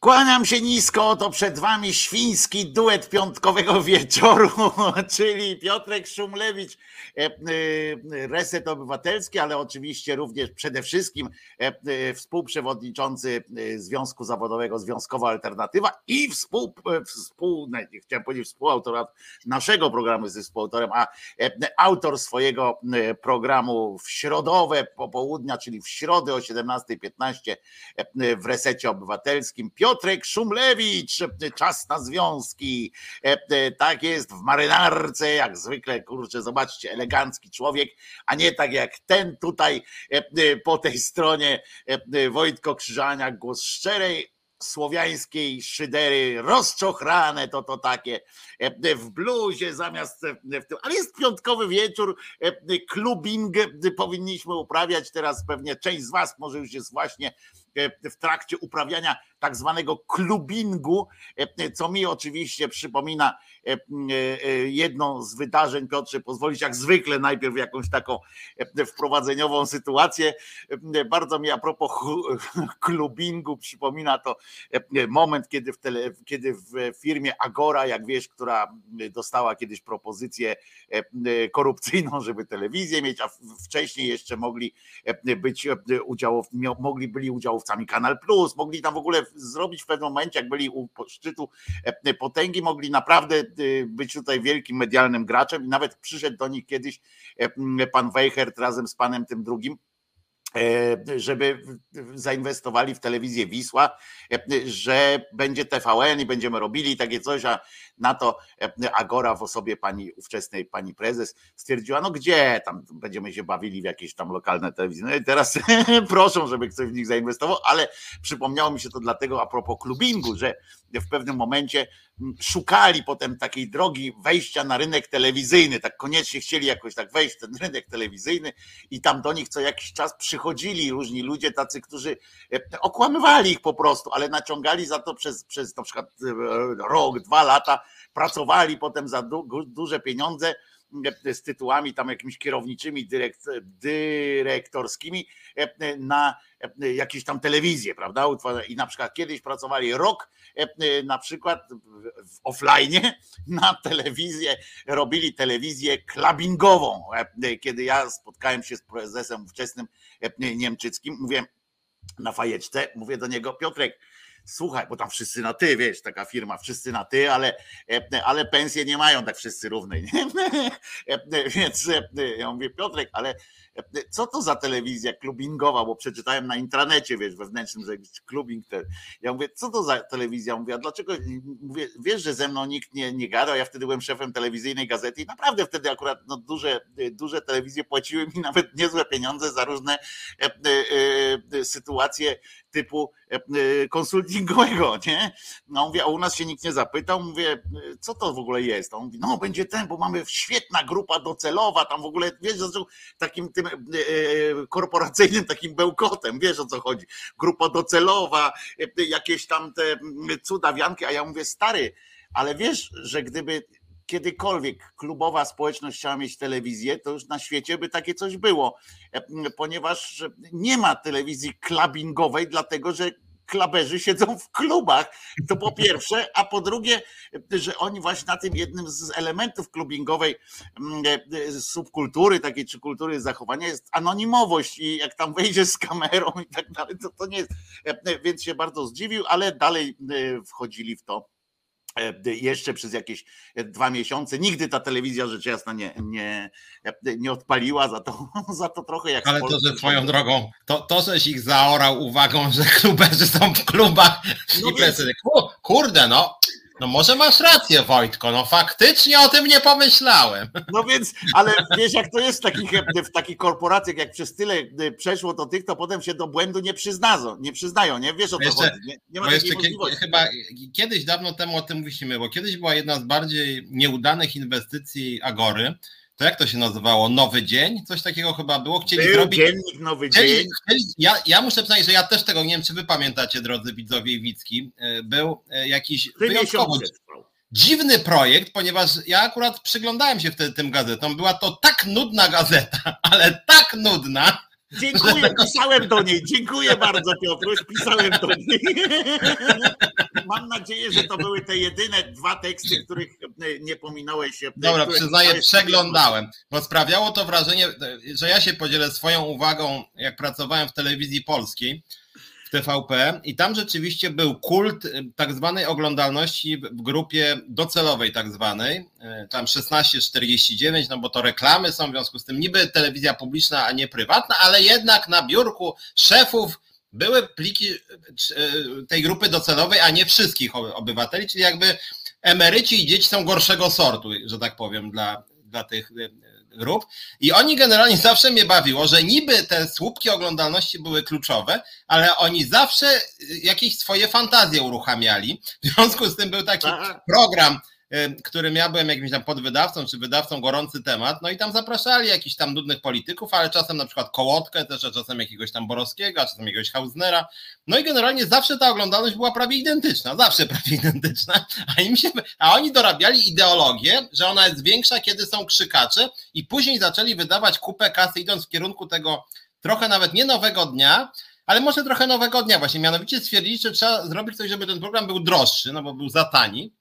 Kłaniam się nisko, to przed wami świński duet piątkowego wieczoru, czyli Piotrek Szumlewicz, e, e, Reset Obywatelski, ale oczywiście również przede wszystkim e, współprzewodniczący Związku Zawodowego Związkowa Alternatywa i współ, współ nie chciałem powiedzieć współautor naszego programu, jest współautorem, a autor swojego programu w środowe popołudnia, czyli w środę o 17.15 w Resecie Obywatelskim. Piotr Piotrek Szumlewicz, czas na związki. E, e, tak jest w marynarce, jak zwykle, kurczę, zobaczcie, elegancki człowiek, a nie tak jak ten tutaj e, po tej stronie Wojtko Krzyżaniak, głos szczerej słowiańskiej szydery rozczochrane, to to takie w bluzie zamiast w tym, ale jest piątkowy wieczór, klubing powinniśmy uprawiać teraz pewnie część z was może już jest właśnie w trakcie uprawiania tak zwanego klubingu, co mi oczywiście przypomina e, e, jedno z wydarzeń, Piotrze, pozwolić jak zwykle najpierw jakąś taką wprowadzeniową sytuację. Bardzo mi a propos klubingu przypomina to moment, kiedy w, tele, kiedy w firmie Agora, jak wiesz, która dostała kiedyś propozycję korupcyjną, żeby telewizję mieć, a wcześniej jeszcze mogli być udziałow, mogli byli udziałowcami Kanal Plus, mogli tam w ogóle zrobić w pewnym momencie, jak byli u szczytu e, potęgi, mogli naprawdę e, być tutaj wielkim medialnym graczem i nawet przyszedł do nich kiedyś e, pan Weichert razem z panem tym drugim, żeby zainwestowali w telewizję Wisła, że będzie TVN i będziemy robili takie coś, a na to Agora w osobie pani ówczesnej pani prezes stwierdziła, no gdzie tam będziemy się bawili w jakieś tam lokalne telewizje. No i teraz proszą, żeby ktoś w nich zainwestował, ale przypomniało mi się to dlatego a propos klubingu, że w pewnym momencie szukali potem takiej drogi wejścia na rynek telewizyjny, tak koniecznie chcieli jakoś tak wejść w ten rynek telewizyjny i tam do nich co jakiś czas przychodzili różni ludzie tacy, którzy okłamywali ich po prostu, ale naciągali za to przez, przez na przykład rok, dwa lata pracowali potem za du, duże pieniądze e, z tytułami tam jakimiś kierowniczymi, dyrekt, dyrektorskimi e, na e, jakieś tam telewizje, prawda? I na przykład kiedyś pracowali rok na przykład w offline na telewizję, robili telewizję klabingową. Kiedy ja spotkałem się z prezesem ówczesnym niemczyckim, mówię na fajeczce, mówię do niego, Piotrek, słuchaj, bo tam wszyscy na ty, wiesz, taka firma, wszyscy na ty, ale, e, ale pensje nie mają tak wszyscy równej. E, więc e, ja mówię, Piotrek, ale co to za telewizja klubingowa, bo przeczytałem na intranecie, wiesz, wewnętrznym, że klubing ten. Ja mówię, co to za telewizja? Mówię, a dlaczego, mówię, wiesz, że ze mną nikt nie, nie gadał, ja wtedy byłem szefem telewizyjnej gazety i naprawdę wtedy akurat no, duże, duże telewizje płaciły mi nawet niezłe pieniądze za różne e, e, e, sytuacje typu konsultingowego, nie? No mówię, a u nas się nikt nie zapytał, mówię, co to w ogóle jest? On mówi, no będzie ten, bo mamy świetna grupa docelowa, tam w ogóle, wiesz, takim tym e, e, korporacyjnym takim bełkotem, wiesz o co chodzi. Grupa docelowa, e, jakieś tam te cudawianki, a ja mówię, stary, ale wiesz, że gdyby kiedykolwiek klubowa społeczność chciała mieć telewizję, to już na świecie by takie coś było, ponieważ nie ma telewizji klabingowej, dlatego że klaberzy siedzą w klubach. To po pierwsze, a po drugie, że oni właśnie na tym jednym z elementów klubingowej mm, e, subkultury, takiej czy kultury zachowania jest anonimowość i jak tam wejdzie z kamerą i tak dalej, to, to nie jest. E, więc się bardzo zdziwił, ale dalej e, wchodzili w to E, jeszcze przez jakieś e, dwa miesiące. Nigdy ta telewizja rzecz jasna nie, nie, e, nie odpaliła za to, za to trochę jak. Ale to, że twoją drogą, to, to żeś ich zaorał uwagą, że kluberzy są w klubach no i więc... Kurde, no no może masz rację, Wojtko, no faktycznie o tym nie pomyślałem. No więc, ale wiesz jak to jest w takich, w takich korporacjach, jak przez tyle przeszło to tych, to potem się do błędu nie przyznają, nie przyznają, nie? Wiesz o co chodzi. Nie, nie ma jeszcze chyba kiedyś dawno temu o tym mówiliśmy, bo kiedyś była jedna z bardziej nieudanych inwestycji Agory, to jak to się nazywało? Nowy Dzień? Coś takiego chyba było. Chcieli Był zrobić. Dziennik Nowy chcieli, Dzień. Chcieli, ja, ja muszę przyznać, że ja też tego nie wiem, czy wy pamiętacie, drodzy widzowie i widzki. E, był e, jakiś wyjątkowo dziwny projekt, ponieważ ja akurat przyglądałem się wtedy tym gazetom. Była to tak nudna gazeta, ale tak nudna, Dziękuję, pisałem do niej. Dziękuję bardzo, Piotruś, pisałem do niej. mam nadzieję, że to były te jedyne dwa teksty, których nie pominąłeś się. Dobra, przyznaję, przeglądałem, bo sprawiało to wrażenie, że ja się podzielę swoją uwagą, jak pracowałem w telewizji polskiej TVP i tam rzeczywiście był kult y, tak zwanej oglądalności w grupie docelowej tak zwanej, y, tam 1649, no bo to reklamy są w związku z tym niby telewizja publiczna, a nie prywatna, ale jednak na biurku szefów były pliki y, tej grupy docelowej, a nie wszystkich obywateli, czyli jakby emeryci i dzieci są gorszego sortu, że tak powiem, dla, dla tych grup i oni generalnie zawsze mnie bawiło, że niby te słupki oglądalności były kluczowe, ale oni zawsze jakieś swoje fantazje uruchamiali. W związku z tym był taki program którym ja byłem jakimś tam podwydawcą czy wydawcą gorący temat, no i tam zapraszali jakichś tam nudnych polityków, ale czasem na przykład Kołotkę też, a czasem jakiegoś tam Borowskiego, a czasem jakiegoś Hausnera. No i generalnie zawsze ta oglądalność była prawie identyczna, zawsze prawie identyczna, a, im się, a oni dorabiali ideologię, że ona jest większa, kiedy są krzykacze i później zaczęli wydawać kupę kasy idąc w kierunku tego trochę nawet nie nowego dnia, ale może trochę nowego dnia właśnie, mianowicie stwierdzili, że trzeba zrobić coś, żeby ten program był droższy, no bo był za tani,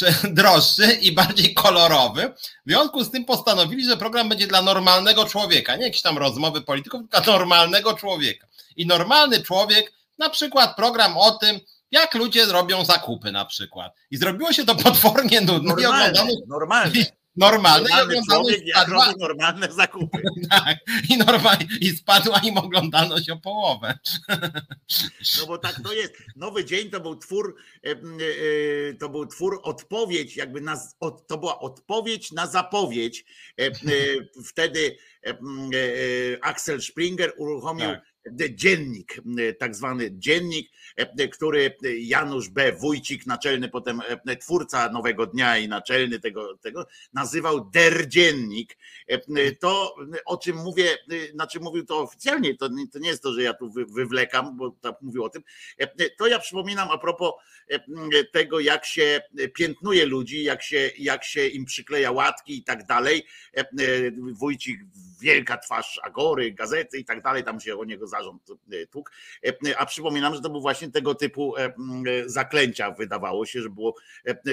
droższy i bardziej kolorowy. W związku z tym postanowili, że program będzie dla normalnego człowieka, nie jakieś tam rozmowy polityków, tylko dla normalnego człowieka. I normalny człowiek, na przykład program o tym, jak ludzie robią zakupy na przykład. I zrobiło się to potwornie nudne. Normalne, normalne normalne Normalny i normalne zakupy. tak, i, normalnie, i spadła im oglądalność o połowę. no bo tak to jest. Nowy dzień to był twór, e, e, to był twór odpowiedź, jakby na, to była odpowiedź na zapowiedź. E, wtedy Axel Springer uruchomił tak dziennik, tak zwany dziennik, który Janusz B. Wójcik, naczelny potem twórca Nowego Dnia i naczelny tego, tego nazywał Der Dziennik. To, o czym mówię, znaczy mówił to oficjalnie, to, to nie jest to, że ja tu wywlekam, bo tak mówił o tym. To ja przypominam a propos tego, jak się piętnuje ludzi, jak się, jak się im przykleja łatki i tak dalej. Wójcik, wielka twarz Agory, gazety i tak dalej, tam się o niego zarząd e. E, a przypominam, że to był właśnie tego typu e, zaklęcia. Wydawało się, że, było,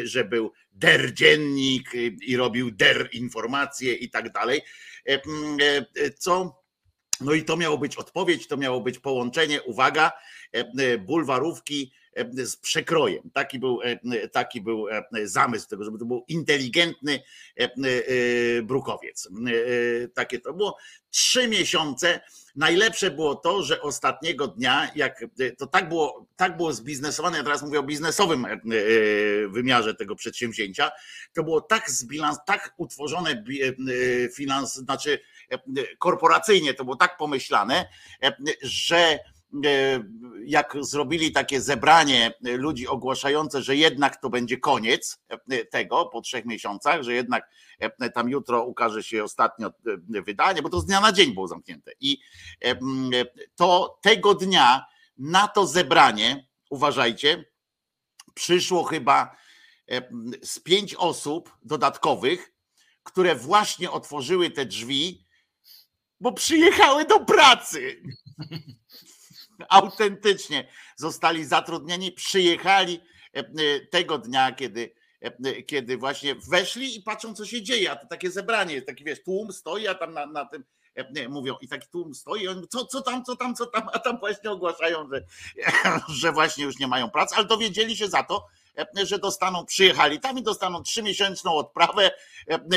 że był der dziennik i robił der informacje i tak dalej. Co no i to miało być odpowiedź, to miało być połączenie, uwaga, bulwarówki z przekrojem. Taki był, taki był zamysł tego, żeby to był inteligentny brukowiec. Takie to było. Trzy miesiące. Najlepsze było to, że ostatniego dnia, jak to tak było, tak było zbiznesowane, ja teraz mówię o biznesowym wymiarze tego przedsięwzięcia, to było tak zbilans, tak utworzone finans, znaczy korporacyjnie, to było tak pomyślane, że E, jak zrobili takie zebranie ludzi ogłaszające, że jednak to będzie koniec e, tego po trzech miesiącach, że jednak e, tam jutro ukaże się ostatnio wydanie, bo to z dnia na dzień było zamknięte. I to tego dnia na to zebranie, uważajcie, przyszło chyba z pięć osób dodatkowych, które właśnie otworzyły te drzwi, bo przyjechały do pracy autentycznie zostali zatrudnieni, przyjechali e, e, tego dnia, kiedy, e, kiedy właśnie weszli i patrzą, co się dzieje. A to takie zebranie, taki wiesz, tłum stoi, a tam na, na tym mówią i taki tłum stoi, on, co, co tam, co tam, co tam, a tam właśnie ogłaszają, że, że właśnie już nie mają pracy, ale dowiedzieli się za to, że dostaną, przyjechali tam i dostaną trzymiesięczną odprawę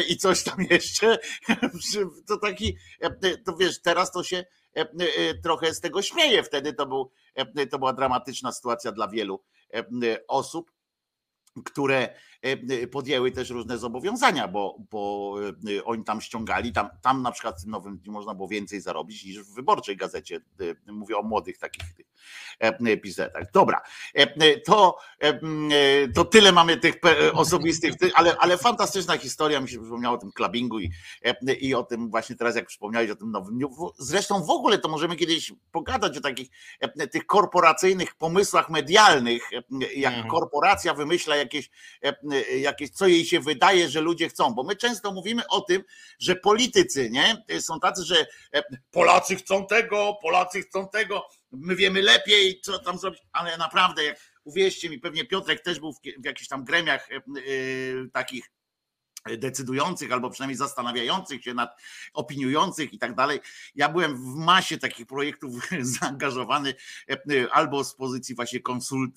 i coś tam jeszcze. To taki, to wiesz, teraz to się trochę z tego śmieję. Wtedy to, był, e, to była dramatyczna sytuacja dla wielu osób które e, podjęły też różne zobowiązania, bo, bo e, oni tam ściągali, tam, tam na przykład w tym nowym dniu można było więcej zarobić niż w wyborczej gazecie. E, mówię o młodych takich epizetach. Dobra, to, to tyle mamy tych osobistych, ale, ale fantastyczna historia, mi się przypomniało o tym klubingu i, i o tym właśnie teraz, jak przypomniałeś o tym nowym dniu. Zresztą w ogóle to możemy kiedyś pogadać o takich tych korporacyjnych pomysłach medialnych, jak mhm. korporacja wymyśla jakieś, e, e, jakieś, co jej się wydaje, że ludzie chcą, bo my często mówimy o tym, że politycy nie? Są tacy, że e, Polacy chcą tego, Polacy chcą tego, my wiemy lepiej, co tam zrobić, ale naprawdę jak uwierzcie mi, pewnie Piotrek też był w jakichś tam gremiach takich decydujących albo przynajmniej zastanawiających się nad opiniujących i tak dalej. Ja byłem w masie takich projektów zaangażowany e, albo z pozycji właśnie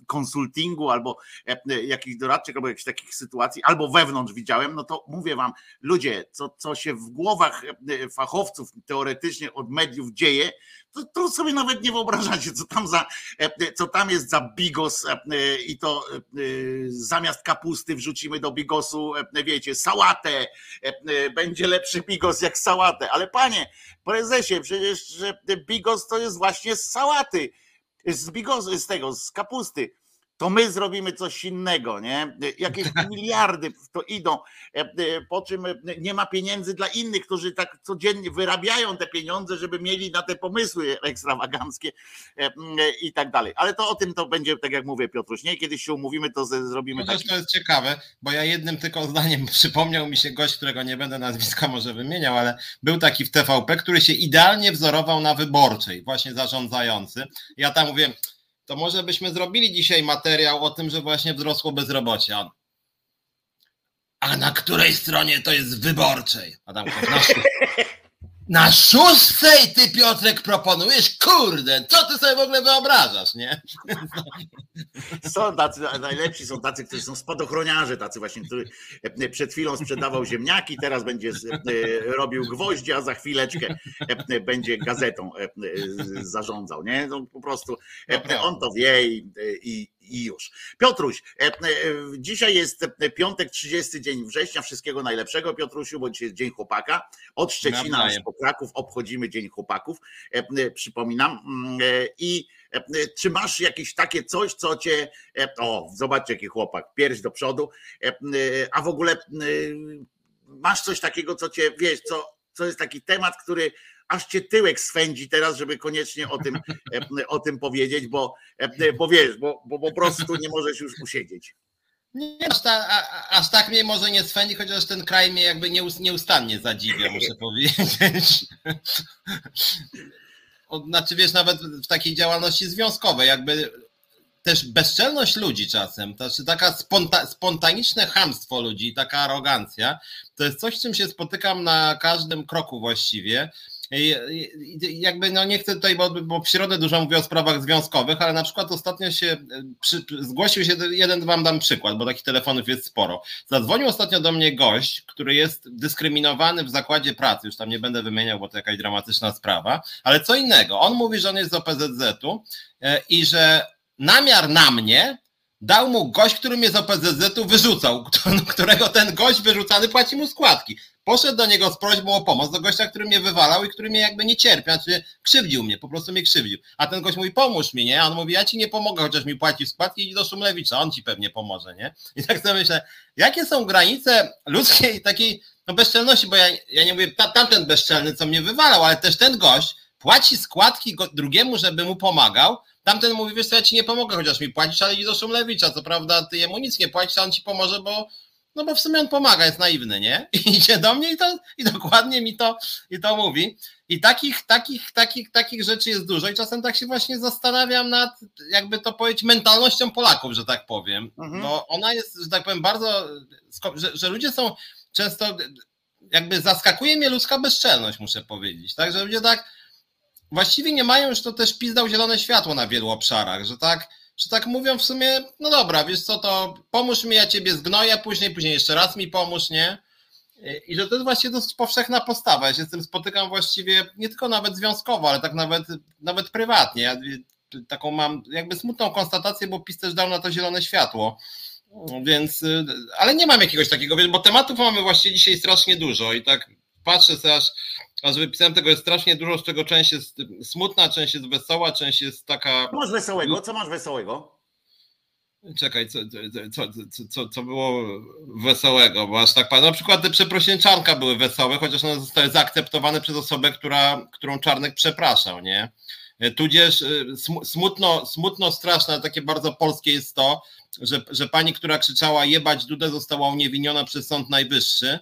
konsultingu, albo e, jakichś doradczych, albo jakichś takich sytuacji, albo wewnątrz widziałem, no to mówię wam, ludzie, co, co się w głowach e, fachowców teoretycznie od mediów dzieje, to, to sobie nawet nie wyobrażacie, co tam, za, co tam jest za bigos i to zamiast kapusty wrzucimy do bigosu, wiecie, sałatę, będzie lepszy bigos jak sałatę, ale panie prezesie, przecież bigos to jest właśnie z sałaty, z bigosu, z tego, z kapusty to my zrobimy coś innego, nie? Jakieś miliardy w to idą, e, e, po czym nie ma pieniędzy dla innych, którzy tak codziennie wyrabiają te pieniądze, żeby mieli na te pomysły ekstrawaganckie e, i tak dalej. Ale to o tym to będzie, tak jak mówię, Piotruś, nie? Kiedyś się umówimy, to zrobimy taki... To jest ciekawe, bo ja jednym tylko zdaniem przypomniał mi się gość, którego nie będę nazwiska może wymieniał, ale był taki w TVP, który się idealnie wzorował na wyborczej, właśnie zarządzający. Ja tam mówię, to może byśmy zrobili dzisiaj materiał o tym, że właśnie wzrosło bezrobocie. A na której stronie to jest wyborczej? Adam, na, na szóstej ty Piotrek proponujesz? Kurde, co ty sobie w ogóle wyobrażasz, nie? Są tacy, najlepsi są tacy, którzy są spadochroniarze, tacy właśnie, który e, przed chwilą sprzedawał ziemniaki, teraz będzie e, robił gwoździ, a za chwileczkę e, będzie gazetą zarządzał, nie? No, po prostu on to wie i, i i już. Piotruś, e, e, dzisiaj jest piątek, 30 dzień września. Wszystkiego najlepszego, Piotrusiu, bo dzisiaj jest Dzień Chłopaka. Od Szczecina aż po Kraków obchodzimy Dzień Chłopaków, e, przypominam. Mm, I czy masz jakieś takie coś, co cię. O, zobaczcie, jaki chłopak, pierś do przodu. A w ogóle masz coś takiego, co cię wiesz, co, co jest taki temat, który aż cię tyłek swędzi teraz, żeby koniecznie o tym, e, o tym powiedzieć, bo, e, bo wiesz, bo, bo po prostu nie możesz już usiedzieć. Nie, aż, ta, a, aż tak mnie może nie swędzi, chociaż ten kraj mnie jakby nieustannie zadziwia, muszę powiedzieć. Znaczy wiesz, nawet w takiej działalności związkowej, jakby też bezczelność ludzi czasem, to znaczy taka sponta, spontaniczne chamstwo ludzi, taka arogancja, to jest coś, z czym się spotykam na każdym kroku właściwie jakby no nie chcę tutaj, bo, bo w środę dużo mówię o sprawach związkowych, ale na przykład ostatnio się e, przy, zgłosił się jeden, wam dam przykład, bo takich telefonów jest sporo. Zadzwonił ostatnio do mnie gość, który jest dyskryminowany w zakładzie pracy, już tam nie będę wymieniał, bo to jakaś dramatyczna sprawa, ale co innego. On mówi, że on jest z OPZZ-u e, i że namiar na mnie dał mu gość, który mnie z OPZZ-u wyrzucał, którego ten gość wyrzucany płaci mu składki. Poszedł do niego z prośbą o pomoc, do gościa, który mnie wywalał i który mnie jakby nie cierpiał, znaczy krzywdził mnie, po prostu mnie krzywdził. A ten gość mówi, pomóż mi, nie? A on mówi, ja ci nie pomogę, chociaż mi płaci składki, idź do Szumlewicza, on ci pewnie pomoże, nie? I tak sobie myślę, jakie są granice ludzkiej takiej no bezczelności, bo ja, ja nie mówię, ta, tamten bezczelny, co mnie wywalał, ale też ten gość płaci składki drugiemu, żeby mu pomagał, Tamten mówi, wiesz co, ja ci nie pomogę, chociaż mi płacisz, ale idź do Szumlewicza. Co prawda ty jemu nic nie płacisz, a on ci pomoże, bo no bo w sumie on pomaga, jest naiwny, nie? I idzie do mnie i, to, i dokładnie mi to, i to mówi. I takich, takich, takich, takich rzeczy jest dużo i czasem tak się właśnie zastanawiam nad, jakby to powiedzieć, mentalnością Polaków, że tak powiem. Mhm. Bo ona jest, że tak powiem, bardzo, że, że ludzie są często, jakby zaskakuje mnie ludzka bezczelność, muszę powiedzieć, tak? Że ludzie tak właściwie nie mają już to też pizdał zielone światło na wielu obszarach, że tak że tak mówią w sumie, no dobra, wiesz co, to pomóż mi, ja ciebie zgnoję, później, później jeszcze raz mi pomóż, nie? I że to jest właśnie dosyć powszechna postawa. Ja się z tym spotykam właściwie nie tylko nawet związkowo, ale tak nawet, nawet prywatnie. Ja taką mam jakby smutną konstatację, bo PiS też dał na to zielone światło. Więc, ale nie mam jakiegoś takiego, bo tematów mamy właściwie dzisiaj strasznie dużo i tak patrzę sobie aż a z wypisem tego jest strasznie dużo, z czego część jest smutna, część jest wesoła, część jest taka. Co masz wesołego? Co masz wesołego? Czekaj, co, co, co, co, było wesołego, bo aż tak Na przykład te przeprosienczanka były wesołe, chociaż one zostały zaakceptowane przez osobę, która, którą Czarnek przepraszał, nie? Tudzież y, smutno, smutno straszne, takie bardzo polskie jest to, że, że pani, która krzyczała jebać Dudę została uniewinniona przez Sąd Najwyższy,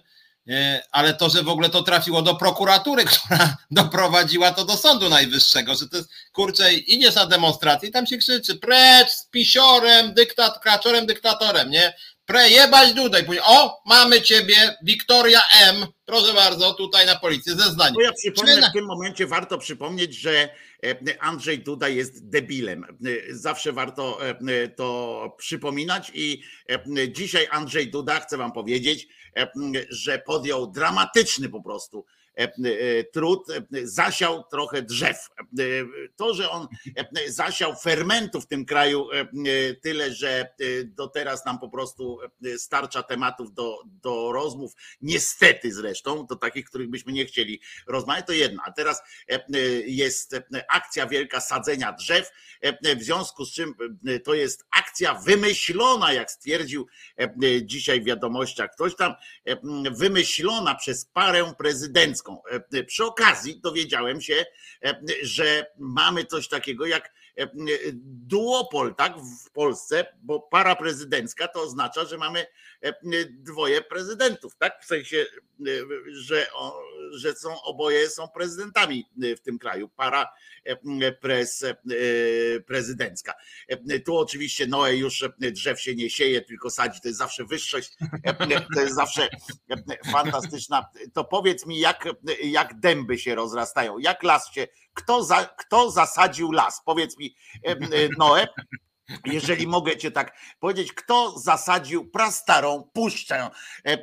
ale to, że w ogóle to trafiło do prokuratury, która doprowadziła to do Sądu Najwyższego, że to jest, kurczę, idziesz na demonstrację i tam się krzyczy precz z pisiorem, dyktat, kraczorem, dyktatorem, nie? Prejebać dudaj. O, mamy ciebie, Wiktoria M. Proszę bardzo, tutaj na policję zeznanie. No ja przypomnę, w tym momencie warto przypomnieć, że e, Andrzej Duda jest debilem. E, zawsze warto to przypominać i dzisiaj Andrzej Duda, chcę wam powiedzieć, że podjął dramatyczny po prostu E, e, trud, e, zasiał trochę drzew. To, że on zasiał fermentu w tym kraju tyle, że do teraz nam po prostu starcza tematów do, do rozmów, niestety zresztą, do takich, których byśmy nie chcieli rozmawiać, to jedno. A teraz jest akcja wielka sadzenia drzew, w związku z czym to jest akcja wymyślona, jak stwierdził dzisiaj w wiadomościach ktoś tam, wymyślona przez parę prezydencką E, przy okazji dowiedziałem się, e, że mamy coś takiego jak e, duopol, tak, w Polsce, bo para prezydencka to oznacza, że mamy dwoje prezydentów, tak, w sensie, że, że są oboje są prezydentami w tym kraju, para prez, prezydencka. Tu oczywiście Noe już drzew się nie sieje, tylko sadzi, to jest zawsze wyższość, to jest zawsze fantastyczna. To powiedz mi, jak, jak dęby się rozrastają, jak las się, kto, za, kto zasadził las? Powiedz mi, Noe, jeżeli mogę cię tak powiedzieć, kto zasadził prastarą puszczę, e, e,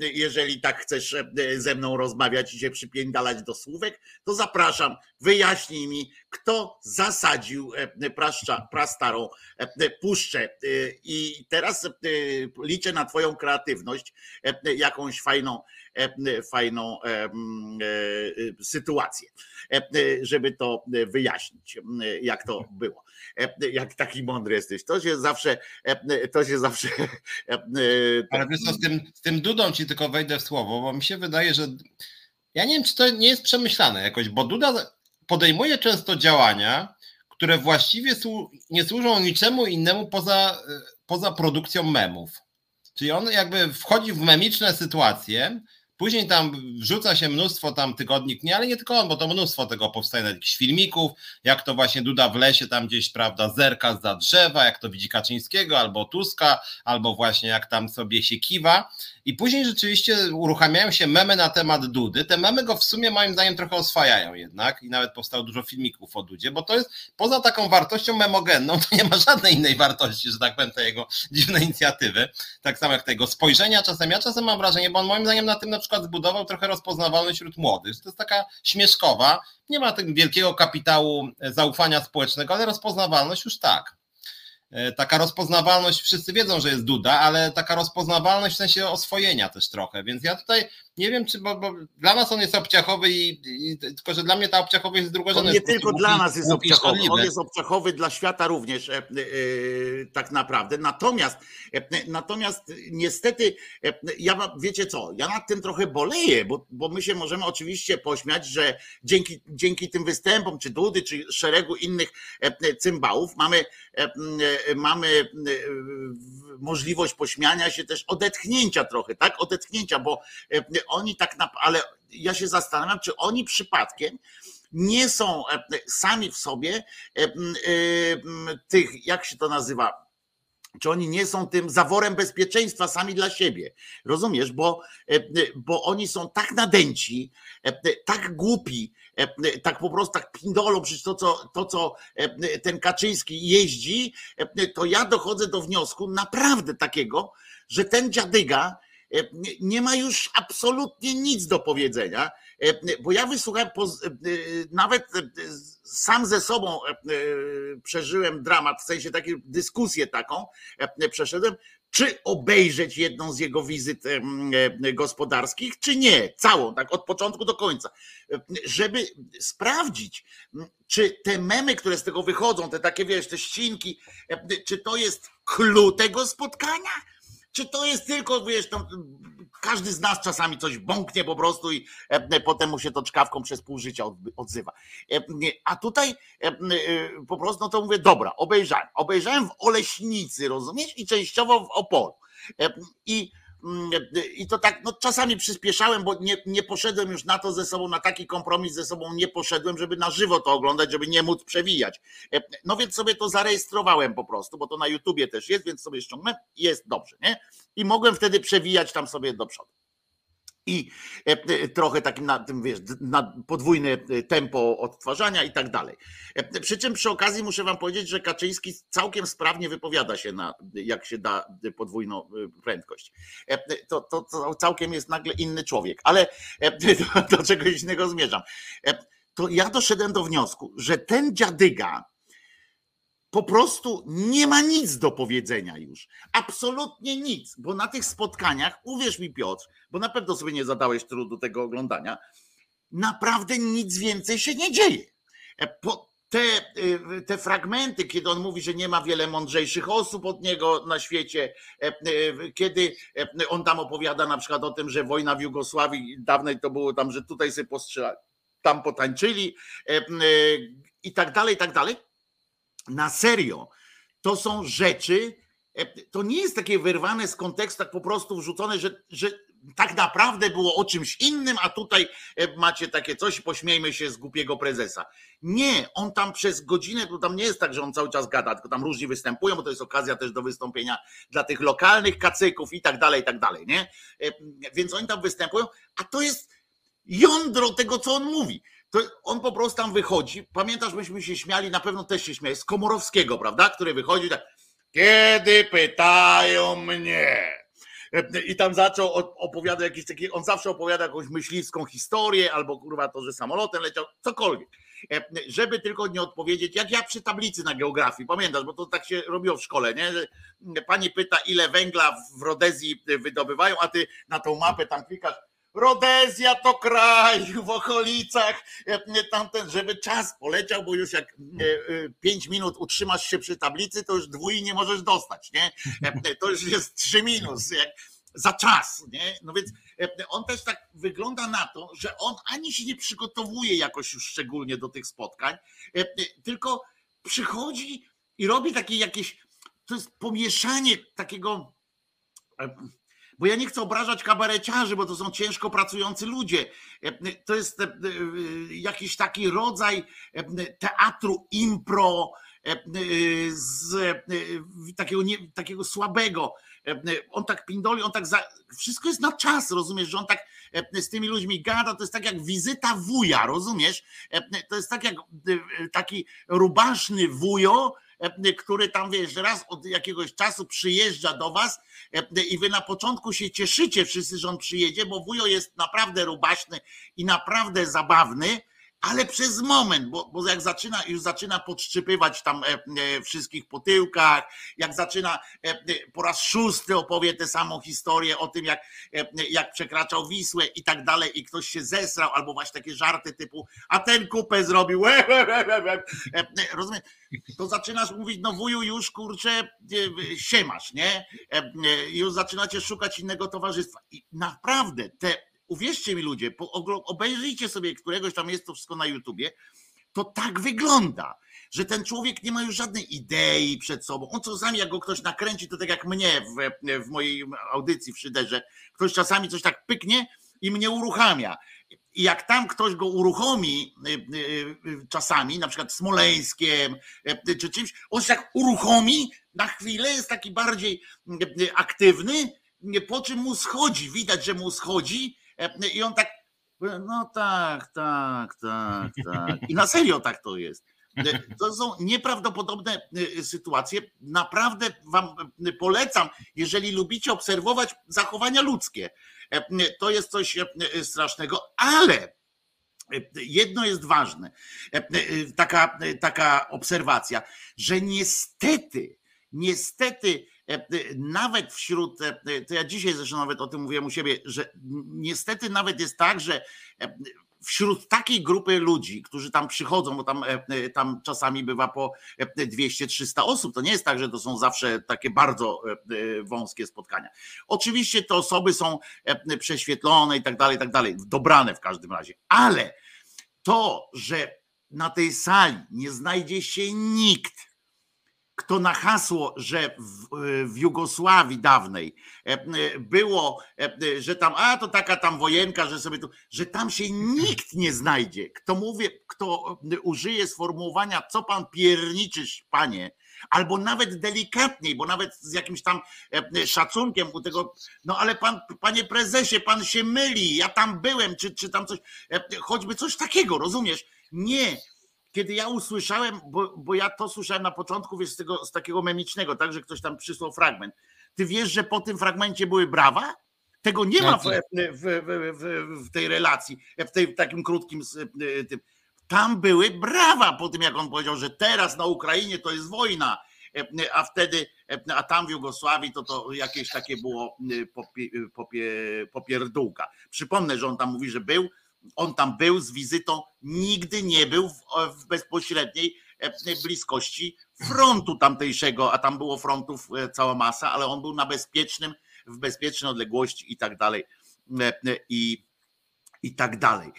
jeżeli tak chcesz e, ze mną rozmawiać i się przypiędalać do słówek, to zapraszam, wyjaśnij mi, kto zasadził praszcza, prastarą puszczę. I teraz liczę na twoją kreatywność, jakąś fajną, fajną sytuację, żeby to wyjaśnić, jak to było. Jak taki mądry jesteś. To się zawsze, to się zawsze. Ale wiesz co, z tym, z tym Dudą ci tylko wejdę w słowo, bo mi się wydaje, że ja nie wiem, czy to nie jest przemyślane jakoś, bo Duda podejmuje często działania, które właściwie nie służą niczemu innemu poza, poza produkcją memów. Czyli on jakby wchodzi w memiczne sytuacje, Później tam wrzuca się mnóstwo tam tygodnik, nie, ale nie tylko on, bo to mnóstwo tego powstaje, jakichś filmików, jak to właśnie Duda w lesie tam gdzieś, prawda, zerka za drzewa, jak to widzi Kaczyńskiego albo Tuska, albo właśnie jak tam sobie się kiwa. I później rzeczywiście uruchamiają się memy na temat Dudy. Te memy go w sumie moim zdaniem trochę oswajają jednak i nawet powstało dużo filmików o Dudzie, bo to jest poza taką wartością memogenną, to nie ma żadnej innej wartości, że tak powiem, te jego dziwne inicjatywy. Tak samo jak tego spojrzenia czasem. Ja czasem mam wrażenie, bo on moim zdaniem na tym na przykład zbudował trochę rozpoznawalność wśród młodych. To jest taka śmieszkowa, nie ma tego wielkiego kapitału zaufania społecznego, ale rozpoznawalność już tak. E, taka rozpoznawalność, wszyscy wiedzą, że jest Duda, ale taka rozpoznawalność w sensie oswojenia też trochę, więc ja tutaj nie wiem, czy, bo, bo dla nas on jest obciachowy i, i, tylko, że dla mnie ta obciachowość jest drugorzędna. Nie tylko dla nas jest obciachowy, on jest obciachowy dla świata również e, e, tak naprawdę, natomiast e, natomiast niestety e, ja wiecie co, ja nad tym trochę boleję, bo, bo my się możemy oczywiście pośmiać, że dzięki, dzięki tym występom, czy Dudy, czy szeregu innych e, cymbałów mamy, mamy możliwość pośmiania się też, odetchnięcia trochę, tak? Odetchnięcia, bo e, oni tak ale ja się zastanawiam, czy oni przypadkiem nie są e, sami w sobie e, tych, jak się to nazywa, czy oni nie są tym zaworem bezpieczeństwa sami dla siebie. Rozumiesz? Bo, bo oni są tak nadęci, tak głupi, tak po prostu tak pindolą, przecież to co, to, co ten Kaczyński jeździ, to ja dochodzę do wniosku naprawdę takiego, że ten dziadyga nie ma już absolutnie nic do powiedzenia E, bo ja wysłuchałem, e, nawet e, sam ze sobą przeżyłem dramat, w sensie taką dyskusję taką przeszedłem, czy obejrzeć jedną z jego wizyt gospodarskich, czy nie, całą, tak od początku do końca, żeby sprawdzić, czy te memy, które z tego wychodzą, te takie, wiesz, te ścinki, czy to jest clue tego spotkania, czy to jest tylko, wiesz, tam, każdy z nas czasami coś bąknie po prostu i e, potem mu się to czkawką przez pół życia odzywa. E, a tutaj e, po prostu no to mówię, dobra, obejrzałem. Obejrzałem w Oleśnicy, rozumiesz? I częściowo w Opolu. I mm, i to tak, no czasami przyspieszałem, bo nie, nie poszedłem już na to ze sobą, na taki kompromis ze sobą nie poszedłem, żeby na żywo to oglądać, żeby nie móc przewijać. E, no więc sobie to zarejestrowałem po prostu, bo to na YouTubie też jest, więc sobie ściągnę i jest dobrze, nie? I mogłem wtedy przewijać tam sobie do przodu i e, e, trochę takim na tym, wiesz, na podwójne e, tempo odtwarzania i tak dalej. Przy czym przy okazji muszę wam powiedzieć, że Kaczyński całkiem sprawnie wypowiada się na, jak się da podwójną prędkość. To, to, to całkiem jest nagle inny człowiek, ale do, do czegoś innego zmierzam. To ja doszedłem do wniosku, że ten dziadyga, po prostu nie ma nic do powiedzenia już. Absolutnie nic, bo na tych spotkaniach, uwierz mi Piotr, bo na pewno sobie nie zadałeś trudu tego oglądania, naprawdę nic więcej się nie dzieje. E, te, e, te fragmenty, kiedy on mówi, że nie ma wiele mądrzejszych osób od niego na świecie, e, kiedy on tam opowiada na przykład o tym, że wojna w Jugosławii dawnej to było tam, że tutaj sobie postrzelali, tam potańczyli i tak dalej, i tak dalej na serio. To są rzeczy, e, to nie jest takie wyrwane z kontekstu, tak po prostu wrzucone, że, że tak naprawdę było o czymś innym, a tutaj e, macie takie coś, pośmiejmy się z głupiego prezesa. Nie, on tam przez godzinę, to tam nie jest tak, że on cały czas gada, tylko tam różni występują, bo to jest okazja też do wystąpienia dla tych lokalnych kacyków i tak dalej, i tak dalej, nie? E, więc oni tam występują, a to jest jądro tego, co on mówi to on po prostu tam wychodzi. Pamiętasz, myśmy się śmiali, na pewno też się śmiali, z Komorowskiego, prawda? Który wychodzi tak, kiedy pytają mnie. I tam zaczął opowiadać jakieś takie, on zawsze opowiada jakąś myśliwską historię, albo kurwa to, że samolotem leciał, cokolwiek. Żeby tylko nie odpowiedzieć, jak ja przy tablicy na geografii, pamiętasz, bo to tak się robiło w szkole, nie? Pani pyta, ile węgla w Rodezji wydobywają, a ty na tą mapę tam klikasz, Rodezja to kraj w okolicach, e, tamten, żeby czas poleciał, bo już jak e, e, pięć minut utrzymasz się przy tablicy, to już dwójnie możesz dostać, nie? To już jest trzy minus, jak za czas, nie? No więc on też tak wygląda na to, że on ani się nie przygotowuje jakoś już szczególnie do tych spotkań, tylko przychodzi i robi takie jakieś, to jest pomieszanie takiego bo ja nie chcę obrażać kabareciarzy, bo to są ciężko pracujący ludzie. E, to jest e, e, jakiś taki rodzaj teatru impro, z takiego, nie, takiego słabego. On tak pindoli, on tak za, wszystko jest na czas, rozumiesz, że on tak z tymi ludźmi gada, to jest tak jak wizyta wuja, rozumiesz? To jest tak jak taki rubaszny wujo, E, który tam wiesz, raz od jakiegoś czasu przyjeżdża do was e, i wy na początku się cieszycie wszyscy, że on przyjedzie, bo wujo jest naprawdę rubaśny i naprawdę zabawny, ale przez moment, bo, bo jak zaczyna, już zaczyna podszczypywać tam e, e, wszystkich po tyłkach, jak zaczyna e, po raz szósty opowie tę samą historię o tym, jak, jak przekraczał Wisłę i tak dalej, i ktoś się zesrał, albo właśnie takie żarty typu, a ten kupę zrobił, rozumiem, to zaczynasz mówić, no wuju już kurczę, siemasz, nie? Już zaczynacie szukać innego towarzystwa. I naprawdę te uwierzcie mi ludzie, obejrzyjcie sobie któregoś tam jest to wszystko na YouTubie, to tak wygląda, że ten człowiek nie ma już żadnej idei przed sobą. On czasami, jak go ktoś nakręci, to tak jak mnie w, w mojej audycji w Szyderze, ktoś czasami coś tak pyknie i mnie uruchamia. I jak tam ktoś go uruchomi y, y, y, czasami, na przykład Smoleńskiem czy czymś, on się tak uruchomi na chwilę, jest taki bardziej aktywny, po czym mu schodzi, widać, że mu schodzi I on tak, no tak, tak, tak, tak. I na serio tak to jest. E, to są nieprawdopodobne e, sytuacje. Naprawdę Wam polecam, jeżeli lubicie obserwować zachowania ludzkie. To jest coś strasznego, ale jedno jest ważne. Taka, taka obserwacja, że niestety, niestety E, e, nawet wśród, e, to ja dzisiaj zresztą nawet o tym mówiłem u siebie, że niestety nawet jest tak, że wśród takiej grupy ludzi, którzy tam przychodzą, bo tam, tam czasami bywa po 200-300 osób, to nie jest tak, że to są zawsze takie bardzo wąskie spotkania. Oczywiście te osoby są prześwietlone i tak dalej, i tak dalej, dobrane w każdym razie, ale to, że na tej sali nie znajdzie się nikt, kto na hasło, że w, w, Jugosławii dawnej było, że tam, a to taka tam wojenka, że sobie tu, że tam się nikt nie znajdzie. Kto mówi, kto użyje sformułowania, co pan pierniczysz, panie, albo nawet delikatniej, bo nawet z jakimś tam szacunkiem u tego, no ale pan, panie prezesie, pan się myli, ja tam byłem, czy, czy tam coś, choćby coś takiego, rozumiesz? Nie, kiedy ja usłyszałem, bo, bo ja to słyszałem na początku, wiesz, z, tego, z takiego memicznego, tak, że ktoś tam przysłał fragment. Ty wiesz, że po tym fragmencie były brawa? Tego nie ma w, w, w, w tej relacji, w, tej, w takim krótkim tym. Tam były brawa po tym, jak on powiedział, że teraz na Ukrainie to jest wojna, a wtedy, a tam w Jugosławii to to jakieś takie było popie, popie, popierdółka. Przypomnę, że on tam mówi, że był on tam był z wizytą, nigdy nie był w, bezpośredniej e, bliskości frontu tamtejszego, a tam było frontów e, cała masa, ale on był na bezpiecznym, w bezpiecznej odległości i tak dalej. E, I, i tak dalej.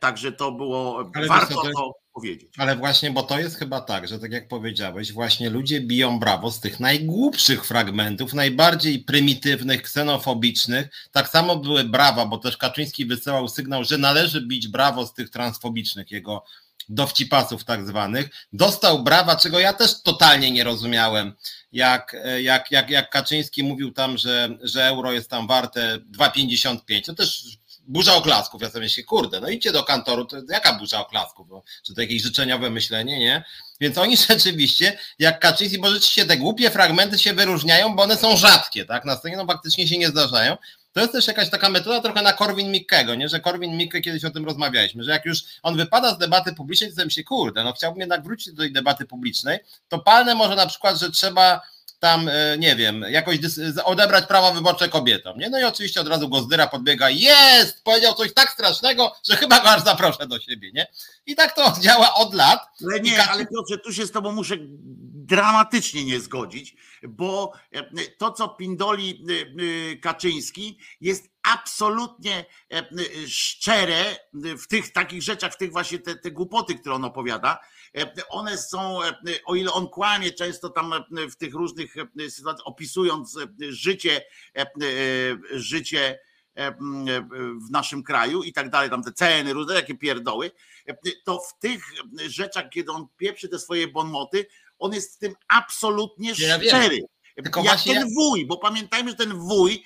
Także to było, ale warto to, to powiedzieć. Ale właśnie, bo to jest chyba tak, że tak jak powiedziałeś, właśnie ludzie biją brawo z tych najgłupszych fragmentów, najbardziej prymitywnych, ksenofobicznych. Tak samo były brawa, bo też Kaczyński wysyłał sygnał, że należy bić brawo z tych transfobicznych, jego dowcipasów tak zwanych. Dostał brawa, czego ja też totalnie nie rozumiałem, jak, jak, jak, jak Kaczyński mówił tam, że, że euro jest tam warte 2,55. To też burza oklasków. Ja sobie myślę, kurde, no idźcie do kantoru, to jaka burza oklasków? No, czy to jakieś życzeniowe myślenie, nie? Więc oni rzeczywiście, jak Kaczyński, bo rzeczywiście te głupie fragmenty się wyróżniają, bo one są rzadkie, tak? Na scenie no faktycznie się nie zdarzają. To jest też jakaś taka metoda trochę na Korwin Mikkego, nie? Że Korwin Mikke kiedyś o tym rozmawialiśmy, że jak już on wypada z debaty publicznej, to sobie myślę, kurde, no chciałbym jednak wrócić do tej debaty publicznej, to palne może na przykład, że trzeba tam, e, nie wiem, jakoś odebrać prawa wyborcze kobietom. Nie? No i oczywiście od razu Gozdyra podbiega, jest! Powiedział coś tak strasznego, że chyba go aż zaproszę do siebie, nie? I tak to działa od lat. Ale nie, ale Piotrze, tu się z tobą muszę dramatycznie nie zgodzić, bo e, to, co pindoli e, Kaczyński, jest absolutnie szczere w tych takich rzeczach, w tych właśnie te, te głupoty, które on opowiada, one są, o ile on kłamie często tam w tych różnych sytuacjach, opisując życie, życie w naszym kraju i tak dalej, tam te ceny, różne jakie pierdoły, to w tych rzeczach, kiedy on pieprzy te swoje bonmoty, on jest w tym absolutnie szczery. Tylko jak właśnie... ten wuj, bo pamiętajmy, że ten wuj e,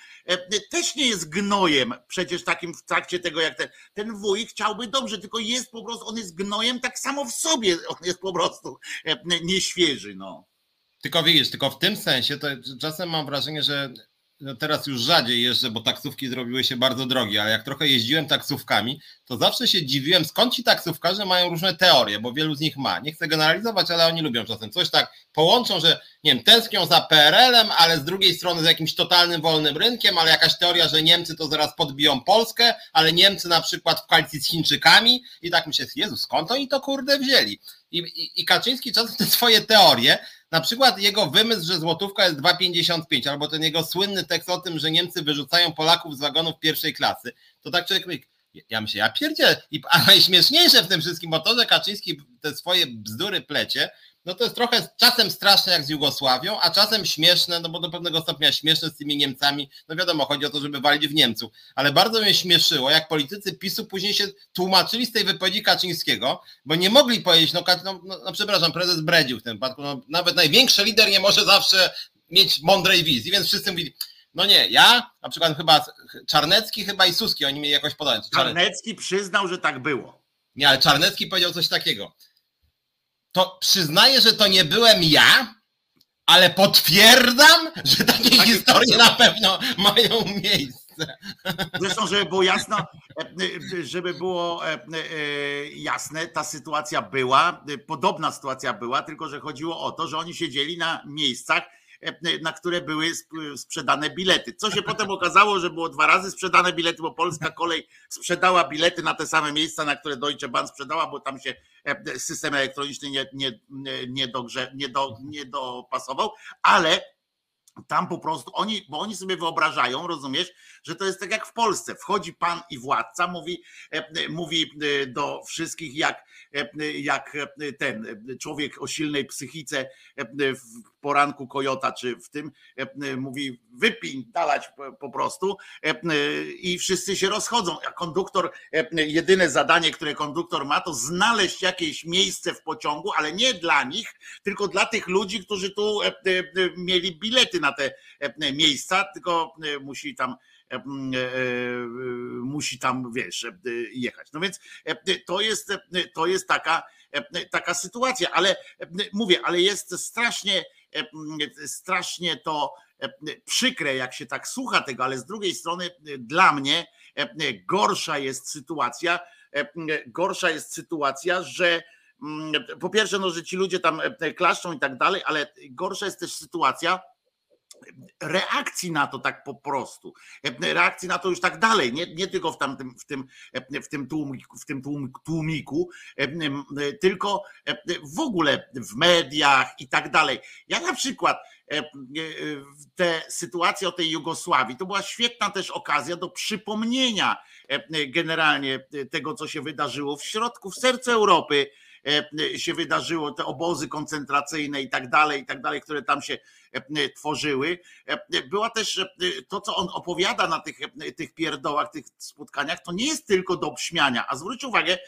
też nie jest gnojem przecież takim w trakcie tego, jak ten, ten wuj chciałby dobrze, tylko jest po prostu, on jest gnojem tak samo w sobie, on jest po prostu e, nieświeży, no. Tylko widzisz, tylko w tym sensie, to czasem mam wrażenie, że no teraz już rzadziej jeżdżę, bo taksówki zrobiły się bardzo drogie, ale jak trochę jeździłem taksówkami, to zawsze się dziwiłem, skąd ci taksówkarze mają różne teorie, bo wielu z nich ma. Nie chcę generalizować, ale oni lubią czasem coś tak połączą, że nie wiem, tęsknią za PRL-em, ale z drugiej strony z jakimś totalnym wolnym rynkiem, ale jakaś teoria, że Niemcy to zaraz podbiją Polskę, ale Niemcy na przykład w koalicji z Chińczykami i tak myślę, Jezus, skąd oni to kurde wzięli? I, i, i Kaczyński czasem te swoje teorie na przykład jego wymysł, że złotówka jest 2,55, albo ten jego słynny tekst o tym, że Niemcy wyrzucają Polaków z wagonów pierwszej klasy, to tak człowiek mówi, ja myślę, ja pierdzielę. I, a najśmieszniejsze w tym wszystkim, bo to, że Kaczyński te swoje bzdury plecie, no to jest trochę czasem straszne jak z Jugosławią, a czasem śmieszne, no bo do pewnego stopnia śmieszne z tymi Niemcami. No wiadomo, chodzi o to, żeby walić w Niemców. Ale bardzo mnie śmieszyło, jak politycy PiSu później się tłumaczyli z tej wypowiedzi Kaczyńskiego, bo nie mogli powiedzieć, no, no, no, no przepraszam, prezes bredził w tym wypadku, no, nawet największy lider nie może zawsze mieć mądrej wizji, więc wszyscy mówili, no nie, ja, na przykład chyba Czarnecki, chyba i Suski, oni mieli jakoś podać. Czarnecki przyznał, że tak było. Nie, ale Czarnecki powiedział coś takiego to przyznaję, że to nie byłem ja, ale potwierdzam, że takie tak historie na pewno mają miejsce. Zresztą, żeby było jasno, żeby było jasne, ta sytuacja była, podobna sytuacja była, tylko że chodziło o to, że oni siedzieli na miejscach, E, na które były sprzedane bilety. Co się potem okazało, że było dwa razy sprzedane bilety, bo Polska Kolej sprzedała bilety na te same miejsca, na które Deutsche Bahn sprzedała, bo tam się e, system elektroniczny nie, nie, nie, dogrze, nie, do, nie dopasował, ale tam po prostu oni, bo oni sobie wyobrażają, rozumiesz, że to jest tak jak w Polsce. Wchodzi pan i władca, mówi, e, mówi e, do wszystkich, jak, e, jak ten człowiek o silnej psychice w poranku kojota, czy w tym mówi wypij, dalać po prostu i wszyscy się rozchodzą. A konduktor, jedyne zadanie, które konduktor ma, to znaleźć jakieś miejsce w pociągu, ale nie dla nich, tylko dla tych ludzi, którzy tu mieli bilety na te miejsca, tylko musi tam E, e, musi tam, wiesz, e, jechać. No więc to jest, to jest taka, taka sytuacja, ale mówię, ale jest strasznie, strasznie to przykre, jak się tak słucha tego, ale z drugiej strony dla mnie gorsza jest sytuacja, gorsza jest sytuacja, że po pierwsze, no, że ci ludzie tam klaszczą i tak dalej, ale gorsza jest też sytuacja, reakcji na to tak po prostu, reakcji na to już tak dalej, nie, nie tylko w, tamtym, w tym, w tym, tłumiku, w tym tłumiku, tylko w ogóle w mediach i tak dalej. Ja na przykład te sytuacje o tej Jugosławii, to była świetna też okazja do przypomnienia generalnie tego, co się wydarzyło w środku, w sercu Europy, się wydarzyło, te obozy koncentracyjne i tak dalej, i tak dalej, które tam się e, tworzyły. E, była też to, co on opowiada na tych, tych pierdołach, tych spotkaniach, to nie jest tylko do obśmiania, a zwróć uwagę,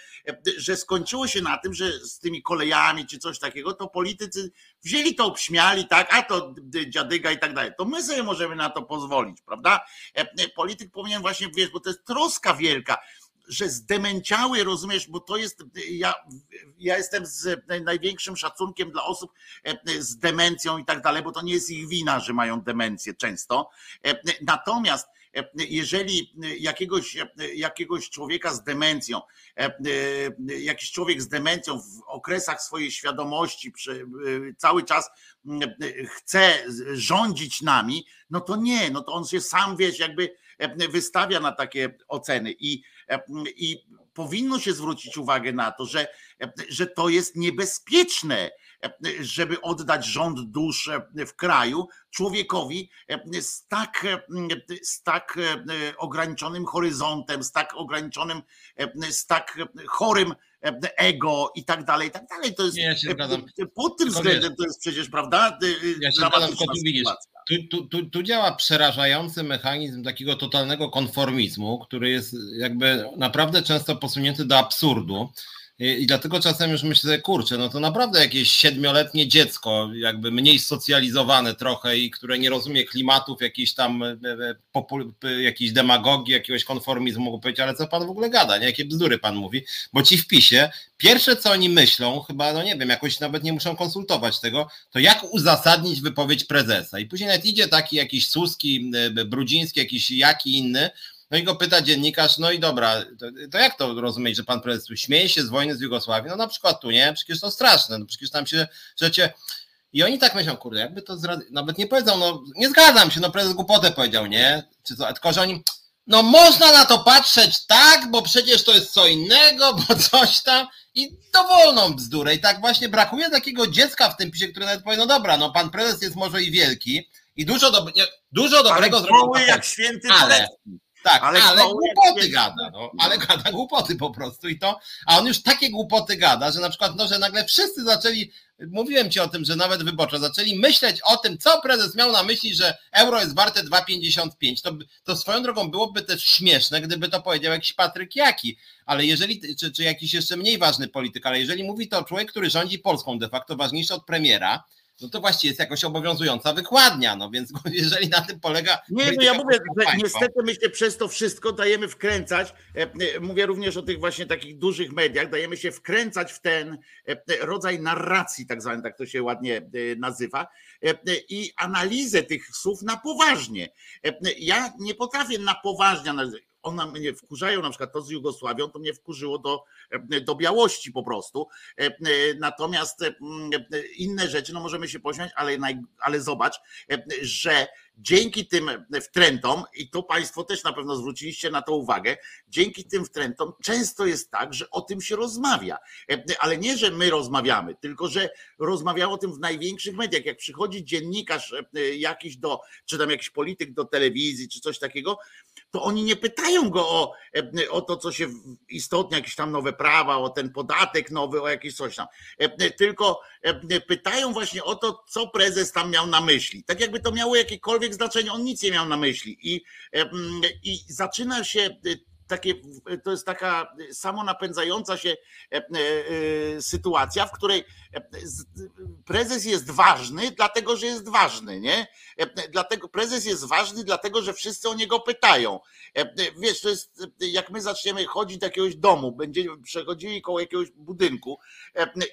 że skończyło się na tym, że z tymi kolejami czy coś takiego, to politycy wzięli to, obśmiali, tak, a to dziadyga i tak dalej. To my sobie możemy na to pozwolić, prawda? Polityk powinien właśnie, wiesz, bo to jest troska wielka, że zdemęciały, rozumiesz, bo to jest, ja, ja jestem z największym szacunkiem dla osób e, z demencją i tak dalej, bo to nie jest ich wina, że mają demencję często. E, natomiast e, jeżeli jakiegoś, jakiegoś człowieka z demencją, jakiś człowiek z demencją w okresach swojej świadomości cały czas chce rządzić nami, no to nie, no to on się sam, wiesz, jakby wystawia na takie oceny. I i powinno się zwrócić uwagę na to, że, że to jest niebezpieczne, żeby oddać rząd dusz w kraju człowiekowi z tak, z tak ograniczonym horyzontem, z tak ograniczonym, z tak chorym ego i tak dalej, i tak dalej. To jest, Nie, ja pod tym względem to jest przecież, prawda, ja się zgadzam, widzisz, tu, tu, tu, działa przerażający mechanizm takiego totalnego konformizmu, który jest jakby naprawdę często posunięty do absurdu. I dlatego czasem już myślę, kurczę, no to naprawdę jakieś siedmioletnie dziecko, jakby mniej socjalizowane trochę i które nie rozumie klimatów, jakiejś tam e, e, jakiejś demagogii, jakiegoś konformizmu mógł powiedzieć, ale co pan w ogóle gada, nie? jakie bzdury pan mówi, bo ci w PiSie, pierwsze co oni myślą, chyba, no nie wiem, jakoś nawet nie muszą konsultować tego, to jak uzasadnić wypowiedź prezesa i później nawet idzie taki jakiś Suski, e, Brudziński, jakiś jaki inny, no i go pyta dziennikarz, no i dobra, to, to, jak to rozumieć, że pan prezes tu śmieje się z wojny z Jugosławii? No na przykład tu, nie? Przecież to straszne, no przecież tam się rzecie... I oni tak myślą, kurde, jakby to zra... nawet nie powiedzą, no nie zgadzam się, no prezes głupotę powiedział, nie? Czy co, tylko że oni, no można na to patrzeć tak, bo przecież to jest co innego, bo coś tam i dowolną bzdurę. I tak właśnie brakuje takiego dziecka w tym pisie, które nawet powie, no dobra, no pan prezes jest może i wielki i dużo, do... dużo dobrego zrobił. jak święty ale, tak, ale, ale głupoty gada, no, ale gada głupoty po prostu i to, a on już takie głupoty gada, że na przykład, no, że nagle wszyscy zaczęli, mówiłem ci o tym, że nawet wyborczo zaczęli myśleć o tym, co prezes miał na myśli, że euro jest warte 2,55, to, to swoją drogą byłoby też śmieszne, gdyby to powiedział jakiś Patryk Jaki, ale jeżeli, czy, czy jakiś jeszcze mniej ważny polityk, ale jeżeli mówi to człowiek, który rządzi Polską de facto ważniejszy od premiera, no to właściwie jest jakoś obowiązująca wykładnia, no więc jeżeli na tym polega... Nie, no ja mówię, że niestety my się przez to wszystko dajemy wkręcać, e, e, mówię również o tych właśnie takich dużych mediach, dajemy się wkręcać w ten e, rodzaj narracji, tak zwany, tak to się ładnie nazywa, i analizę tych słów na poważnie. Ja nie potrafię na poważnie analizować one mnie wkurzają, na przykład to z Jugosławią, to mnie wkurzyło do, do białości po prostu. Natomiast inne rzeczy, no możemy się pośmiać, ale, ale zobacz, że dzięki tym wtrętom, i to Państwo też na pewno zwróciliście na to uwagę, dzięki tym wtrętom często jest tak, że o tym się rozmawia. Ale nie, że my rozmawiamy, tylko że rozmawiało o tym w największych mediach. Jak przychodzi dziennikarz jakiś do, czy tam jakiś polityk do telewizji, czy coś takiego, to oni nie pytają go o, o to, co się istotnie, jakieś tam nowe prawa, o ten podatek nowy, o jakieś coś tam. Tylko pytają właśnie o to, co prezes tam miał na myśli. Tak jakby to miało jakiekolwiek znaczenie, on nic nie miał na myśli. I, i zaczyna się takie, to jest taka samonapędzająca się e, e, sytuacja, w której e, prezes jest ważny, dlatego że jest ważny, nie? Dlatego prezes jest ważny, dlatego że wszyscy o niego pytają. Wiesz, to jest jak my zaczniemy chodzić do jakiegoś domu, będziemy przechodzili koło jakiegoś budynku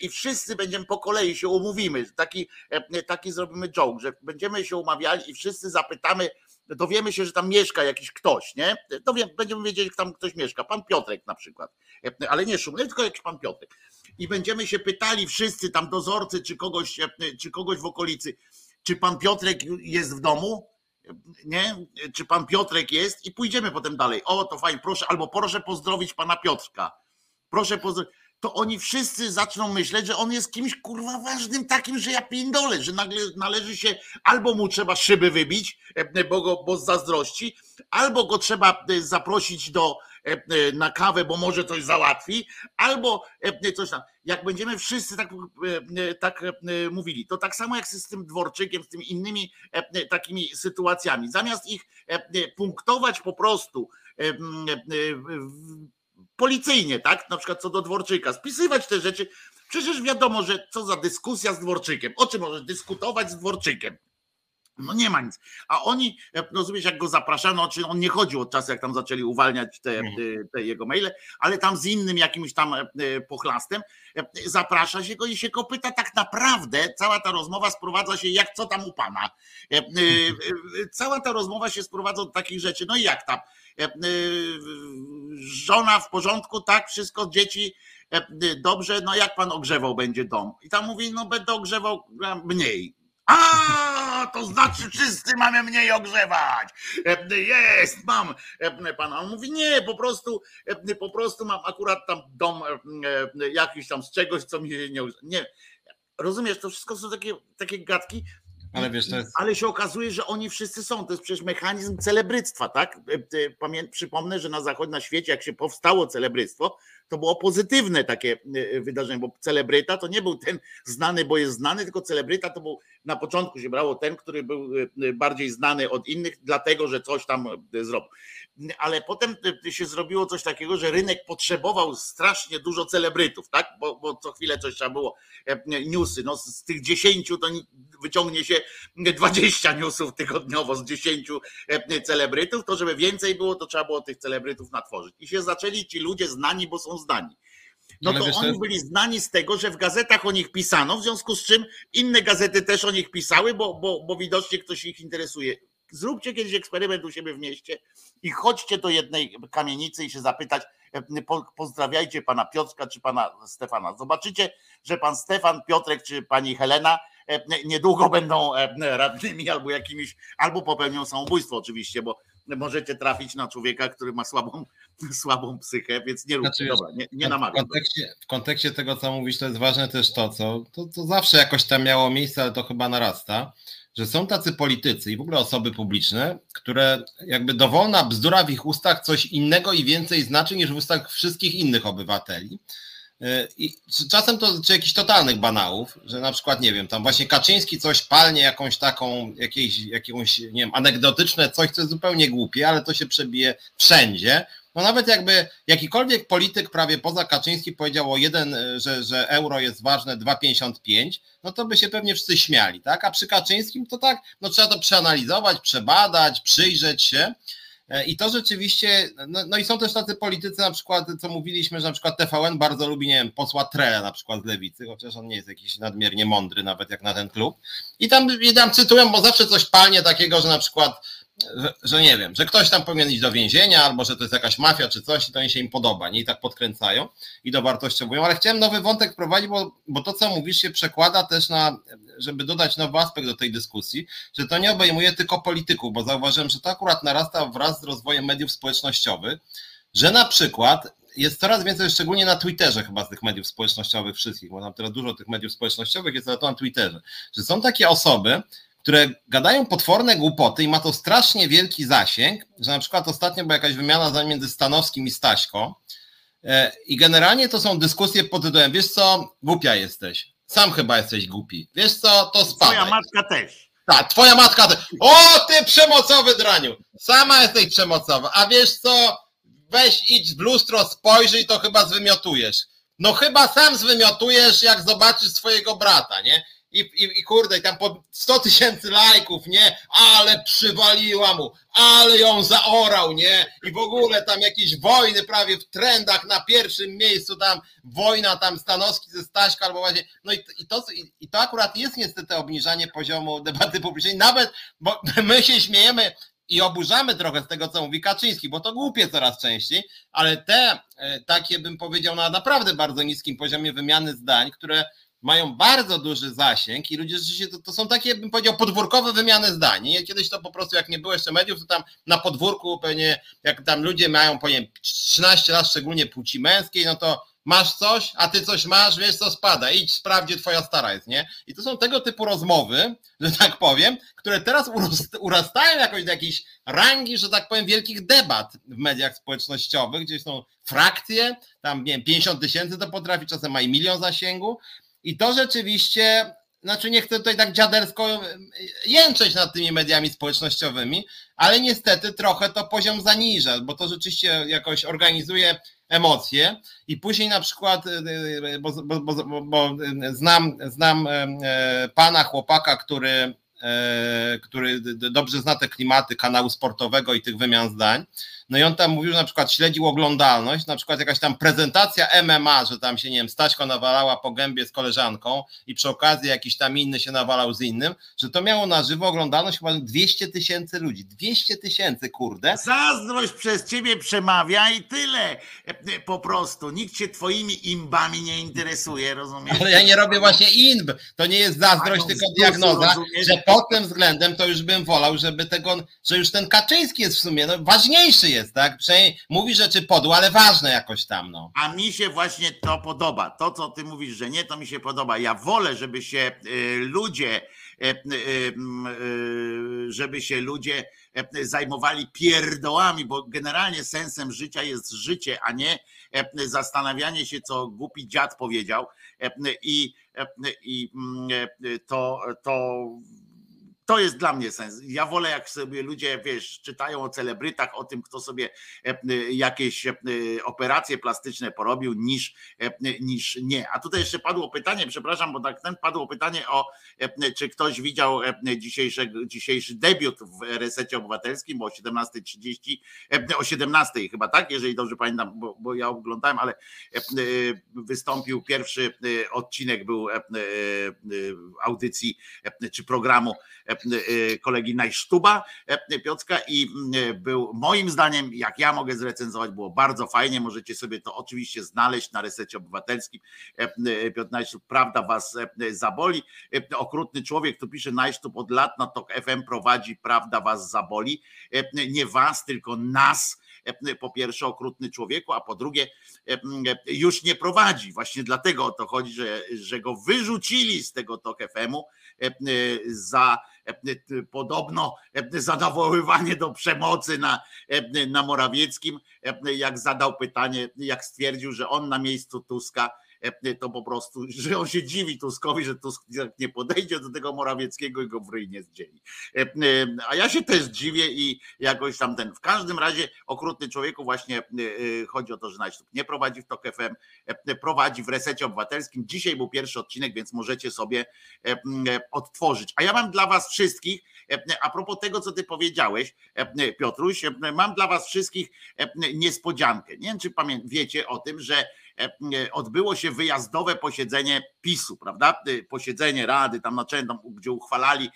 i wszyscy będziemy po kolei się umówimy. Taki, taki zrobimy joke, że będziemy się umawiali i wszyscy zapytamy, dowiemy się, że tam mieszka jakiś ktoś, nie? Dowiem, będziemy wiedzieli, jak tam ktoś mieszka. Pan Piotrek na przykład, ale nie Szumny, tylko jakiś pan Piotrek. I będziemy się pytali wszyscy tam dozorcy, czy kogoś, czy kogoś w okolicy, czy pan Piotrek jest w domu? Nie? Czy pan Piotrek jest? I pójdziemy potem dalej. O, to fajnie, proszę, albo proszę pozdrowić pana Piotrka. Proszę pozdrowić to oni wszyscy zaczną myśleć, że on jest kimś kurwa ważnym takim, że ja pindolę, że nagle należy się, albo mu trzeba szyby wybić, e, bo, go, bo z zazdrości, albo go trzeba e, zaprosić do, e, na kawę, bo może coś załatwi, albo coś tam. Jak będziemy wszyscy tak, tak mówili, to tak samo jak z tym dworczykiem, z tymi innymi takimi sytuacjami. Zamiast ich punktować po prostu policyjnie, tak? Na przykład co do Dworczyka, spisywać te rzeczy. Przecież wiadomo, że co za dyskusja z Dworczykiem. O czym możesz dyskutować z Dworczykiem? No nie ma nic. A oni, rozumiesz, jak go zapraszano, czy on nie chodził od czasu, jak tam zaczęli uwalniać te, mhm. te jego maile, ale tam z innym jakimś tam e, pochlastem e, zaprasza się go i się go pyta tak naprawdę, cała ta rozmowa sprowadza się, jak co tam u pana. E, cała ta rozmowa się sprowadza do takich rzeczy, no i jak tam, żona w porządku, tak, wszystko, dzieci dobrze, no jak pan ogrzewał będzie dom? I tam mówi, no będę ogrzewał mniej. A, to znaczy wszyscy mamy mniej ogrzewać. Jest, mam. Pan on mówi, nie, po prostu, po prostu mam akurat tam dom jakiś tam z czegoś, co mi się nie. Nie. Rozumiesz, to wszystko są takie, takie gadki, ale, wiesz, jest... Ale się okazuje, że oni wszyscy są. To jest przecież mechanizm celebryctwa, tak? Pamię... Przypomnę, że na zachodzie, na świecie, jak się powstało celebryctwo, to było pozytywne takie e, wydarzenie, bo celebryta to nie był ten znany, bo jest znany, tylko celebryta to był na początku się brało ten, który był e, bardziej znany od innych, dlatego że coś tam e, zrobił. Ale potem się zrobiło coś takiego, że rynek potrzebował strasznie dużo celebrytów, tak? Bo, bo co chwilę coś trzeba było, newsy. No z tych dziesięciu to wyciągnie się 20 newsów tygodniowo z 10 celebrytów, to żeby więcej było, to trzeba było tych celebrytów natworzyć. I się zaczęli ci ludzie znani, bo są zdani. No to wiesz, oni byli znani z tego, że w gazetach o nich pisano, w związku z czym inne gazety też o nich pisały, bo, bo, bo widocznie ktoś ich interesuje. Zróbcie kiedyś eksperyment u siebie w mieście i chodźcie do jednej kamienicy i się zapytać, e, pozdrawiajcie pana Piotrka czy pana Stefana. Zobaczycie, że pan Stefan, Piotrek czy pani Helena e, niedługo będą e, radnymi albo jakimiś, albo popełnią samobójstwo oczywiście, bo możecie trafić na człowieka, który ma słabą, słabą psychę, więc nie róbcie, znaczy, dobra, nie, nie namawiam. W kontekście, w kontekście tego, co mówisz, to jest ważne też to, co to, to zawsze jakoś tam miało miejsce, ale to chyba narasta, że są tacy politycy i w ogóle osoby publiczne, które jakby dowolna bzdura w ich ustach coś innego i więcej znaczy niż w ustach wszystkich innych obywateli. E, I czasem to czy jakichś totalnych banałów, że na przykład, nie wiem, tam właśnie Kaczyński coś palnie, jakąś taką, jakieś, jakąś, nie wiem, anegdotyczne coś, co jest zupełnie głupie, ale to się przebije wszędzie. No nawet jakby jakikolwiek polityk prawie poza Kaczyński powiedział o jeden, e, że, że euro jest ważne 2,55, no to by się pewnie wszyscy śmiali, tak? A przy Kaczyńskim to tak, no trzeba to przeanalizować, przebadać, przyjrzeć się. E, I to rzeczywiście, no, no, i są też tacy politycy, na przykład, co mówiliśmy, że na przykład TVN bardzo lubi, nie wiem, posła Trele na przykład z Lewicy, chociaż on nie jest jakiś nadmiernie mądry nawet jak na ten klub. I tam, i tam cytują, bo zawsze coś palnie takiego, że na przykład że, że, nie wiem, że ktoś tam powinien iść do więzienia, albo że to jest jakaś mafia czy coś i to nie się im podoba, nie? I tak podkręcają i dowartościowują, ale chciałem nowy wątek prowadzić, bo, bo to, co mówisz, się przekłada też na, żeby dodać nowy aspekt do tej dyskusji, że to nie obejmuje tylko polityków, bo zauważyłem, że to akurat narasta wraz z rozwojem mediów społecznościowych, że na przykład jest coraz więcej, szczególnie na Twitterze chyba z tych mediów społecznościowych wszystkich, bo tam teraz dużo tych mediów społecznościowych jest ale to na Twitterze, że są takie osoby, które gadają potworne głupoty i ma to strasznie wielki zasięg, że na przykład ostatnio była jakaś wymiana między Stanowskim i Staśko e, i generalnie to są dyskusje pod tytułem, wiesz co, głupia jesteś, sam chyba jesteś głupi, wiesz co, to spadaj. Twoja matka też. Tak, twoja matka też. O, ty przemocowy draniu, sama jesteś przemocowa, a wiesz co, weź idź w lustro, spojrzyj, to chyba zwymiotujesz. No chyba sam zwymiotujesz, jak zobaczysz swojego brata, nie? I, i, i kurde, tam po 100 tysięcy lajków, nie? Ale przywaliła mu, ale ją zaorał, nie? I w ogóle tam jakieś wojny prawie w trendach na pierwszym miejscu, tam wojna tam Stanowski ze Staśka albo właśnie, no i, i, to, i, i to akurat jest niestety obniżanie poziomu debaty publicznej, nawet, bo my się śmiejemy, i oburzamy trochę z tego, co mówi Kaczyński, bo to głupie coraz częściej, ale te e, takie, bym powiedział, na naprawdę bardzo niskim poziomie wymiany zdań, które mają bardzo duży zasięg i ludzie rzeczywiście to, to są takie, bym powiedział, podwórkowe wymiany zdań. Nie? Kiedyś to po prostu, jak nie było jeszcze mediów, to tam na podwórku pewnie, jak tam ludzie mają, powiem, 13 lat, szczególnie płci męskiej, no to masz coś, a ty coś masz, wiesz co spada, idź sprawdź, twoja stara jest, nie? I to są tego typu rozmowy, że tak powiem, które teraz urastają jakoś do jakiejś rangi, że tak powiem, wielkich debat w mediach społecznościowych, gdzie są frakcje, tam nie wiem, 50 tysięcy to potrafi, czasem ma i milion zasięgu, i to rzeczywiście, znaczy nie chcę tutaj tak dziadersko e, jęczeć nad tymi mediami społecznościowymi, ale niestety trochę to poziom zaniża, bo to rzeczywiście jakoś organizuje emocje i później na przykład, e, e, bo, bo, bo, bo znam, znam pana chłopaka, który, który dobrze zna te klimaty kanału sportowego i tych wymian zdań, no i on tam mówił, że na przykład śledził oglądalność, na przykład jakaś tam prezentacja MMA, że tam się, nie wiem, Staśko nawalała po gębie z koleżanką i przy okazji jakiś tam inny się nawalał z innym, że to miało na żywo oglądalność chyba 200 tysięcy ludzi. 200 tysięcy, kurde. Zazdrość przez ciebie przemawia i tyle. Po prostu. Nikt się twoimi imbami nie interesuje, rozumiesz? Ale ja nie robię właśnie imb. To nie jest zazdrość, tylko diagnoza, że pod tym względem to już bym wolał, żeby tego, że już ten Kaczyński jest w sumie no, ważniejszy jest jest, tak? Przynajmniej mówi rzeczy podłe, ale ważne jakoś tam, no. A mi się właśnie to podoba. To, co ty mówisz, że nie, to mi się podoba. Ja wolę, żeby się y, ludzie, y, y, żeby się ludzie zajmowali pierdołami, bo generalnie sensem życia jest życie, a nie zastanawianie się, co głupi dziad powiedział. I, i mm, to, to to jest dla mnie sens. Ja wolę, jak sobie ludzie, wiesz, czytają o celebrytach, o tym, kto sobie e, e, jakieś e, operacje plastyczne porobił, niż, niż nie. A tutaj jeszcze padło pytanie, przepraszam, bo tak ten padło pytanie o, czy ktoś widział dzisiejszy, dzisiejszy debiut w resecie obywatelskim, bo o 17.30, o 17 chyba tak, jeżeli dobrze pamiętam, bo, bo ja oglądałem, ale wystąpił pierwszy odcinek był audycji czy programu kolegi Najsztuba e, Piotrka i e, był moim zdaniem, jak ja mogę zrecenzować, było bardzo fajnie, możecie sobie to oczywiście znaleźć na resecie obywatelskim. Piotr Najsztub, prawda was zaboli. Okrutny człowiek, tu pisze Najsztub od lat na TOK FM prowadzi, prawda was zaboli. Nie was, tylko nas po pierwsze okrutny człowieku, a po drugie już nie prowadzi. Właśnie dlatego o to chodzi, że, że go wyrzucili z tego TOK FM-u za podobno zadawoływanie do przemocy na, na Morawieckim, jak zadał pytanie, jak stwierdził, że on na miejscu Tuska E, to po prostu, że on się dziwi Tuskowi, że Tusk nie podejdzie do tego Morawieckiego i go w ryj nie zdzieli. E, e, a ja się też dziwię i jakoś tam ten, w każdym razie okrutny człowieku właśnie chodzi o to, że Najsztuk nie prowadzi w TOK FM, prowadzi w Resecie Obywatelskim. Dzisiaj był pierwszy odcinek, więc możecie sobie odtworzyć. A ja mam dla was wszystkich, a propos tego, co ty powiedziałeś, Piotruś, mam dla was wszystkich niespodziankę. Nie wiem, czy wiecie o tym, że odbyło się wyjazdowe posiedzenie PiSu, prawda? Posiedzenie Rady, tam naczelne, gdzie uchwalali,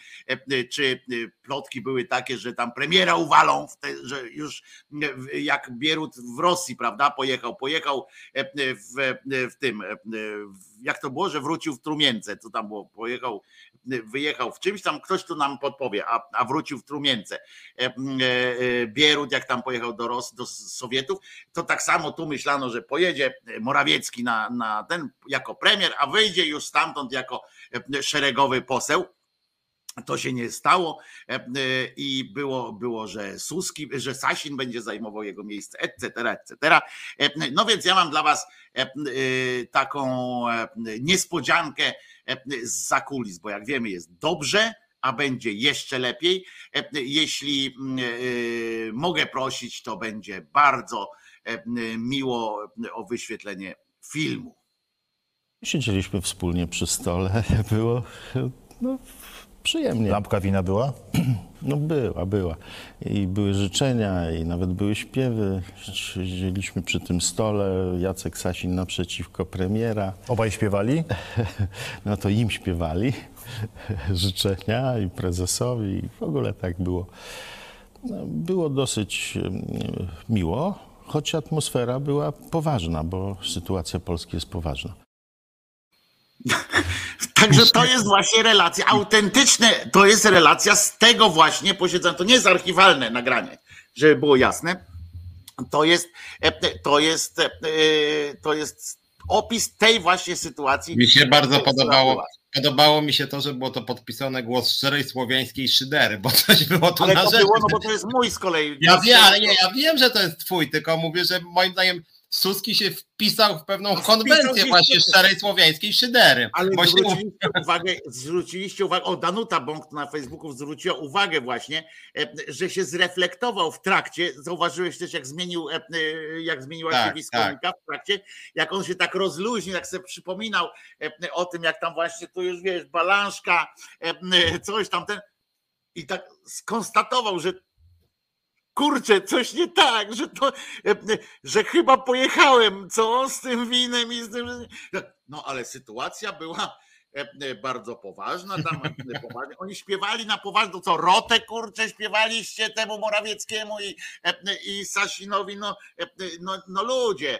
czy plotki były takie, że tam premiera uwalą, że już jak Bierut w Rosji, prawda? Pojechał, pojechał w, w tym, jak to było, że wrócił w Trumience, co tam było, pojechał wyjechał w czymś tam, ktoś tu nam podpowie, a, a wrócił w Trumience. E, e, Bierut, jak tam pojechał do Rosji, do Sowietów, to tak samo tu myślano, że pojedzie Morawiecki na, na ten jako premier, a wyjdzie już stamtąd jako szeregowy poseł. To się nie stało i było, było, że Suski, że Sasin będzie zajmował jego miejsce, etc., etc. No więc ja mam dla was taką niespodziankę, z zakulis, bo jak wiemy jest dobrze, a będzie jeszcze lepiej. Jeśli mm, e, mogę prosić, to będzie bardzo miło o wyświetlenie filmu. Siedzieliśmy wspólnie przy stole, było no, przyjemnie. Lampka wina była? No była, była. I były życzenia, i nawet były śpiewy. Siedzieliśmy przy tym stole, Jacek Sasin naprzeciwko premiera. Obaj śpiewali? No to im śpiewali życzenia i prezesowi i w ogóle tak było. No, było dosyć miło, choć atmosfera była poważna, bo sytuacja Polski jest poważna. Także to jest właśnie relacja autentyczna, to jest relacja z tego właśnie posiedzenia. To nie jest archiwalne nagranie, żeby było jasne. To jest, to jest, e, to jest opis tej właśnie sytuacji. Mi się bardzo podobało. Podobało mi się to, że było to podpisane głos szczerej słowiańskiej szydery, bo coś było tu ale na to rzeczy. było, no bo to jest mój z kolei. Ja wiem, ale nie, ja wiem, że to jest twój, tylko mówię, że moim zdaniem Suski się wpisał w pewną konwencję właśnie szczerej słowiańskiej szydery. Ale zwróciliście, się... uwagę, zwróciliście uwagę, o Danuta Bąk na Facebooku zwróciła uwagę właśnie, e, że się zreflektował w trakcie, zauważyłeś też jak zmienił, e, e, jak zmieniła tak, się wiskomika tak. w trakcie, jak on się tak rozluźnił, jak sobie przypominał o tym, jak tam właśnie tu już wiesz, balanszka, coś tam ten i tak skonstatował, że kurczę, coś nie tak, że to, że chyba pojechałem, co z tym winem i z tym. No ale sytuacja była bardzo poważna, tam poważnie. Oni śpiewali na poważnie, co rotę kurczę śpiewaliście temu Morawieckiemu i, i Sasinowi, no, no, no ludzie.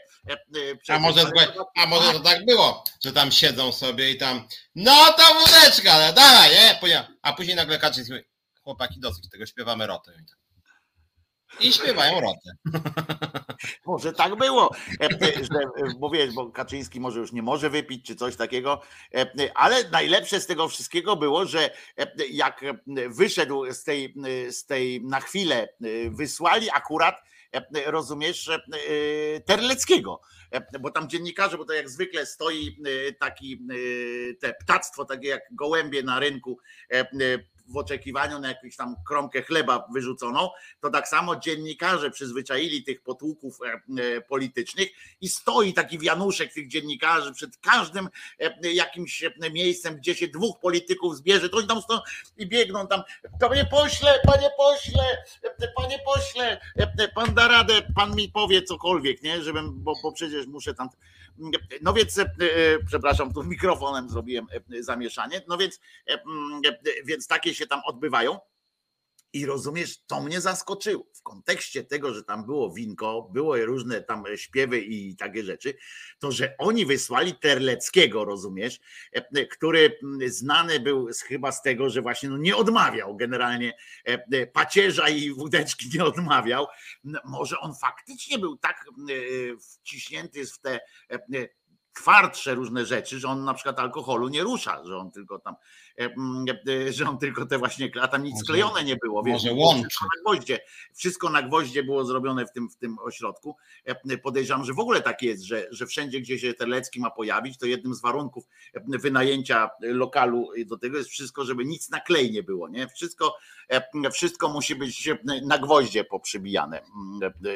A może, a może to tak było, że tam siedzą sobie i tam, no to wódeczka, dawaj, nie? A później nagle Kaczyński mówi, chłopaki dosyć tego, śpiewamy rotę. I śpiewają rotę. Może tak było, e, e, że, e, bo wiesz, bo Kaczyński może już nie może wypić czy coś takiego, ale najlepsze z tego wszystkiego było, że jak wyszedł z tej, z tej na chwilę, wysłali akurat, rozumiesz, Terleckiego, bo tam dziennikarze, bo to jak zwykle stoi taki te ptactwo, takie jak gołębie na rynku w oczekiwaniu na jakąś tam kromkę chleba wyrzuconą, to tak samo dziennikarze przyzwyczaili tych potłuków e, e, politycznych i stoi taki wianuszek tych dziennikarzy przed każdym e, jakimś miejscem, gdzie się dwóch polityków zbierze, to oni tam stoją i biegną tam, panie pośle, panie pośle, panie pośle, pan da radę, pan mi powie cokolwiek, nie, żebym, bo, bo przecież muszę tam no więc, e, e, przepraszam, tu mikrofonem zrobiłem e, zamieszanie. No więc, więc takie się tam odbywają. I rozumiesz, to mnie zaskoczyło. W kontekście tego, że tam było winko, było różne tam śpiewy i takie rzeczy, to że oni wysłali Terleckiego, rozumiesz, który znany był chyba z tego, że właśnie no nie odmawiał generalnie pacierza i wódeczki nie odmawiał. Może on faktycznie był tak wciśnięty w te twardsze różne rzeczy, że on na przykład alkoholu nie rusza, że on tylko tam, e, e, że on tylko te właśnie, a tam nic może, sklejone nie było. Wiesz, może łączy. Wszystko na gwoździe, wszystko na gwoździe było zrobione w tym, w tym ośrodku. E, podejrzewam, że w ogóle tak jest, że, że wszędzie, gdzie się Terlecki ma pojawić, to jednym z warunków wynajęcia lokalu do tego jest wszystko, żeby nic na klej nie było, nie? Wszystko, wszystko musi być na gwoździe poprzybijane.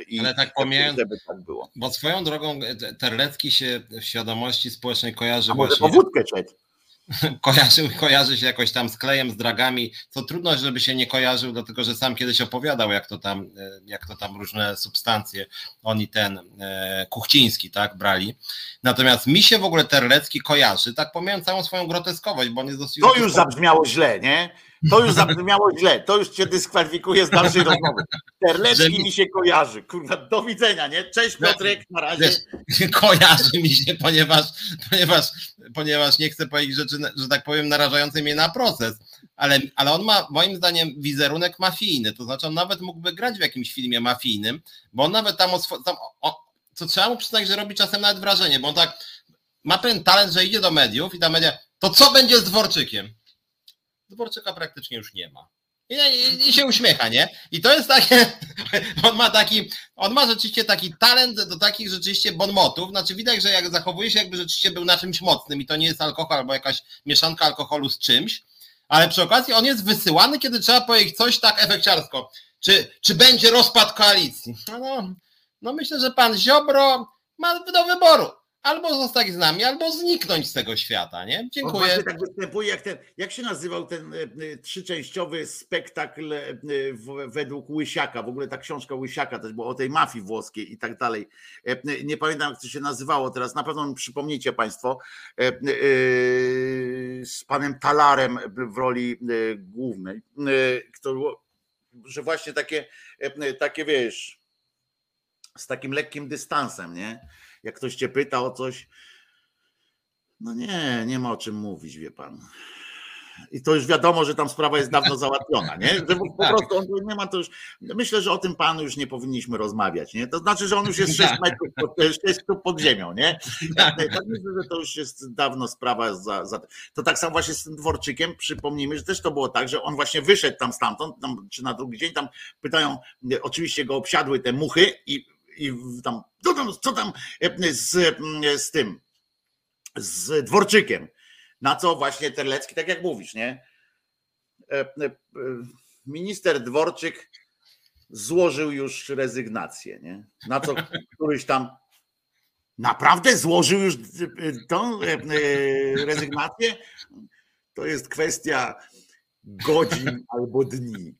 I Ale tak pomijając, żeby tak było. Bo swoją drogą Terlecki się w świadomości społecznej kojarzy A właśnie. Może po wódkę szedł. kojarzy, kojarzy się jakoś tam z klejem, z dragami, co trudno, żeby się nie kojarzył, dlatego że sam kiedyś opowiadał, jak to tam, e, jak to tam różne substancje oni ten e, Kuchciński, tak, brali. Natomiast mi się w ogóle Terlecki kojarzy, tak pomijając całą swoją groteskowość, bo on jest dosyć... To już zabrzmiało źle, nie? To już zabrzmiało źle, to już cię dyskwalifikuje z dalszej rozmowy. Terlecki mi się kojarzy. Kurwa, do widzenia, nie? Cześć Piotrek, na razie. Wiesz, kojarzy mi się, ponieważ, ponieważ, ponieważ nie chcę powiedzieć rzeczy, że tak powiem, narażającej mnie na proces, ale, ale on ma moim zdaniem wizerunek mafijny, to znaczy on nawet mógłby grać w jakimś filmie mafijnym, bo on nawet tam, tam o, co trzeba mu przyznać, że robi czasem nawet wrażenie, bo on tak ma ten talent, że idzie do mediów i ta media, to co będzie z Dworczykiem? Dworczyka praktycznie już nie ma. I, i, I, się uśmiecha, nie? I to jest takie, on ma taki, on ma rzeczywiście taki talent do takich rzeczywiście bonmotów, znaczy widać, że jak zachowuje się jakby rzeczywiście był na czymś mocnym i to nie jest alkohol albo jakaś mieszanka alkoholu z czymś, ale przy okazji on jest wysyłany, kiedy trzeba powiedzieć coś tak efekciarsko. Czy, czy będzie rozpad koalicji? No, no, no myślę, że pan Ziobro ma do wyboru albo zostać z nami, albo zniknąć z tego świata, nie? Dziękuję. Tak występuje jak ten, jak się nazywał ten e, e, trzyczęściowy spektakl e, według Łysiaka, w ogóle ta książka Łysiaka też była o tej mafii włoskiej i tak dalej. Nie pamiętam jak to się nazywało teraz, na pewno mi przypomnicie Państwo z panem Talarem w roli głównej, że właśnie takie, takie wiesz, z takim lekkim dystansem, nie? Jak ktoś cię pyta o coś, no nie, nie ma o czym mówić, wie pan. I to już wiadomo, że tam sprawa jest dawno załatwiona, nie? Że po tak. prostu on nie ma to już. Myślę, że o tym panu już nie powinniśmy rozmawiać, nie? To znaczy, że on już jest 6 tak. metrów pod, 6 metrów pod ziemią, nie? Tak, tak myślę, że to już jest dawno sprawa za, za, To tak samo właśnie z tym dworczykiem, przypomnijmy, że też to było tak, że on właśnie wyszedł tam stamtąd, tam, czy na drugi dzień tam pytają, oczywiście go obsiadły te muchy i i tam, co tam, e, z, e, z tym, z Dworczykiem. Na co właśnie Terlecki, tak jak mówisz, nie? E, minister Dworczyk złożył już rezygnację, nie? Na co któryś tam naprawdę złożył już tą rezygnację? To jest kwestia godzin albo dni.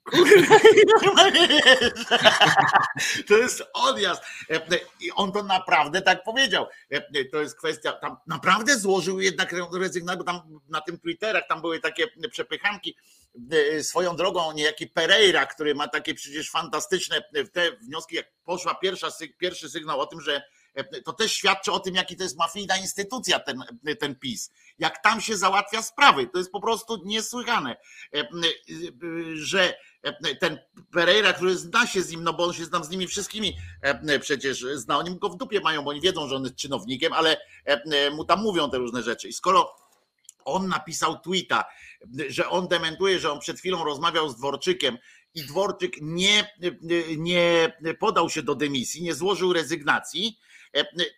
To jest odjazd. I on to naprawdę tak powiedział. To jest kwestia, tam naprawdę złożył jednak rezygnację, bo tam na tym Twitterach tam były takie przepychanki. Swoją drogą niejaki Pereira, który ma takie przecież fantastyczne te wnioski, jak poszła pierwsza, pierwszy sygnał o tym, że to też świadczy o tym, jaki to jest mafijna instytucja ten, ten PiS. Jak tam się załatwia sprawy, to jest po prostu niesłychane, że ten Pereira, który zna się z nim, no bo on się znam z nimi wszystkimi, przecież zna, oni go w dupie mają, bo oni wiedzą, że on jest czynownikiem, ale mu tam mówią te różne rzeczy. I skoro on napisał tweeta, że on dementuje, że on przed chwilą rozmawiał z Dworczykiem i Dworczyk nie, nie podał się do dymisji, nie złożył rezygnacji, E,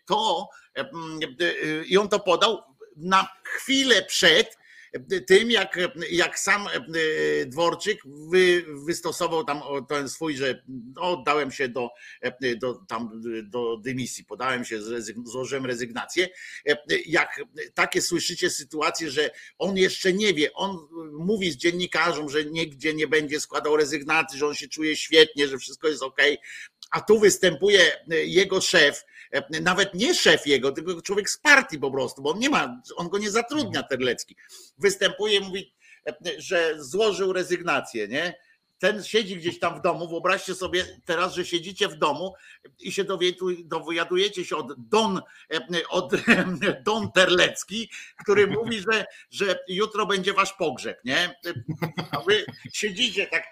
to e, e, i on to podał na chwilę przed tym, jak, jak sam Dworczyk wy, wystosował tam ten swój, że oddałem się do, do, tam, do dymisji, podałem się, złożyłem rezygnację. Jak takie słyszycie sytuacje, że on jeszcze nie wie, on mówi z dziennikarzom, że nigdzie nie będzie składał rezygnacji, że on się czuje świetnie, że wszystko jest ok, a tu występuje jego szef, E, nawet nie szef jego, tylko człowiek z partii po prostu, bo on nie ma, on go nie zatrudnia Terlecki. Występuje, mówi, e, że złożył rezygnację, nie? Ten siedzi gdzieś tam w domu. Wyobraźcie sobie teraz, że siedzicie w domu i się dowiadujecie się od Don, e, od Don Terlecki, który mówi, że, że jutro będzie wasz pogrzeb, nie? A wy siedzicie tak,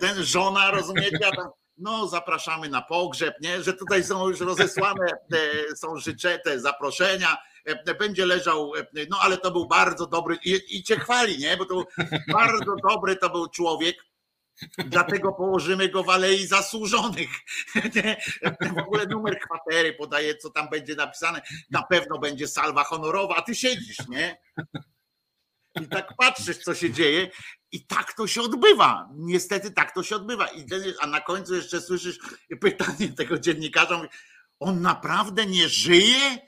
ten żona, rozumiecie, a tam no zapraszamy na pogrzeb, nie? że tutaj są już rozesłane, e, są życzete, zaproszenia, e, będzie leżał, e, no ale to był bardzo dobry i, i cię chwali, nie? bo to bardzo dobry to był człowiek, Dlatego położymy go w alei zasłużonych. W ogóle numer kwatery podaje, co tam będzie napisane. Na pewno będzie salwa honorowa, a ty siedzisz, nie? I tak patrzysz, co się dzieje, i tak to się odbywa. Niestety tak to się odbywa. I a na końcu jeszcze słyszysz pytanie tego dziennikarza: on naprawdę nie żyje?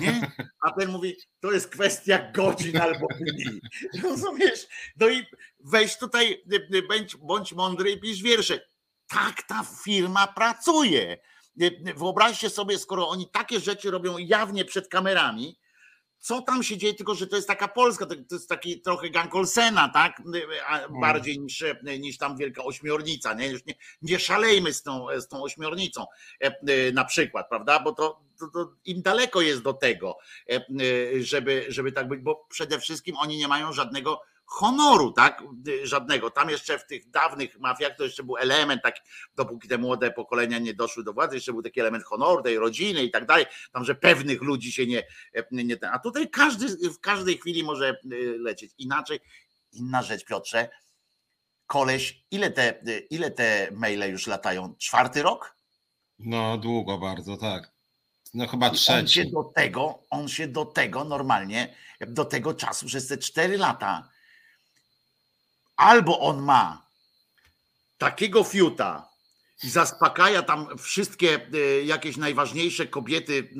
Nie? A ten mówi, to jest kwestia godzin albo dni. Rozumiesz? No i weź tutaj, bądź, bądź mądry i pisz wiersze. Tak ta firma pracuje. Wyobraźcie sobie, skoro oni takie rzeczy robią jawnie przed kamerami, co tam się dzieje, tylko że to jest taka Polska, to, jest taki trochę gang Olsena, tak? Mm. Bardziej niż, niż tam wielka ośmiornica, nie? Już nie, nie szalejmy z tą, z tą ośmiornicą e, na przykład, prawda? Bo to, to, to im daleko jest do tego, e, żeby, żeby tak być, bo przede wszystkim oni nie mają żadnego honoru, tak? Żadnego. Tam jeszcze w tych dawnych mafiach to jeszcze był element taki, dopóki te młode pokolenia nie doszły do władzy, jeszcze był taki element honoru, tej rodziny i tak dalej. Tam, że pewnych ludzi się nie, nie ten. A tutaj każdy w każdej chwili może y, lecieć. Inaczej, inna rzecz, Piotrze. Koleś, ile te, ile te maile już latają? Czwarty rok? No, długo bardzo, tak. No chyba trzeci. On się do tego, on się do tego normalnie, do tego czasu przez te cztery lata albo on ma takiego fiuta i zaspokaja tam wszystkie e, jakieś najważniejsze kobiety e,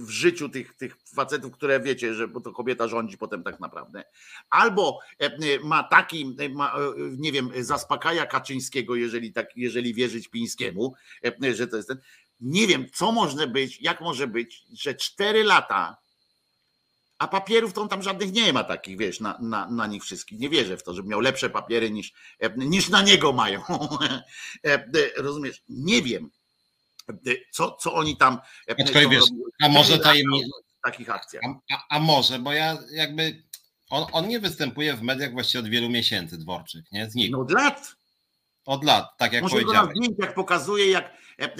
w życiu tych, tych facetów, które wiecie, że bo to kobieta rządzi potem tak naprawdę. Albo e, ma taki, ma, nie wiem, zaspokaja Kaczyńskiego, jeżeli, tak, jeżeli wierzyć Pińskiemu, że to jest ten. Nie wiem, co może być, jak może być, że cztery lata a papierów to on tam żadnych nie ma takich, wiesz, na, na, na nich wszystkich. Nie wierzę w to, żeby miał lepsze papiery niż, e, niż na niego mają. E, e, rozumiesz? Nie wiem, co, co oni tam. wiesz, a może tajemnica. W takich akcjach. A, a, a, może, bo ja jakby. On, on nie występuje w mediach właściwie od wielu miesięcy, Dworczyk, nie? Z nich. No od lat. Od lat, tak jak Może powiedziałem. Może zdjęciach pokazuje, jak.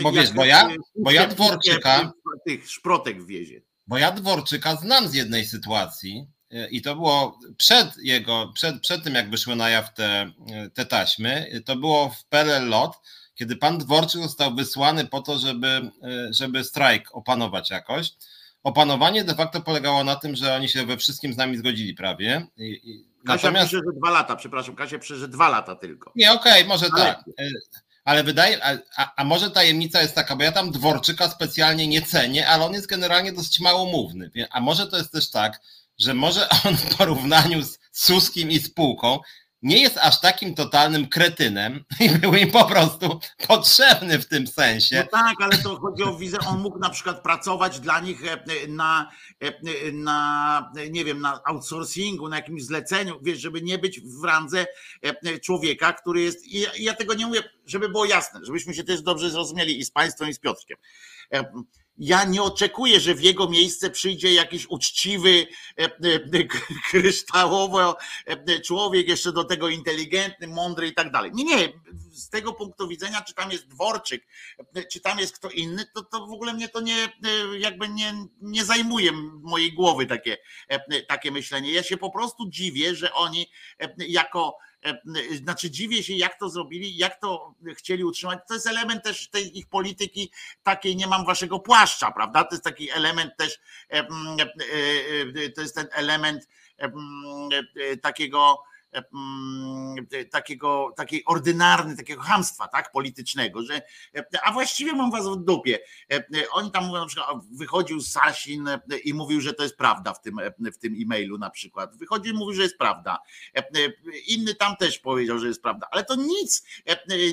Bo jak, wiesz, bo ja, bo ja Dworczyka. Tych szprotek wiezie. Bo ja Dworczyka znam z jednej sytuacji e, i to było przed jego, przed, przed tym jak wyszły na jaw te, te taśmy, to było w PRL Lot, kiedy pan Dworczyk został wysłany po to, żeby, e, żeby strajk opanować jakoś. Opanowanie de facto polegało na tym, że oni się we wszystkim z nami zgodzili prawie. Kasia natomiast... pisze, że dwa lata, przepraszam, Kasia pisze, że dwa lata tylko. Nie, okej, okay, może Ale... tak. Ale wydaje, a, a, może tajemnica jest taka, bo ja tam Dworczyka specjalnie nie cenię, ale on jest generalnie dosyć małomówny. A może to jest też tak, że może on w porównaniu z Suskim i spółką nie jest aż takim totalnym kretynem i był im po prostu potrzebny w tym sensie. No tak, ale to chodzi o wizę. On mógł na przykład pracować dla nich e, na, e, na nie wiem, na outsourcingu, na jakimś zleceniu, wiesz, żeby nie być w randze e, człowieka, który jest. I ja tego nie mówię, żeby było jasne, żebyśmy się też dobrze zrozumieli i z Państwem, i z Piotrkiem ja nie oczekuję, że w jego miejsce przyjdzie jakiś uczciwy, e, e, kryształowo e, człowiek, jeszcze do tego inteligentny, mądry i tak dalej. Nie, nie. Z tego punktu widzenia, czy tam jest dworczyk, czy tam jest kto inny, to, to w ogóle mnie to nie, jakby nie, nie zajmuje mojej głowy takie, takie myślenie. Ja się po prostu dziwię, że oni jako znaczy dziwię się, jak to zrobili, jak to chcieli utrzymać. To jest element też tej ich polityki takiej, nie mam waszego płaszcza, prawda? To jest taki element też, e, e, to jest ten element takiego takiego, takiej ordynarny, takiego hamstwa tak, politycznego, że a właściwie mam was w dupie. Oni tam mówią, na przykład wychodził Sasin i mówił, że to jest prawda w tym, w tym e-mailu na przykład. Wychodził i mówił, że jest prawda. Inny tam też powiedział, że jest prawda, ale to nic,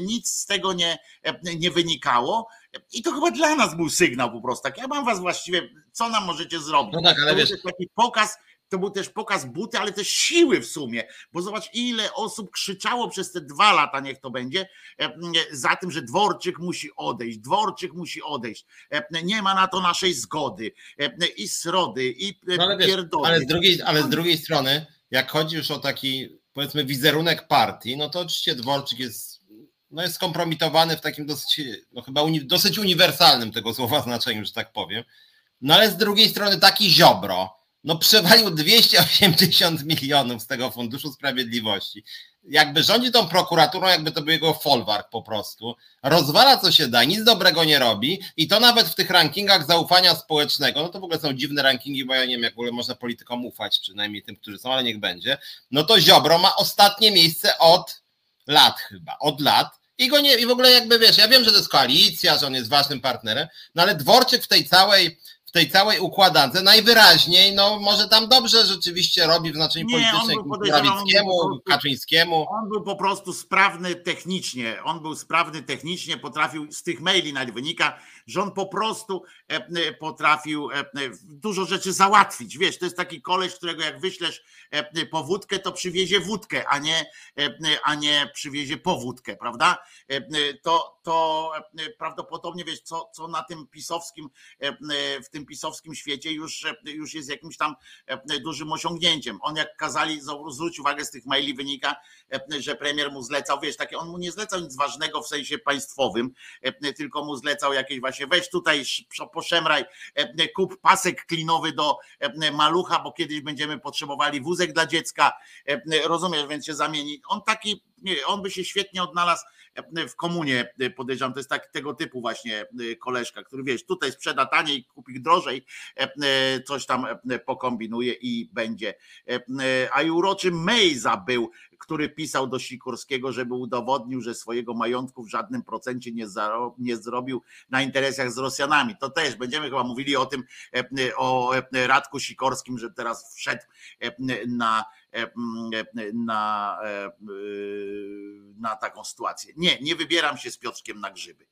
nic z tego nie, nie wynikało. I to chyba dla nas był sygnał po prostu. Tak, ja mam was właściwie, co nam możecie zrobić? No tak, ale to wiesz, taki pokaz to był też pokaz buty, ale też siły w sumie, bo zobacz, ile osób krzyczało przez te dwa lata, niech to będzie, e, za tym, że Dworczyk musi odejść, Dworczyk musi odejść, e, nie ma na to naszej zgody. E, i srody, i no ale, wiesz, ale, z drugiej, ale z drugiej strony, jak chodzi już o taki, powiedzmy, wizerunek partii, no to oczywiście Dworczyk jest no jest skompromitowany w takim dosyć, no chyba uni, dosyć uniwersalnym tego słowa znaczeniu, że tak powiem. No ale z drugiej strony taki ziobro, no przewalił 280 milionów z tego Funduszu Sprawiedliwości. Jakby rządzi tą prokuraturą, jakby to był jego folwark po prostu. Rozwala co się da, nic dobrego nie robi i to nawet w tych rankingach zaufania społecznego, no to w ogóle są dziwne rankingi, bo ja nie wiem, jak w ogóle można politykom ufać, przynajmniej tym, którzy są, ale niech będzie. No to Ziobro ma ostatnie miejsce od lat chyba, od lat. I go nie, i w ogóle jakby wiesz, ja wiem, że to jest koalicja, że on jest ważnym partnerem, no ale Dworczyk w tej całej tej całej układance najwyraźniej, no może tam dobrze rzeczywiście robi w znaczeniu Nie, politycznym prostu- Kaczyńskiemu. On był po prostu sprawny technicznie. On był sprawny technicznie, potrafił z tych maili nawet wynika, że on po prostu e, e, potrafił e, dużo rzeczy załatwić. Wiesz, to jest taki koleś, którego jak wyślesz e, po wódkę, to przywiezie wódkę, a nie, a nie przywiezie powódkę, prawda? To, to prawdopodobnie wiesz, co, co na tym pisowskim, w tym pisowskim świecie już, e, już jest jakimś tam e, dużym osiągnięciem. On jak kazali, zwróć uwagę z tych maili wynika, e, że premier mu zlecał, wiesz, takie on mu nie zlecał nic ważnego w sensie państwowym, tylko mu zlecał jakieś właśnie, weź tutaj sz- poszemraj, kup pasek klinowy do malucha, bo kiedyś będziemy potrzebowali wózek dla dziecka, rozumiesz, więc się zamieni. On taki, on by się świetnie odnalazł w komunie, e, podejrzewam, to jest tak tego typu właśnie e, koleżka, który wiesz, tutaj sprzeda taniej, kupi drożej, e, e, coś tam e, pokombinuje i będzie. E, e, A i uroczy Mejza był, który pisał do Sikorskiego, żeby udowodnił, że swojego majątku w żadnym procencie nie, zaro, nie zrobił na interesach z Rosjanami. To też będziemy chyba mówili o tym, e, e, o e, Radku Sikorskim, że teraz wszedł na na, na taką sytuację. Nie, nie wybieram się z Piotrkiem na grzyby.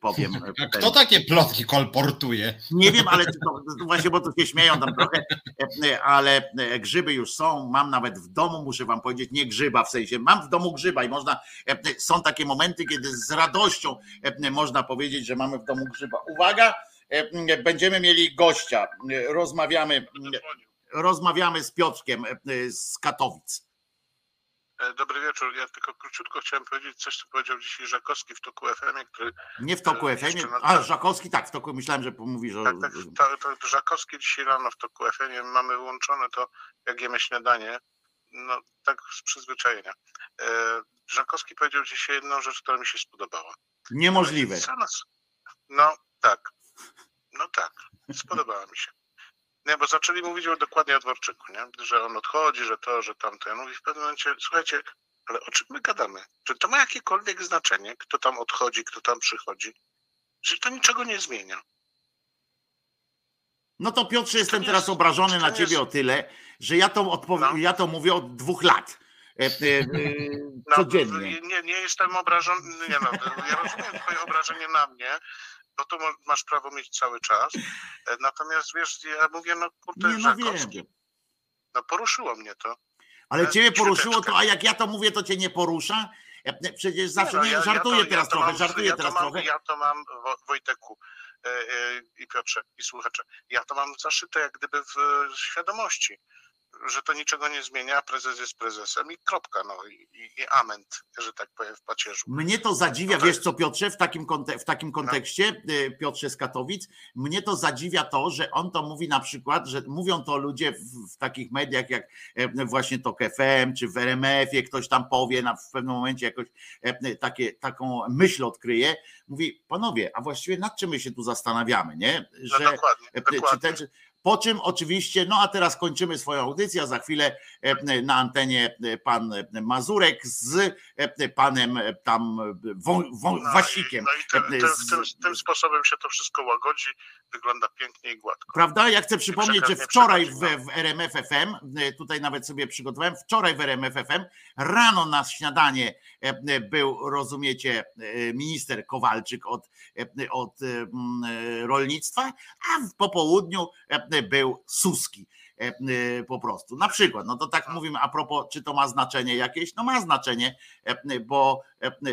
Powiem. A kto takie plotki kolportuje? Nie wiem, ale to, to właśnie, bo tu się śmieją tam trochę, ale grzyby już są. Mam nawet w domu, muszę wam powiedzieć, nie grzyba w sensie. Mam w domu grzyba i można. e, Są takie momenty, kiedy z radością e, można powiedzieć, że mamy w domu grzyba. Uwaga, e, będziemy mieli gościa. E, Rozmawiamy, rozmawiamy z Piotrkiem e, z Katowic. E, Dobry wieczór. Ja tylko króciutko chciałem powiedzieć coś, co powiedział dzisiaj Żakowski w Toku FM, który Nie w toku E, FM. A, Żakowski, tak, w toku myślałem, że mówisz o. tak, tak, to, to Żakowski dzisiaj rano w Toku FM mamy włączone to, jak jemy śniadanie, no tak z przyzwyczajenia. E, Żakowski powiedział dzisiaj jedną rzecz, która mi się spodobała. Niemożliwe. No tak, no tak, spodobała mi się. Nie, bo zaczęli mówić dokładnie o Dworczyku, nie? że on odchodzi, że to, że tamto. Ja mówię w pewnym momencie, słuchajcie, ale o czym my gadamy? Czy to ma jakiekolwiek znaczenie, kto tam odchodzi, kto tam przychodzi? Czy to niczego nie zmienia? No to Piotrze, jestem teraz obrażony na ciebie o tyle, że ja to, odpow- No. ja to mówię od dwóch lat. E, e, e, No, codziennie. Nie, nie jestem obrażony, nie no, ja rozumiem twoje obrażenie na mnie, bo to mo- masz prawo mieć cały czas. Natomiast wiesz, ja mówię, no kurde, Nie no Żakowski, no poruszyło mnie to. Ale ciebie poruszyło to, a jak ja to mówię, to cię nie porusza? Przecież zawsze, no, nie, ja- ja żartuję to- teraz ja trochę, mam- żartuję ja to teraz mam, trochę. Ja to mam, Wo- Wojteku i Piotrze i słuchacze, ja to mam zaszyte jak gdyby w świadomości, że to niczego nie zmienia, prezes jest prezesem i kropka, no i, i, ament, że tak powiem w pacierzu. Mnie to zadziwia, No to wiesz co Piotrze, w takim, konte- w takim kontekście, e, Piotrze z Katowic, mnie to zadziwia to, że on to mówi na przykład, że mówią to ludzie w, w takich mediach jak e, właśnie TOK FM czy w RMF-ie, ktoś tam powie na, w pewnym momencie jakoś e, takie, taką myśl odkryje, mówi, panowie, a właściwie nad czym my się tu zastanawiamy, nie? No Że, dokładnie, czy dokładnie. ten, czy, po czym oczywiście, no a teraz kończymy swoją audycję, a za chwilę e, na antenie e, pan Mazurek z e, panem e, tam e, Wą, Wą, No i- Wasikiem. No i tym, e, sposobem się to wszystko łagodzi, wygląda pięknie i gładko. Prawda? Ja chcę przypomnieć, że wczoraj w, w RMF FM, e, tutaj nawet sobie przygotowałem, wczoraj w RMF FM, rano na śniadanie e, e, był, rozumiecie, e, minister Kowalczyk od, e, od e, e, rolnictwa, a w popołudniu e, był Suski. e, e, Po prostu. Na przykład, no to tak mówimy a propos, czy to ma znaczenie jakieś? No ma znaczenie, e, bo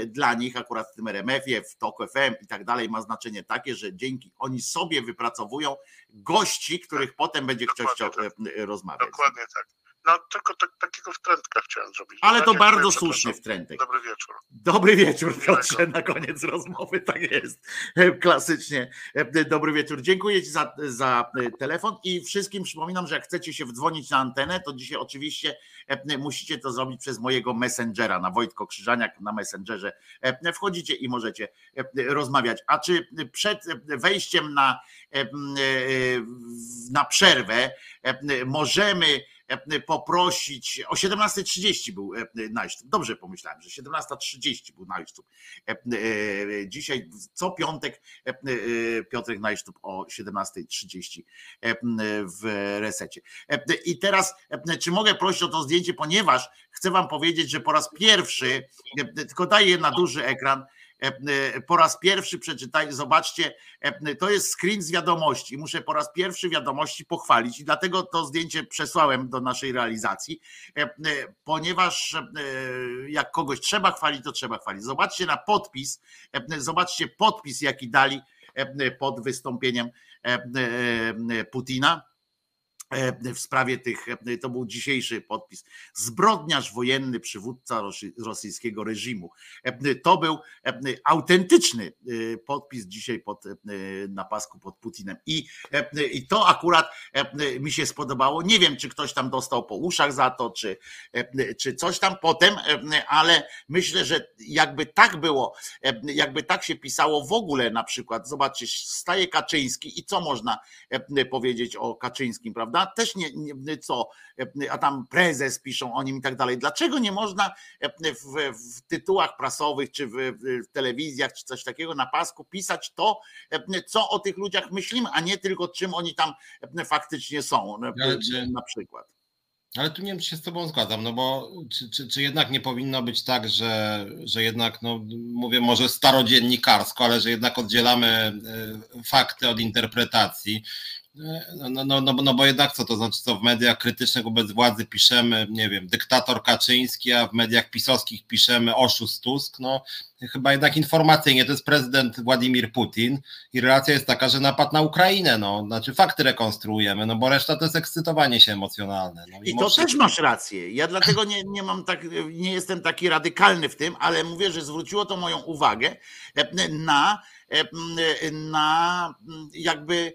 dla nich akurat w tym RMF-ie, w TOK FM i tak dalej ma znaczenie takie, że dzięki oni sobie wypracowują gości, których potem będzie ktoś chciał e, rozmawiać. Dokładnie tak. No tylko tak, takiego wtrętka chciałem zrobić. Ale No, to bardzo słuszny wtrętek. Dobry wieczór. Dobry wieczór, Piotrze, na koniec rozmowy, tak jest. E, Klasycznie. E, Dobry wieczór. Dziękuję Ci za, za e, telefon i wszystkim przypominam, że jak chcecie się wdzwonić na antenę, to dzisiaj oczywiście musicie to zrobić przez mojego messengera na Wojtko Krzyżaniak na messengerze. Wchodzicie i możecie rozmawiać. A czy przed wejściem na, na przerwę możemy poprosić, o 17.30 był najsztup, dobrze pomyślałem, że 17.30 był najsztup. Dzisiaj co piątek Piotrek Najsztup o 17.30 w resecie. I teraz, czy mogę prosić o to zdjęcie, ponieważ chcę wam powiedzieć, że po raz pierwszy, tylko daję na duży ekran, po raz pierwszy przeczytaj, zobaczcie, to jest screen z wiadomości. Muszę po raz pierwszy wiadomości pochwalić i dlatego to zdjęcie przesłałem do naszej realizacji, ponieważ jak kogoś trzeba chwalić, to trzeba chwalić. Zobaczcie na podpis, zobaczcie podpis, jaki dali pod wystąpieniem Putina E, w sprawie tych, e, to był dzisiejszy podpis, zbrodniarz wojenny, przywódca rosyjskiego reżimu. E, to był autentyczny podpis dzisiaj pod, na pasku pod Putinem. I, I to akurat mi się spodobało. Nie wiem, czy ktoś tam dostał po uszach za to, czy, czy coś tam potem, ale myślę, że jakby tak było, jakby tak się pisało w ogóle na przykład, zobaczcie, staje Kaczyński i co można powiedzieć o Kaczyńskim, prawda? Też nie, nie, co, a tam prezes piszą o nim i tak dalej. Dlaczego nie można w, w tytułach prasowych, czy w, w, telewizjach, czy coś takiego na pasku pisać to, co o tych ludziach myślimy, a nie tylko czym oni tam faktycznie są, na przykład. Ale tu nie wiem, czy się z Tobą zgadzam, no bo czy, czy, czy, jednak nie powinno być tak, że, że jednak, no mówię może starodziennikarsko, ale że jednak oddzielamy e, fakty od interpretacji no, no, no, no, no bo jednak co to znaczy, co w mediach krytycznych wobec władzy piszemy, nie wiem, dyktator Kaczyński, a w mediach pisowskich piszemy oszust Tusk, no chyba jednak informacyjnie to jest prezydent Władimir Putin i relacja jest taka, że napad na Ukrainę, no, znaczy fakty rekonstruujemy, no bo reszta to jest ekscytowanie się emocjonalne. No, I, I to też masz rację, ja dlatego nie, nie mam tak, nie jestem taki radykalny w tym, ale mówię, że zwróciło to moją uwagę na, na jakby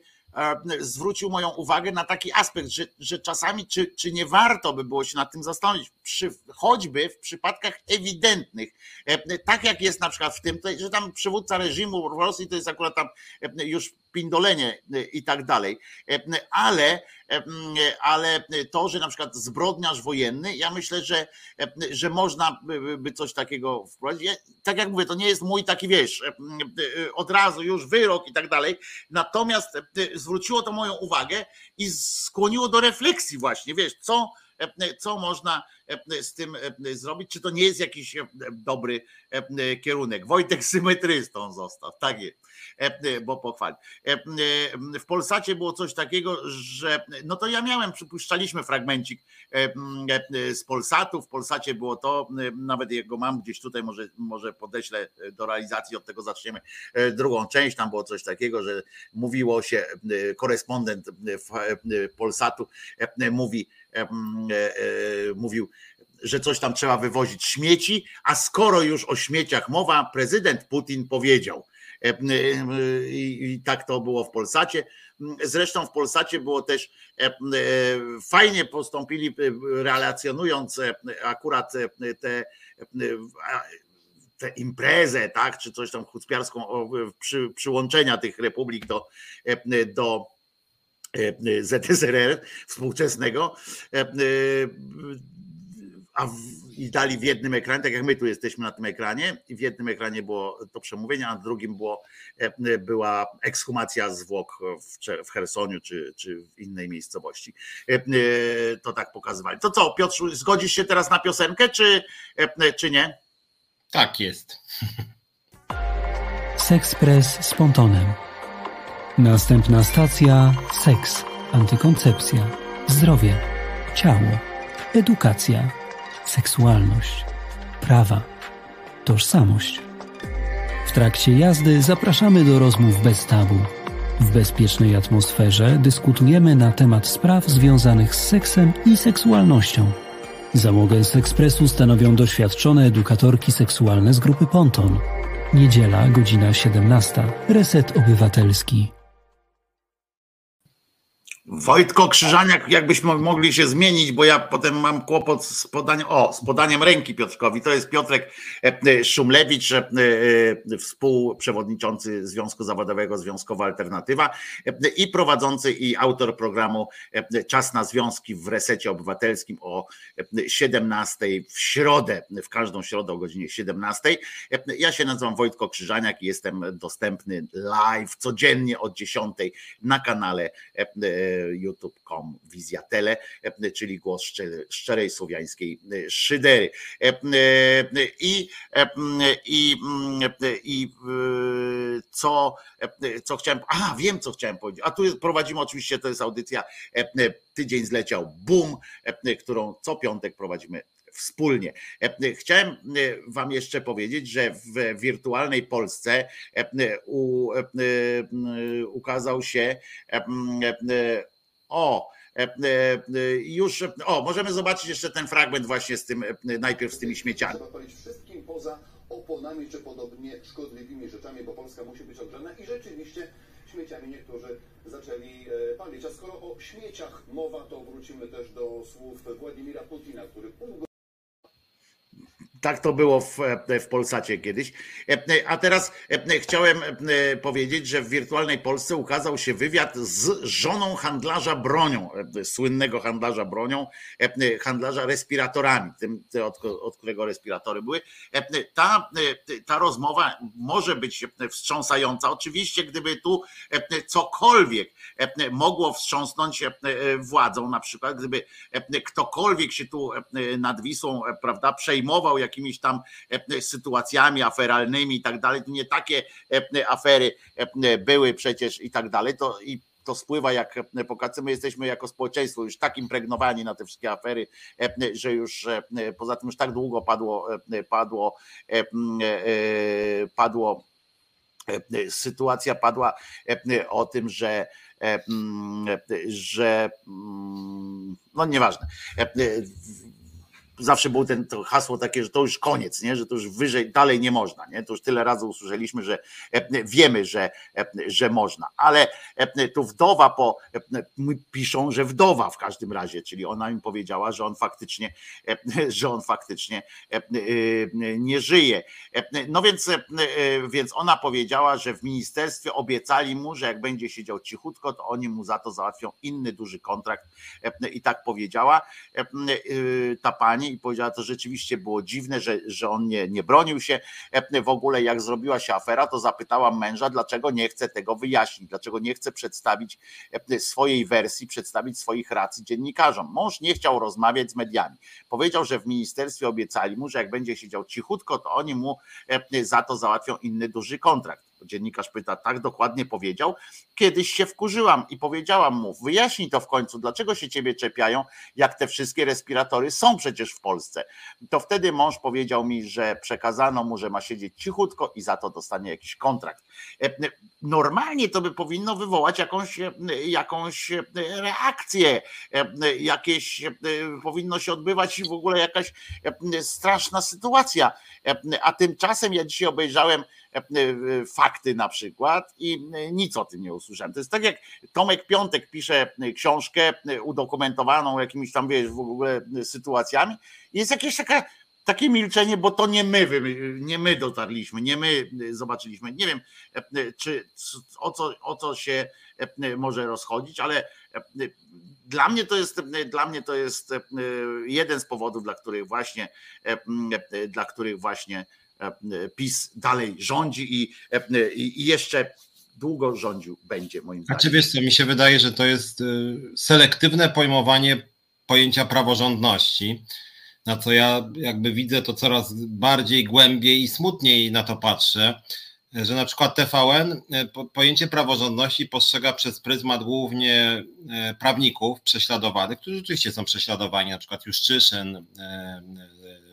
zwrócił moją uwagę na taki aspekt, że, że czasami czy, czy nie warto by było się nad tym zastanowić, przy, choćby w przypadkach ewidentnych, tak jak jest na przykład w tym, że tam przywódca reżimu w Rosji to jest akurat tam już pindolenie i tak dalej, ale, ale to, że na przykład zbrodniarz wojenny, ja myślę, że, że można by coś takiego wprowadzić. Tak jak mówię, to nie jest mój taki, wiesz, od razu już wyrok i tak dalej, natomiast zwróciło to moją uwagę i skłoniło do refleksji właśnie, wiesz, co, co można z tym zrobić, czy to nie jest jakiś dobry kierunek. Wojtek symetrystą został, tak jest, bo pochwali. W Polsacie było coś takiego, że no to ja miałem, przypuszczaliśmy fragmencik z Polsatu, w Polsacie było to, nawet jego mam gdzieś tutaj, może, może podeślę do realizacji, od tego zaczniemy drugą część, tam było coś takiego, że mówiło się, korespondent Polsatu mówi, mówił, że coś tam trzeba wywozić śmieci, a skoro już o śmieciach mowa, prezydent Putin powiedział. E, e, I tak to było w Polsacie. Zresztą w Polsacie było też e, fajnie postąpili, relacjonując akurat te tę imprezę, tak, czy coś tam chucpiarską przy, przyłączenia tych republik do, do ZSRR współczesnego a w, i dali w jednym ekranie, tak jak my tu jesteśmy na tym ekranie, i w jednym ekranie było to przemówienie, a na drugim było, e, była ekshumacja zwłok w, w Hersoniu czy, czy w innej miejscowości. E, e, to tak pokazywali. To co, Piotr, zgodzisz się teraz na piosenkę, czy, czy nie? Tak jest. Sexpress z pontonem. Następna stacja seks, antykoncepcja, zdrowie, ciało, edukacja seksualność, prawa, tożsamość. W trakcie jazdy zapraszamy do rozmów bez tabu. W bezpiecznej atmosferze dyskutujemy na temat spraw związanych z seksem i seksualnością. Załogę z ekspresu stanowią doświadczone edukatorki seksualne z grupy Ponton. Niedziela, godzina 17. Reset Obywatelski. Wojtko Krzyżaniak, jakbyśmy mogli się zmienić, bo ja potem mam kłopot z podaniem, o, z podaniem ręki Piotrkowi. To jest Piotrek e, Szumlewicz, e, e, współprzewodniczący Związku Zawodowego Związkowa Alternatywa i prowadzący i autor programu Czas na Związki w Resecie Obywatelskim o 17 w środę, w każdą środę o godzinie 17. Ja się nazywam Wojtko Krzyżaniak i jestem dostępny live codziennie od 10 na kanale youtube.com Wizjatele, czyli głos szczerej słowiańskiej szydery. I, i, i co, co chciałem, a wiem co chciałem powiedzieć, a tu prowadzimy oczywiście, to jest audycja Tydzień zleciał Boom, którą co piątek prowadzimy wspólnie. Chciałem Wam jeszcze powiedzieć, że w wirtualnej Polsce ukazał się o, e, e, już, o, możemy zobaczyć jeszcze ten fragment właśnie z tym, e, najpierw z tymi śmieciami. Wszystkim poza oponami czy podobnie szkodliwymi rzeczami, bo Polska musi być odgrzana i rzeczywiście śmieciami niektórzy zaczęli palić. A skoro o śmieciach mowa, to wrócimy też do słów Władimira Putina, który pół tak to było w, w Polsacie kiedyś. A teraz chciałem powiedzieć, że w wirtualnej Polsce ukazał się wywiad z żoną handlarza bronią, słynnego handlarza bronią, handlarza respiratorami, tym, od, od którego respiratory były. Ta, ta rozmowa może być wstrząsająca. Oczywiście, gdyby tu cokolwiek mogło wstrząsnąć władzą, na przykład gdyby ktokolwiek się tu nad Wisłą prawda, przejmował, jakimiś tam e, sytuacjami aferalnymi i tak dalej. To nie takie e, afery e, były przecież i tak dalej. To i to spływa jak pokazy. My jesteśmy jako społeczeństwo już tak impregnowani na te wszystkie afery, że już poza tym już tak długo padło, padło, padło sytuacja padła o tym, że że no nieważne zawsze było ten, to hasło takie, że to już koniec, nie? że to już wyżej, dalej nie można. Nie? To już tyle razy usłyszeliśmy, że e, wiemy, że, e, że można. Ale e, tu wdowa po, piszą, że wdowa w każdym razie, czyli ona im powiedziała, że on faktycznie, że on faktycznie nie żyje. No więc, więc ona powiedziała, że w ministerstwie obiecali mu, że jak będzie siedział cichutko, to oni mu za to załatwią inny duży kontrakt. I tak powiedziała ta pani i powiedziała, to rzeczywiście było dziwne, że, że on nie, nie bronił się. E, w ogóle jak zrobiła się afera, to zapytałam męża, dlaczego nie chce tego wyjaśnić, dlaczego nie chce przedstawić e, swojej wersji, przedstawić swoich racji dziennikarzom. Mąż nie chciał rozmawiać z mediami. Powiedział, że w ministerstwie obiecali mu, że jak będzie siedział cichutko, to oni mu e, za to załatwią inny duży kontrakt. Dziennikarz pyta, tak dokładnie powiedział. Kiedyś się wkurzyłam i powiedziałam mu, wyjaśnij to w końcu, dlaczego się ciebie czepiają, jak te wszystkie respiratory są przecież w Polsce. To wtedy mąż powiedział mi, że przekazano mu, że ma siedzieć cichutko i za to dostanie jakiś kontrakt. E, normalnie to by powinno wywołać jakąś, e, jakąś e, reakcję, jakieś powinno się odbywać w ogóle jakaś straszna sytuacja. A tymczasem ja dzisiaj obejrzałem fakty na przykład i nic o tym nie usłyszałem. To jest tak jak Tomek Piątek pisze książkę udokumentowaną jakimiś tam wiesz w ogóle sytuacjami. Jest jakieś taka takie milczenie, bo to nie my, nie my dotarliśmy, nie my zobaczyliśmy. Nie wiem, czy o co, o co się może rozchodzić, ale dla mnie to jest dla mnie to jest jeden z powodów, dla których właśnie dla których właśnie PiS dalej rządzi i, i jeszcze długo rządził będzie moim zdaniem. A czy wiesz co, mi się wydaje, że to jest selektywne pojmowanie pojęcia praworządności na co ja jakby widzę to coraz bardziej głębiej i smutniej na to patrzę, że na przykład TVN e, pojęcie praworządności postrzega przez pryzmat głównie e, prawników prześladowanych, którzy rzeczywiście są prześladowani, na przykład Juszczyszyn, e,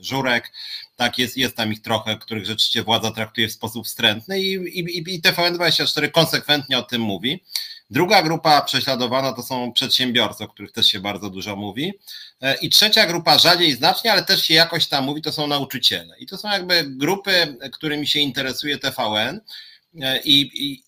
Żurek, tak jest, jest tam ich trochę, których rzeczywiście władza traktuje w sposób wstrętny i, i, i TVN24 konsekwentnie o tym mówi. Druga grupa prześladowana to są przedsiębiorcy, o których też się bardzo dużo mówi. E, I trzecia grupa, rzadziej znacznie, ale też się jakoś tam mówi, to są nauczyciele. I to są jakby grupy, którymi się interesuje TVN. i,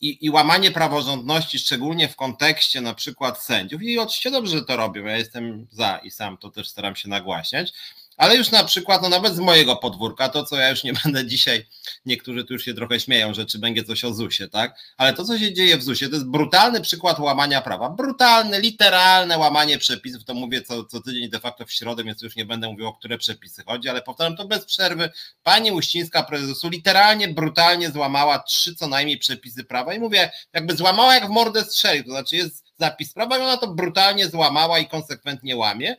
i, i łamanie praworządności, szczególnie w kontekście na przykład sędziów. I oczywiście dobrze, że to robią. Ja jestem za i sam to też staram się nagłaśniać ale już na przykład, no nawet z mojego podwórka, to co ja już nie będę dzisiaj, niektórzy tu już się trochę śmieją, że czy będzie coś o ZUSie, tak? Ale to, co się dzieje w ZUSie, to jest brutalny przykład łamania prawa. Brutalne, literalne łamanie przepisów, to mówię co, co tydzień de facto w środę, więc już nie będę mówił, o które przepisy chodzi, ale powtarzam to bez przerwy. Pani Uścińska prezesu literalnie, brutalnie złamała trzy co najmniej przepisy prawa i mówię, jakby złamała jak w mordę strzeli, to znaczy jest zapis prawa i ona to brutalnie złamała i konsekwentnie łamie.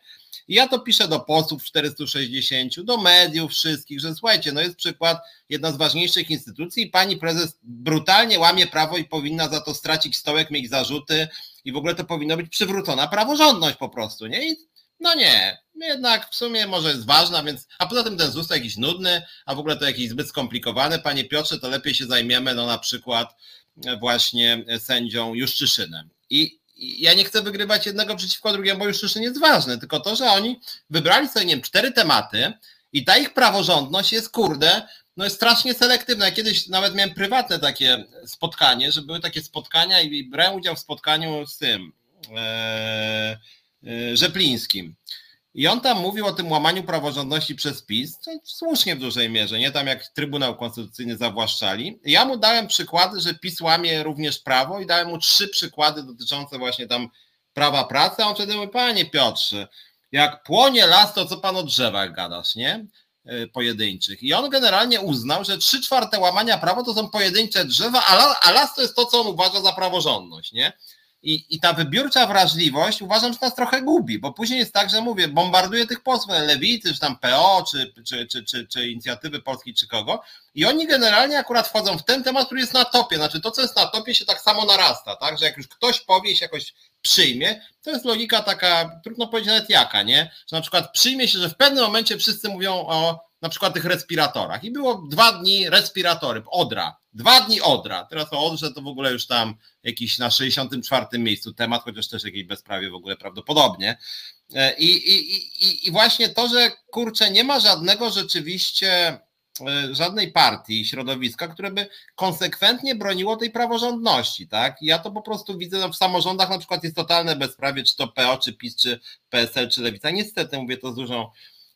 I ja to piszę do posłów 460, do mediów wszystkich, że słuchajcie, no jest przykład, jedna z ważniejszych instytucji i pani prezes brutalnie łamie prawo i powinna za to stracić stołek, mieć zarzuty i w ogóle to powinno być przywrócona praworządność po prostu, nie? I no nie, jednak w sumie może jest ważna, więc, a poza tym ten ZUS jakiś nudny, a w ogóle to jakiś zbyt skomplikowany. Panie Piotrze, to lepiej się zajmiemy, no na przykład właśnie sędzią Juszczyszynem. I ja nie chcę wygrywać jednego przeciwko drugiemu, bo już jeszcze nie jest ważne, tylko to, że oni wybrali sobie, nie wiem, cztery tematy i ta ich praworządność jest, kurde, no jest strasznie selektywna. Ja kiedyś nawet miałem prywatne takie spotkanie, że były takie spotkania i brałem udział w spotkaniu z tym e, e, Rzeplińskim. I on tam mówił o tym łamaniu praworządności przez PiS, słusznie w dużej mierze, nie tam jak Trybunał Konstytucyjny zawłaszczali. Ja mu dałem przykłady, że PiS łamie również prawo i dałem mu trzy przykłady dotyczące właśnie tam prawa pracy, a on wtedy mówi, panie Piotrze, jak płonie las, to co pan o drzewach gadasz, nie? E, pojedynczych. I on generalnie uznał, że trzy czwarte łamania prawa to są pojedyncze drzewa, a las to jest to, co on uważa za praworządność, nie? I, I ta wybiórcza wrażliwość uważam, że nas trochę gubi, bo później jest tak, że mówię, bombarduje tych posłów lewicy, czy tam PO, czy, czy, czy, czy, czy inicjatywy polskiej, czy kogo, i oni generalnie akurat wchodzą w ten temat, który jest na topie. Znaczy to, co jest na topie, się tak samo narasta, tak? Że jak już ktoś powie się jakoś przyjmie, to jest logika taka, trudno powiedzieć nawet jaka, nie? Że na przykład przyjmie się, że w pewnym momencie wszyscy mówią o na przykład tych respiratorach. I było dwa dni respiratory, Odra. Dwa dni Odra. Teraz o Odrze to w ogóle już tam jakiś na 64 miejscu temat, chociaż też jakieś bezprawie w ogóle prawdopodobnie. E, I, i, i, I właśnie to, że kurczę, nie ma żadnego rzeczywiście, e, żadnej partii, środowiska, które by konsekwentnie broniło tej praworządności, tak? Ja to po prostu widzę no, w samorządach na przykład jest totalne bezprawie, czy to PO, czy PiS, czy PSL, czy Lewica. Niestety mówię to z dużą,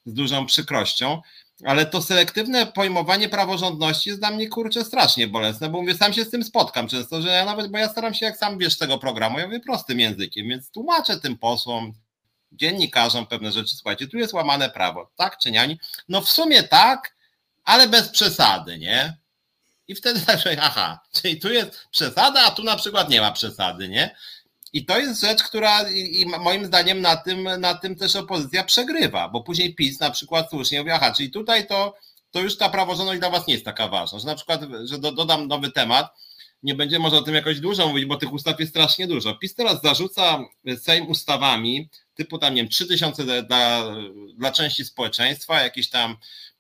z dużą przykrością ale to selektywne pojmowanie praworządności jest dla mnie kurczę strasznie bolesne, bo mówię, sam się z tym spotkam często, że ja nawet, bo ja staram się, jak sam wiesz tego programu, ja mówię prostym językiem, więc tłumaczę tym posłom, dziennikarzom pewne rzeczy, słuchajcie, tu jest łamane prawo, tak czy nie? No w sumie tak, ale bez przesady, nie? I wtedy tak, aha, czyli tu jest przesada, a tu na przykład nie ma przesady, nie? I to jest rzecz, która i moim zdaniem na tym, na tym też opozycja przegrywa, bo później PiS na przykład słusznie mówi, aha, czyli tutaj to, to już ta praworządność dla was nie jest taka ważna, że na przykład, że do, dodam nowy temat, nie będziemy może o tym jakoś dużo mówić, bo tych ustaw jest strasznie dużo. PiS teraz zarzuca Sejm ustawami typu tam, nie wiem, 3000 dla, dla części społeczeństwa, jakieś tam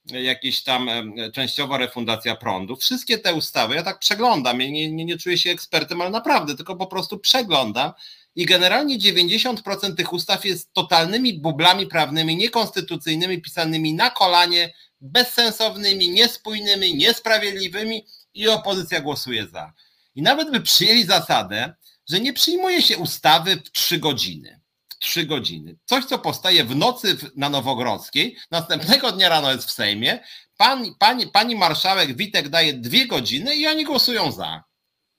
jakieś tam częściowa refundacja prądu. Wszystkie te ustawy, ja tak przeglądam, ja nie, nie, nie czuję się ekspertem, ale naprawdę, tylko po prostu przeglądam i generalnie 90% tych ustaw jest totalnymi bublami prawnymi, niekonstytucyjnymi, pisanymi na kolanie, bezsensownymi, niespójnymi, niesprawiedliwymi i opozycja głosuje za. I nawet by przyjęli zasadę, że nie przyjmuje się ustawy w trzy godziny trzy godziny. Coś, co powstaje w nocy na Nowogrodzkiej, następnego dnia rano jest w Sejmie, pan, pani, pani marszałek Witek daje dwie godziny i oni głosują za.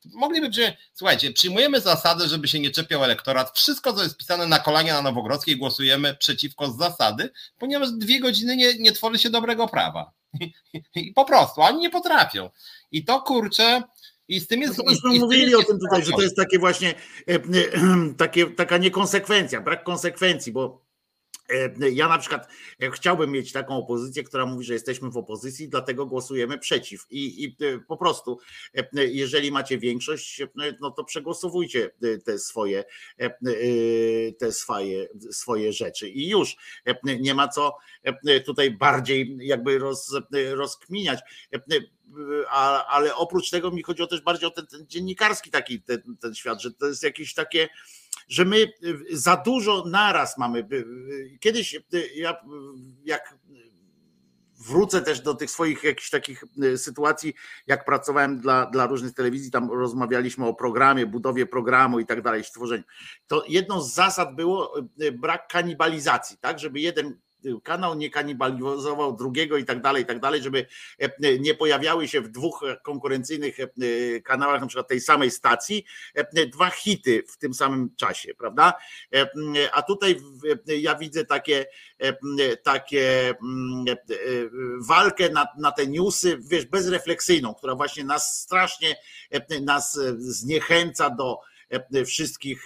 Mogliby przyjąć, słuchajcie, przyjmujemy zasadę, żeby się nie czepiał elektorat. Wszystko, co jest pisane na kolanie na Nowogrodzkiej, głosujemy przeciwko z zasady, ponieważ dwie godziny nie, nie tworzy się dobrego prawa. I po prostu, oni nie potrafią. I to kurczę, i z tym jest. No myśmy mówili o tym tutaj, że to jest takie właśnie e, e, takie, taka niekonsekwencja, brak konsekwencji, bo e, ja na przykład chciałbym mieć taką opozycję, która mówi, że jesteśmy w opozycji, dlatego głosujemy przeciw. I, I, po prostu, jeżeli macie większość, no to przegłosowujcie te swoje, te swoje, swoje rzeczy. I już nie ma co tutaj bardziej jakby roz, rozkminiać ale oprócz tego mi chodziło też bardziej o ten, ten dziennikarski taki ten, ten świat, że to jest jakieś takie, że my za dużo naraz mamy. Kiedyś ja jak wrócę też do tych swoich jakichś takich sytuacji, jak pracowałem dla, dla różnych telewizji, tam rozmawialiśmy o programie, budowie programu i tak dalej, stworzeniu. To jedną z zasad było brak kanibalizacji, tak, żeby jeden kanał nie kanibalizował drugiego i tak dalej, i tak dalej, żeby e, nie pojawiały się w dwóch konkurencyjnych e, kanałach, na przykład tej samej stacji, e, dwa hity w tym samym czasie, prawda? A tutaj ja widzę takie, takie walkę na, na te newsy, wiesz, bezrefleksyjną, która właśnie nas strasznie nas zniechęca do wszystkich,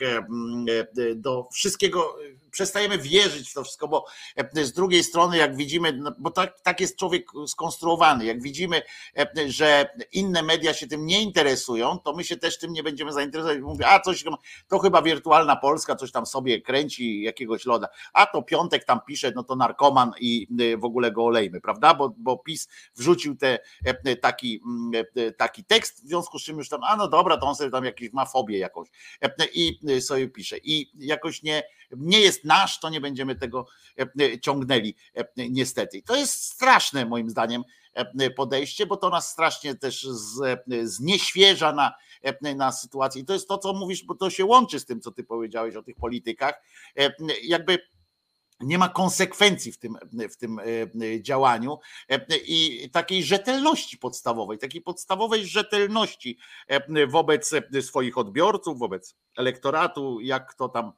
do wszystkiego przestajemy wierzyć w to wszystko, bo e, z drugiej strony, jak widzimy, no, bo tak, tak jest człowiek skonstruowany, jak widzimy, e, że inne media się tym nie interesują, to my się też tym nie będziemy zainteresować. Mówię, a coś, to chyba wirtualna Polska, coś tam sobie kręci, jakiegoś loda, a to piątek tam pisze, no to narkoman i e, w ogóle go olejmy, prawda? Bo, bo PiS wrzucił te, taki, taki tekst, w związku z czym już tam, a no dobra, to on sobie tam jakiś ma fobię jakąś i sobie pisze. I jakoś nie, nie jest nasz, to nie będziemy tego e, ciągnęli e, niestety. To jest straszne moim zdaniem e, podejście, bo to nas strasznie też znieświeża na, na sytuację. I to jest to, co mówisz, bo to się łączy z tym, co ty powiedziałeś o tych politykach. Jakby nie ma konsekwencji w tym, w tym działaniu i takiej rzetelności podstawowej, takiej podstawowej rzetelności wobec swoich odbiorców, wobec elektoratu, jak to tam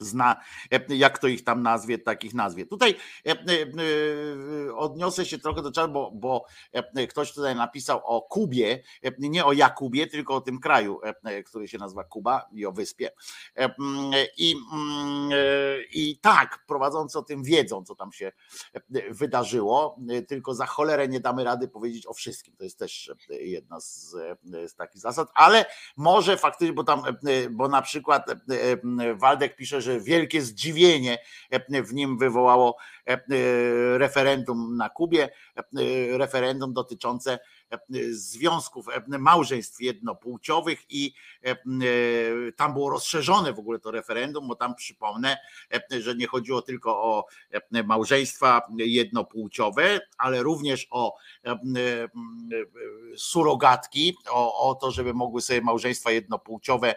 zna, e, jak to ich tam nazwie, takich nazwie. Tutaj e, e, odniosę się trochę do czasu, bo, bo ktoś tutaj napisał o Kubie, nie o Jakubie, tylko o tym kraju, który się nazywa Kuba i o wyspie. I, i tak, prowadzący o tym wiedzą, co tam się wydarzyło, tylko za cholerę nie damy rady powiedzieć o wszystkim. To jest też jedna z, z takich zasad, ale może faktycznie, bo tam, bo na przykład Waldek pisze, że że wielkie zdziwienie e, w nim wywołało e, e, referendum na Kubie, referendum dotyczące związków, małżeństw jednopłciowych i tam było rozszerzone w ogóle to referendum, bo tam przypomnę, że nie chodziło tylko o małżeństwa jednopłciowe, ale również o surogatki, o, o to, żeby mogły sobie małżeństwa jednopłciowe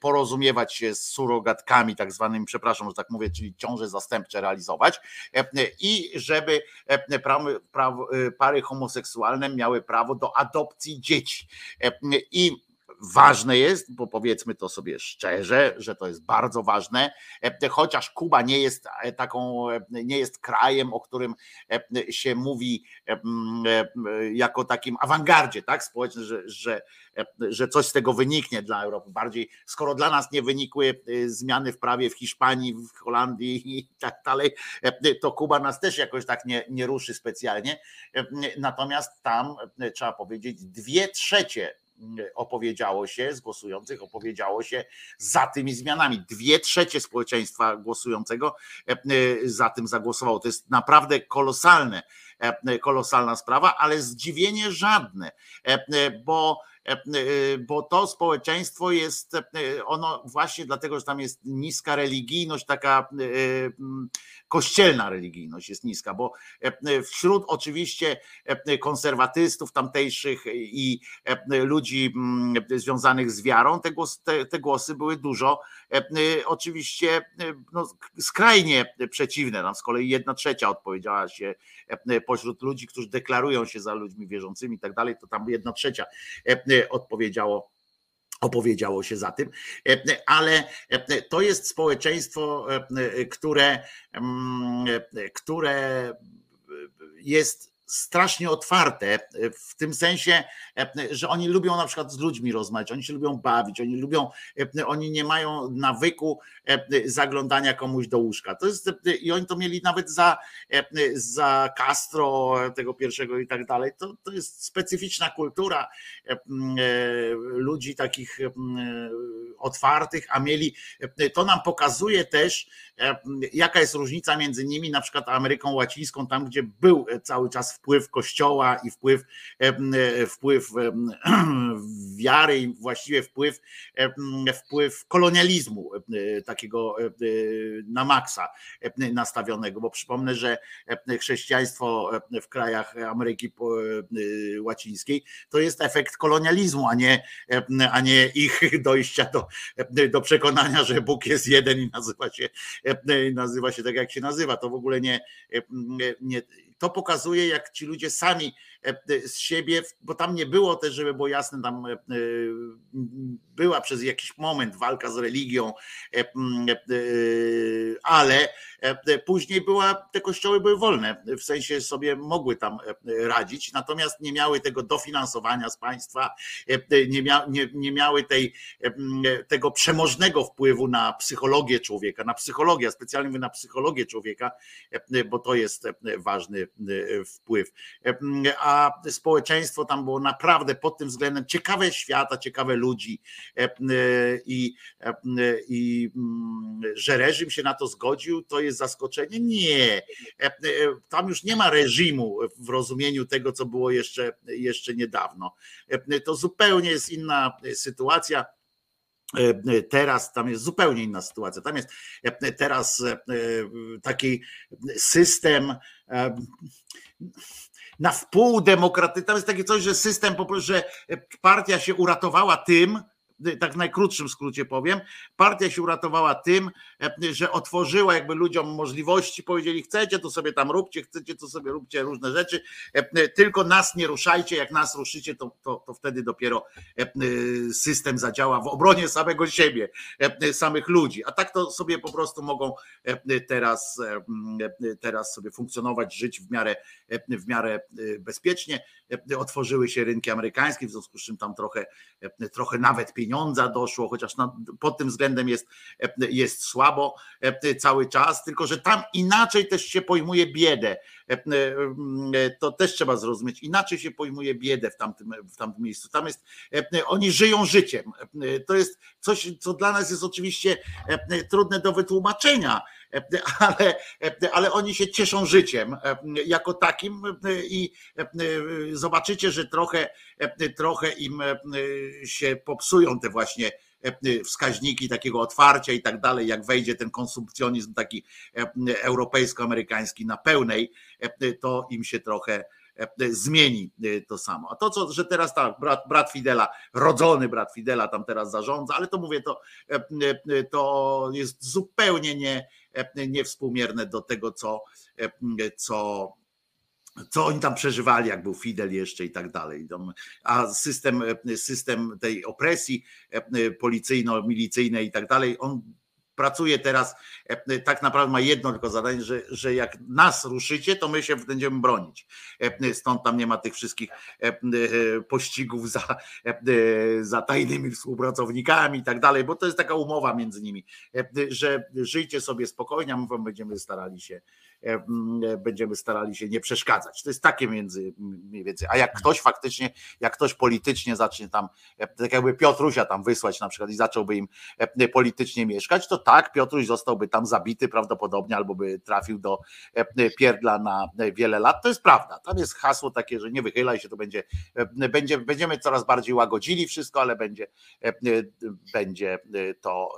porozumiewać się z surogatkami, tak zwanymi, przepraszam, że tak mówię, czyli ciąże zastępcze realizować i żeby pary homoseksualne miały prawo do adopcji dzieci. I ważne jest, bo powiedzmy to sobie szczerze, że to jest bardzo ważne, chociaż Kuba nie jest taką, nie jest krajem, o którym się mówi jako takim awangardzie, tak, społecznym, że, że, że coś z tego wyniknie dla Europy. Bardziej, skoro dla nas nie wynikły zmiany w prawie w Hiszpanii, w Holandii i tak dalej, to Kuba nas też jakoś tak nie, nie ruszy specjalnie. Natomiast tam trzeba powiedzieć, dwie trzecie opowiedziało się, z głosujących opowiedziało się za tymi zmianami. Dwie trzecie społeczeństwa głosującego e, e, za tym zagłosowało. To jest naprawdę kolosalne, e, kolosalna sprawa, ale zdziwienie żadne, bo bo to społeczeństwo jest, ono właśnie dlatego, że tam jest niska religijność, taka kościelna religijność jest niska, bo e, wśród oczywiście e, konserwatystów tamtejszych i e, ludzi mm, związanych z wiarą, te głosy, te, te głosy były dużo oczywiście no, skrajnie przeciwne. Tam z kolei jedna trzecia odpowiedziała się pośród ludzi, którzy deklarują się za ludźmi wierzącymi i tak dalej, to tam jedna trzecia odpowiedziało opowiedziało się za tym, ale to jest społeczeństwo, które, mm, które jest strasznie otwarte, w tym sensie, że oni lubią na przykład z ludźmi rozmawiać, oni się lubią bawić, oni lubią, oni nie mają nawyku zaglądania komuś do łóżka. To jest, I oni to mieli nawet za, za Castro tego pierwszego i tak dalej. To, to jest specyficzna kultura ludzi takich otwartych, a mieli, to nam pokazuje też, jaka jest różnica między nimi, na przykład Ameryką Łacińską, tam gdzie był cały czas wpływ kościoła i wpływ, wpływ wiary i właściwie wpływ, wpływ kolonializmu takiego na maksa nastawionego, bo przypomnę, że chrześcijaństwo w krajach Ameryki Łacińskiej to jest efekt kolonializmu, a nie, a nie ich dojścia do, do przekonania, że Bóg jest jeden i nazywa się, nazywa się tak, jak się nazywa. To w ogóle nie, nie to pokazuje, jak ci ludzie sami z siebie, bo tam nie było też, żeby było jasne, tam była przez jakiś moment walka z religią, ale później była, te kościoły były wolne, w sensie sobie mogły tam radzić, natomiast nie miały tego dofinansowania z państwa, nie, mia, nie, nie miały tej, tego przemożnego wpływu na psychologię człowieka, na psychologię, specjalnie na psychologię człowieka, bo to jest ważny wpływ. A społeczeństwo tam było naprawdę pod tym względem ciekawe świata, ciekawe ludzi i, i że reżim się na to zgodził, to jest zaskoczenie? Nie. Tam już nie ma reżimu w rozumieniu tego, co było jeszcze, jeszcze niedawno. To zupełnie jest inna sytuacja. Teraz tam jest zupełnie inna sytuacja. Tam jest teraz taki system na wpół demokratyczny. Tam jest takie coś, że system, że partia się uratowała tym, tak w najkrótszym skrócie powiem, partia się uratowała tym, że otworzyła jakby ludziom możliwości, powiedzieli chcecie, to sobie tam róbcie, chcecie, to sobie róbcie różne rzeczy, tylko nas nie ruszajcie, jak nas ruszycie, to, to, to wtedy dopiero system zadziała w obronie samego siebie, samych ludzi, a tak to sobie po prostu mogą teraz, teraz sobie funkcjonować, żyć w miarę, w miarę bezpiecznie, otworzyły się rynki amerykańskie, w związku z czym tam trochę, trochę nawet pieniądza doszło, chociaż na, pod tym względem jest, jest słabo cały czas, tylko że tam inaczej też się pojmuje biedę. To też trzeba zrozumieć. Inaczej się pojmuje biedę w tamtym, w tamtym miejscu. Tam jest, oni żyją życiem. To jest coś, co dla nas jest oczywiście trudne do wytłumaczenia, ale, ale oni się cieszą życiem jako takim i zobaczycie, że trochę, trochę im się popsują te właśnie wskaźniki takiego otwarcia i tak dalej, jak wejdzie ten konsumpcjonizm taki europejsko-amerykański na pełnej, to im się trochę zmieni to samo. A to, co, że teraz tak, brat, brat Fidela, rodzony brat Fidela tam teraz zarządza, ale to mówię, to, to jest zupełnie nie, niewspółmierne do tego, co, co co oni tam przeżywali, jak był Fidel jeszcze i tak dalej. A system, system tej opresji policyjno-milicyjnej i tak dalej, on pracuje teraz, tak naprawdę ma jedno tylko zadanie, że, że jak nas ruszycie, to my się będziemy bronić. Stąd tam nie ma tych wszystkich pościgów za, za tajnymi współpracownikami i tak dalej, bo to jest taka umowa między nimi, że żyjcie sobie spokojnie, a my wam będziemy starali się będziemy starali się nie przeszkadzać. To jest takie między mniej więcej. A jak ktoś faktycznie, jak ktoś politycznie zacznie tam, tak jakby Piotrusia tam wysłać na przykład i zacząłby im politycznie mieszkać, to tak, Piotruś zostałby tam zabity prawdopodobnie albo by trafił do pierdla na wiele lat. To jest prawda. Tam jest hasło takie, że nie wychylaj się, to będzie, będzie będziemy coraz bardziej łagodzili wszystko, ale będzie, będzie to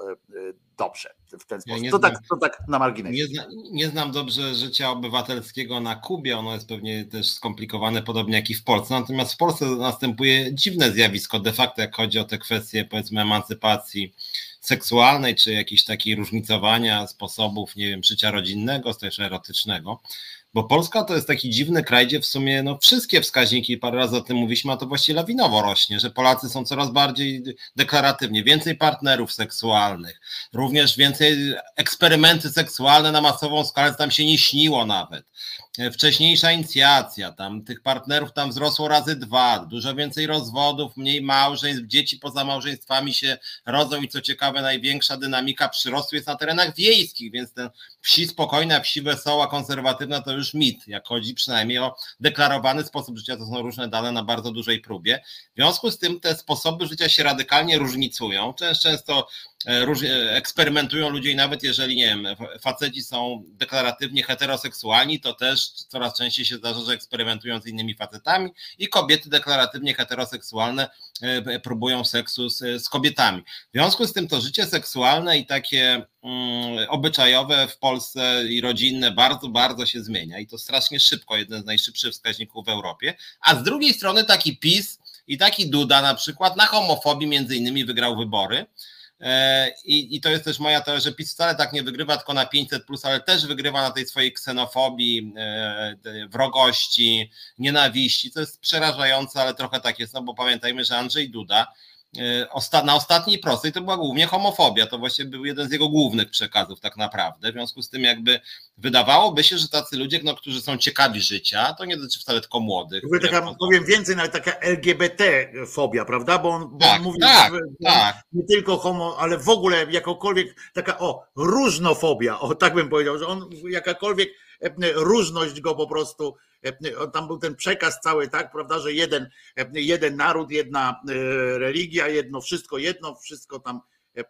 dobrze w ten sposób. Ja to, tak, znam, tak, to tak na marginesie. Nie, zna, nie, znam dobrze życia obywatelskiego na Kubie, ono jest pewnie też skomplikowane, podobnie jak i w Polsce, natomiast w Polsce następuje dziwne zjawisko de facto, jak chodzi o te kwestie powiedzmy emancypacji seksualnej, czy jakieś takiej różnicowania sposobów, nie wiem, życia rodzinnego, też erotycznego. Bo Polska to jest taki dziwny kraj, gdzie w sumie no, wszystkie wskaźniki, parę razy o tym mówiliśmy, a to właściwie lawinowo rośnie, że Polacy są coraz bardziej deklaratywnie, więcej partnerów seksualnych, również więcej eksperymenty seksualne na masową skalę, tam się nie śniło nawet. Wcześniejsza inicjacja, tam tych partnerów tam wzrosło razy dwa, dużo więcej rozwodów, mniej małżeństw, dzieci poza małżeństwami się rodzą i co ciekawe, największa dynamika przyrostu jest na terenach wiejskich, więc ten wsi spokojna, wsi wesoła, konserwatywna to już mit, jak chodzi przynajmniej o deklarowany sposób życia, to są różne dane na bardzo dużej próbie. W związku z tym te sposoby życia się radykalnie różnicują. Często, często E, eksperymentują ludzie i nawet jeżeli, nie wiem, faceci są deklaratywnie heteroseksualni, to też coraz częściej się zdarza, że eksperymentują z innymi facetami i kobiety deklaratywnie heteroseksualne e, próbują seksu z, z kobietami. W związku z tym to życie seksualne i takie mm, obyczajowe w Polsce i rodzinne bardzo, bardzo się zmienia i to strasznie szybko, jeden z najszybszych wskaźników w Europie, a z drugiej strony taki PiS i taki Duda na przykład na homofobii między innymi wygrał wybory, E, I, I to jest też moja teoria, że PiS wcale tak nie wygrywa tylko na 500, plus, ale też wygrywa na tej swojej ksenofobii, e, wrogości, nienawiści. To jest przerażające, ale trochę tak jest, no bo pamiętajmy, że Andrzej Duda E, na ostatniej prostej to była głównie homofobia. To właśnie był jeden z jego głównych przekazów, tak naprawdę. W związku z tym, jakby wydawałoby się, że tacy ludzie, no, którzy są ciekawi życia, to nie dotyczy wcale tylko młodych. Taka, powiem więcej, nawet taka LGBT-fobia, prawda? Bo on, bo tak, on mówi tak, tak. nie tylko homo, ale w ogóle jakakolwiek taka, o, różnofobia, o tak bym powiedział, że on jakakolwiek e, różność go po prostu tam był ten przekaz cały, tak, prawda, że jeden, jeden naród, jedna e, religia, jedno wszystko jedno, wszystko tam e,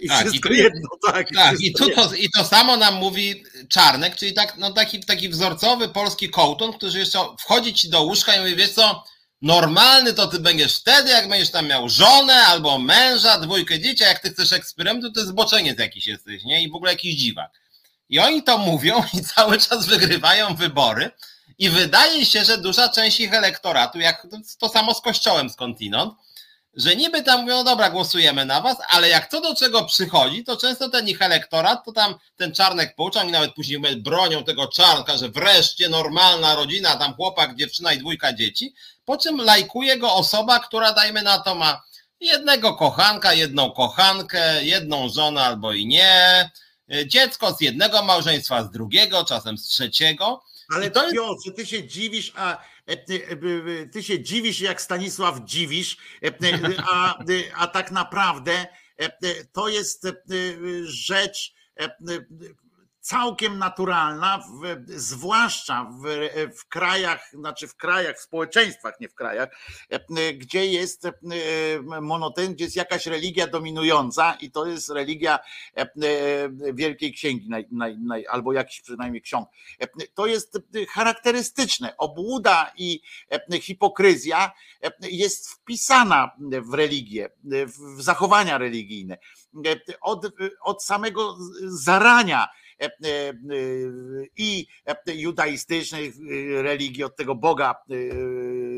i tak, wszystko i to, jedno, tak. tak i, to, to, I to samo nam mówi Czarnek, czyli tak, no taki, taki wzorcowy polski kołton, który jeszcze wchodzi ci do łóżka i mówi, wiesz co, normalny to ty będziesz wtedy, jak będziesz tam miał żonę albo męża, dwójkę dzieci, a jak ty chcesz eksperymentu, to jest zboczeniec jakiś jesteś, nie? I w ogóle jakiś dziwak. I oni to mówią i cały czas wygrywają wybory, i wydaje się, że duża część ich elektoratu, jak to samo z kościołem skądinąd, że niby tam mówią, no dobra, głosujemy na was, ale jak co do czego przychodzi, to często ten ich elektorat, to tam ten czarnek poucza i nawet później bronią tego czarnka, że wreszcie normalna rodzina, tam chłopak, dziewczyna i dwójka dzieci, po czym lajkuje go osoba, która dajmy na to ma jednego kochanka, jedną kochankę, jedną żonę albo i nie, dziecko z jednego małżeństwa, z drugiego, czasem z trzeciego, ale to Piotrze, ty się dziwisz, a e, ty, e, ty się dziwisz jak Stanisław dziwisz, e, a, a tak naprawdę to jest rzecz całkiem naturalna, w, zwłaszcza w, w, krajach, znaczy w krajach, w społeczeństwach, nie w krajach, gdzie jest monoteizm, gdzie jest jakaś religia dominująca i to jest religia Wielkiej Księgi, naj, naj, naj, albo jakiś przynajmniej ksiąg. To jest charakterystyczne. Obłuda i hipokryzja jest wpisana w religię, w zachowania religijne. Od, od samego zarania E, e, i judaistycznej religii, od tego Boga e,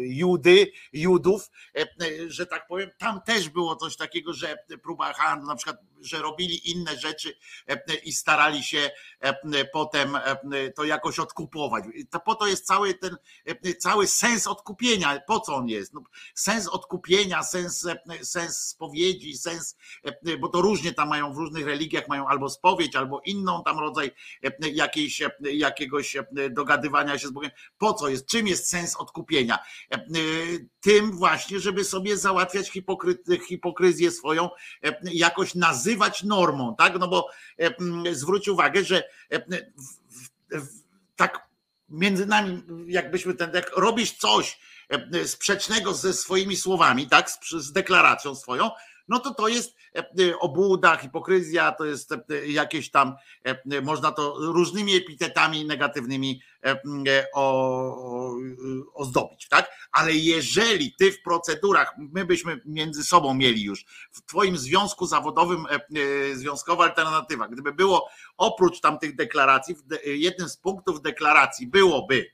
Judy, Judów, że tak powiem, tam też było coś takiego, że próba handlu, na przykład, że robili inne rzeczy i starali się potem to jakoś odkupować. Po to jest cały ten, cały sens odkupienia. Po co on jest? No, sens odkupienia, sens, sens spowiedzi, sens, bo to różnie tam mają w różnych religiach, mają albo spowiedź, albo inną tam rodzaj e, jakiejś, e, jakiegoś e, dogadywania się z Bogiem. Po co jest? Czym jest sens odkupienia? Tym właśnie, żeby sobie załatwiać hipokry, hipokryzję swoją, jakoś nazywać normą, tak? No bo zwróć uwagę, że tak między nami, jakbyśmy ten, jak robisz coś sprzecznego ze swoimi słowami, tak, z, z deklaracją swoją, no to to jest e, e, obłuda, hipokryzja, to jest e, jakieś tam, można to różnymi epitetami negatywnymi ozdobić, tak? Ale jeżeli ty w procedurach, my byśmy między sobą mieli już, w twoim związku zawodowym, związkowa alternatywa, gdyby było oprócz tamtych deklaracji, jednym z punktów deklaracji byłoby,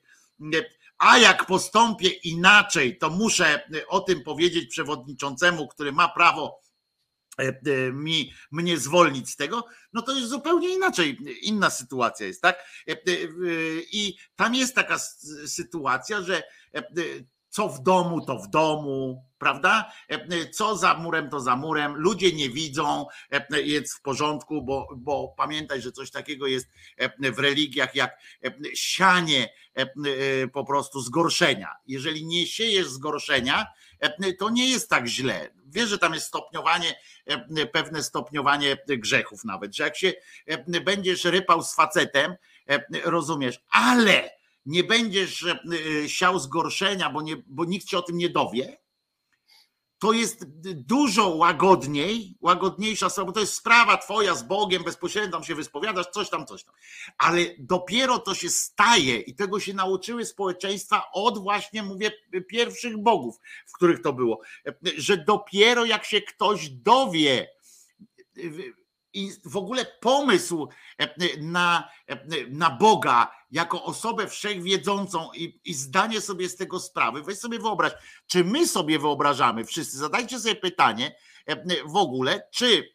a jak postąpię inaczej, to muszę o tym powiedzieć przewodniczącemu, który ma prawo mi, mnie zwolnić z tego, no to jest zupełnie inaczej, inna sytuacja jest, tak? E, I tam jest taka sytuacja, że co w domu, to w domu, prawda? Co za murem, to za murem. Ludzie nie widzą, jest w porządku, bo, bo pamiętaj, że coś takiego jest w religiach jak sianie po prostu zgorszenia. Jeżeli nie siejesz zgorszenia, to nie jest tak źle. Wiesz, że tam jest stopniowanie, pewne stopniowanie grzechów nawet, że jak się będziesz rypał z facetem, rozumiesz, ale nie będziesz siał zgorszenia, bo, nie, bo nikt ci o tym nie dowie, to jest dużo łagodniej, łagodniejsza sprawa, bo to jest sprawa twoja z Bogiem, bezpośrednio tam się wyspowiadasz, coś tam, coś tam. Ale dopiero to się staje i tego się nauczyły społeczeństwa od właśnie, mówię, pierwszych bogów, w których to było, że dopiero jak się ktoś dowie, i w ogóle pomysł na, na Boga jako osobę wszechwiedzącą i, i zdanie sobie z tego sprawy, weź sobie wyobraź, czy my sobie wyobrażamy, wszyscy, zadajcie sobie pytanie w ogóle, czy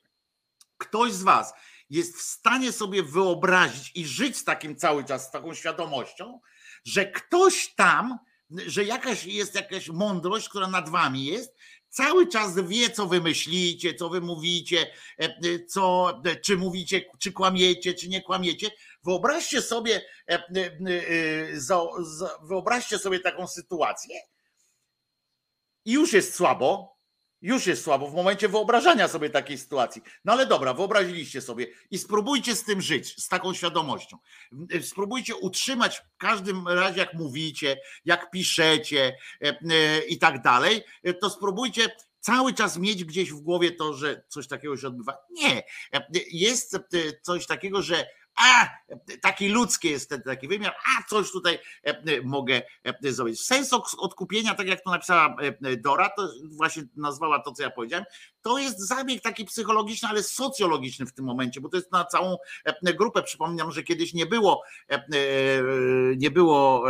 ktoś z was jest w stanie sobie wyobrazić i żyć z takim cały czas, z taką świadomością, że ktoś tam, że jakaś jest jakaś mądrość, która nad wami jest cały czas wie, co wy myślicie, co wy mówicie, e, e, co, e, czy mówicie, czy kłamiecie, czy nie kłamiecie. Wyobraźcie sobie, wyobraźcie sobie taką sytuację i już jest słabo, już jest słabo w momencie wyobrażania sobie takiej sytuacji. No ale dobra, wyobraziliście sobie i spróbujcie z tym żyć, z taką świadomością. Spróbujcie utrzymać w każdym razie, jak mówicie, jak piszecie e, e, i tak dalej, e, to spróbujcie cały czas mieć gdzieś w głowie to, że coś takiego się odbywa. Nie. Jest coś takiego, że a taki ludzki jest ten taki wymiar, a coś tutaj e, e, mogę e, zrobić. Sens odkupienia, tak jak to napisała Dora, to właśnie nazwała to, co ja powiedziałem, to jest zabieg taki psychologiczny, ale socjologiczny w tym momencie, bo to jest na całą grupę. Przypominam, że kiedyś nie było nie było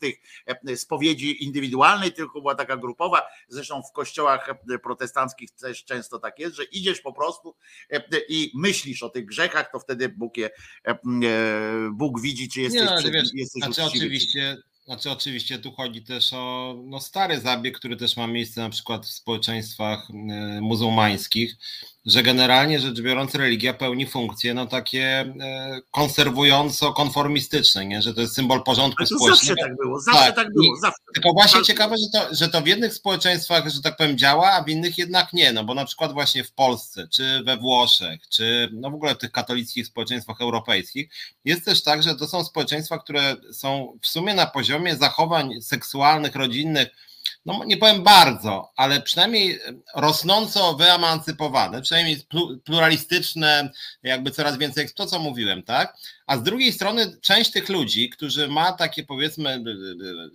tych spowiedzi indywidualnej, tylko była taka grupowa. Zresztą w kościołach protestanckich też często tak jest, że idziesz po prostu i myślisz o tych grzechach, to wtedy Bóg, je, e, e, Bóg widzi, czy jesteś, nie, przed, wiesz, jesteś znaczy oczywiście, znaczy oczywiście tu chodzi też o no, stary zabieg, który też ma miejsce na przykład w społeczeństwach e, muzułmańskich, że generalnie rzecz biorąc religia pełni funkcje no takie e, konserwująco-konformistyczne, nie? że to jest symbol porządku społecznego. Zawsze tak było, zawsze tak, tak było. Zawsze. Tylko właśnie ciekawe, że to, że to w jednych społeczeństwach, że tak powiem, działa, a w innych jednak nie, no bo na przykład właśnie w Polsce, czy we Włoszech, czy no w ogóle w tych katolickich społeczeństwach europejskich, jest też tak, że to są społeczeństwa, które są w sumie na poziomie zachowań seksualnych, rodzinnych, no nie powiem bardzo, ale przynajmniej rosnąco wyemancypowane, przynajmniej pluralistyczne, jakby coraz więcej, to co mówiłem, tak? A z drugiej strony część tych ludzi, którzy ma takie powiedzmy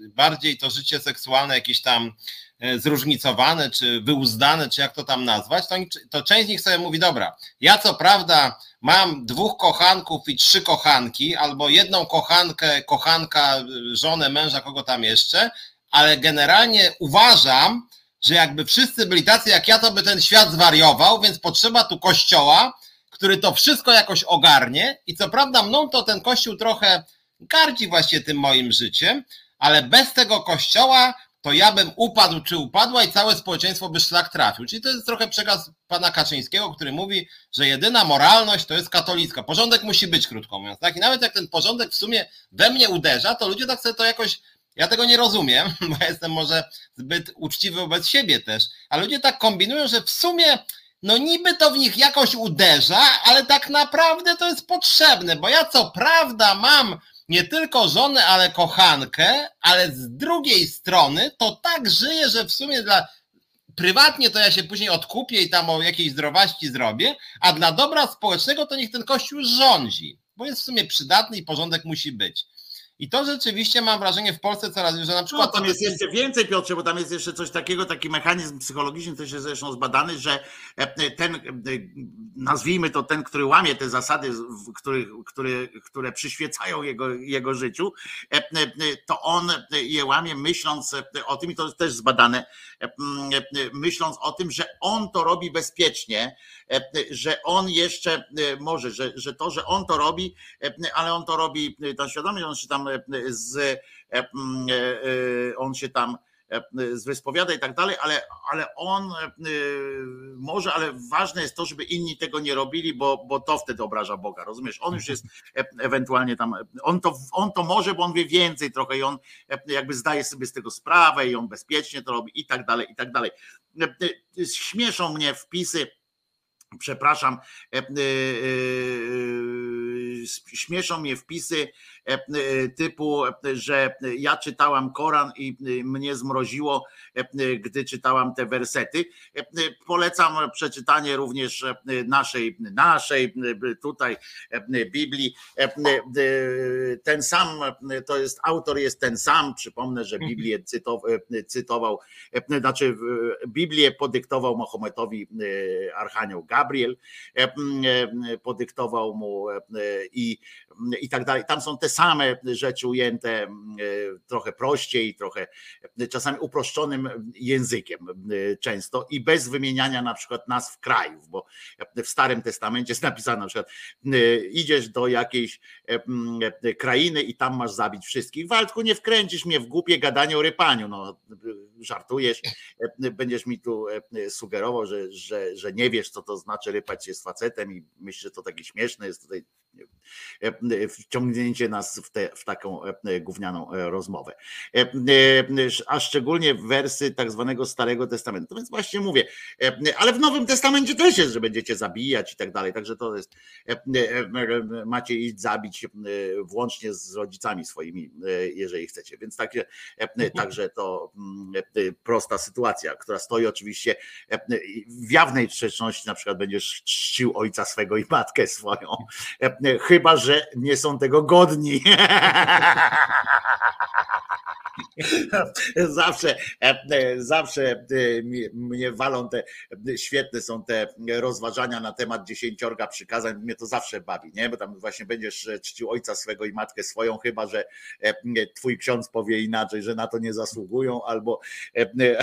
bardziej to życie seksualne jakieś tam e, zróżnicowane, czy wyuzdane, czy jak to tam nazwać, to, to część z nich sobie mówi, dobra, ja co prawda mam dwóch kochanków i trzy kochanki, albo jedną kochankę, kochanka, żonę, męża, kogo tam jeszcze, ale generalnie uważam, że jakby wszyscy byli tacy jak ja, to by ten świat zwariował, więc potrzeba tu kościoła, który to wszystko jakoś ogarnie. I co prawda, mną to ten kościół trochę gardzi właśnie tym moim życiem, ale bez tego kościoła to ja bym upadł czy upadła i całe społeczeństwo by szlak trafił. Czyli to jest trochę przekaz pana Kaczyńskiego, który mówi, że jedyna moralność to jest katolicka. Porządek musi być, krótko mówiąc. Tak? I nawet jak ten porządek w sumie we mnie uderza, to ludzie tak sobie to jakoś ja tego nie rozumiem, bo jestem może zbyt uczciwy wobec siebie też, ale ludzie tak kombinują, że w sumie no niby to w nich jakoś uderza, ale tak naprawdę to jest potrzebne, bo ja co prawda mam nie tylko żonę, ale kochankę, ale z drugiej strony to tak żyję, że w sumie dla prywatnie to ja się później odkupię i tam o jakiejś zdrowaści zrobię, a dla dobra społecznego to niech ten kościół rządzi, bo jest w sumie przydatny i porządek musi być. I to rzeczywiście mam wrażenie w Polsce coraz, że na przykład. No, tam jest jeszcze więcej, Piotrze, bo tam jest jeszcze coś takiego, taki mechanizm psychologiczny, też jest zresztą zbadany, że e, ten, e, nazwijmy to ten, który łamie te zasady, które, które, które przyświecają jego, jego życiu, e, to on je łamie myśląc o tym, i to jest też zbadane, myśląc o tym, że on to robi bezpiecznie, że on jeszcze może, że, że to, że on to robi, ale on to robi tam świadomie, on się tam z, e, e, e, on się tam wyspowiada i tak dalej, ale, ale on może, ale ważne jest to, żeby inni tego nie robili, bo, bo to wtedy obraża Boga, rozumiesz? On już jest ewentualnie tam, on to, on to może, bo on wie więcej trochę i on jakby zdaje sobie z tego sprawę i on bezpiecznie to robi i tak dalej, i tak dalej. Śmieszą mnie wpisy, przepraszam, śmieszą mnie wpisy typu, że ja czytałam Koran i mnie zmroziło, gdy czytałam te wersety. Polecam przeczytanie również naszej, naszej tutaj Biblii. Ten sam, to jest autor jest ten sam. Przypomnę, że Biblię cytował, znaczy Biblię podyktował Mahometowi Archanioł Gabriel, podyktował mu i, i tak dalej. Tam są te same rzeczy ujęte trochę prościej, trochę czasami uproszczonym językiem często i bez wymieniania na przykład nazw krajów, bo w Starym Testamencie jest napisane na przykład idziesz do jakiejś krainy i tam masz zabić wszystkich. Waldku, nie wkręcisz mnie w głupie gadanie o rypaniu. No, żartujesz, będziesz mi tu sugerował, że, że, że nie wiesz, co to znaczy rypać się z facetem i myślę, że to takie śmieszne jest tutaj wciągnięcie nas w, te, w taką gównianą rozmowę. A szczególnie wersy tak zwanego Starego Testamentu. Więc właśnie mówię, ale w Nowym Testamencie też jest, że będziecie zabijać i tak dalej. Także to jest, macie iść zabić włącznie z rodzicami swoimi, jeżeli chcecie. Więc takie, także to prosta sytuacja, która stoi oczywiście w jawnej sprzeczności, na przykład będziesz czcił ojca swego i matkę swoją chyba że nie są tego godni. Zawsze, zawsze mnie walą te, świetne są te rozważania na temat dziesięciorga przykazań, mnie to zawsze bawi, nie? Bo tam właśnie będziesz czcił ojca swego i matkę swoją, chyba że twój ksiądz powie inaczej, że na to nie zasługują, albo,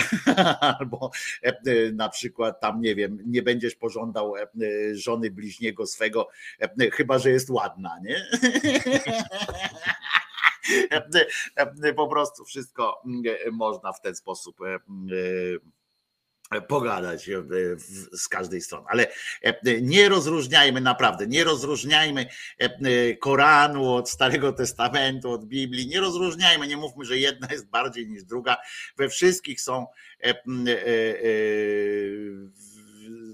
albo na przykład tam, nie wiem, nie będziesz pożądał żony bliźniego swego, chyba że jest ładna, nie? Po prostu wszystko można w ten sposób pogadać z każdej strony, ale nie rozróżniajmy naprawdę, nie rozróżniajmy Koranu od Starego Testamentu, od Biblii, nie rozróżniajmy, nie mówmy, że jedna jest bardziej niż druga. We wszystkich są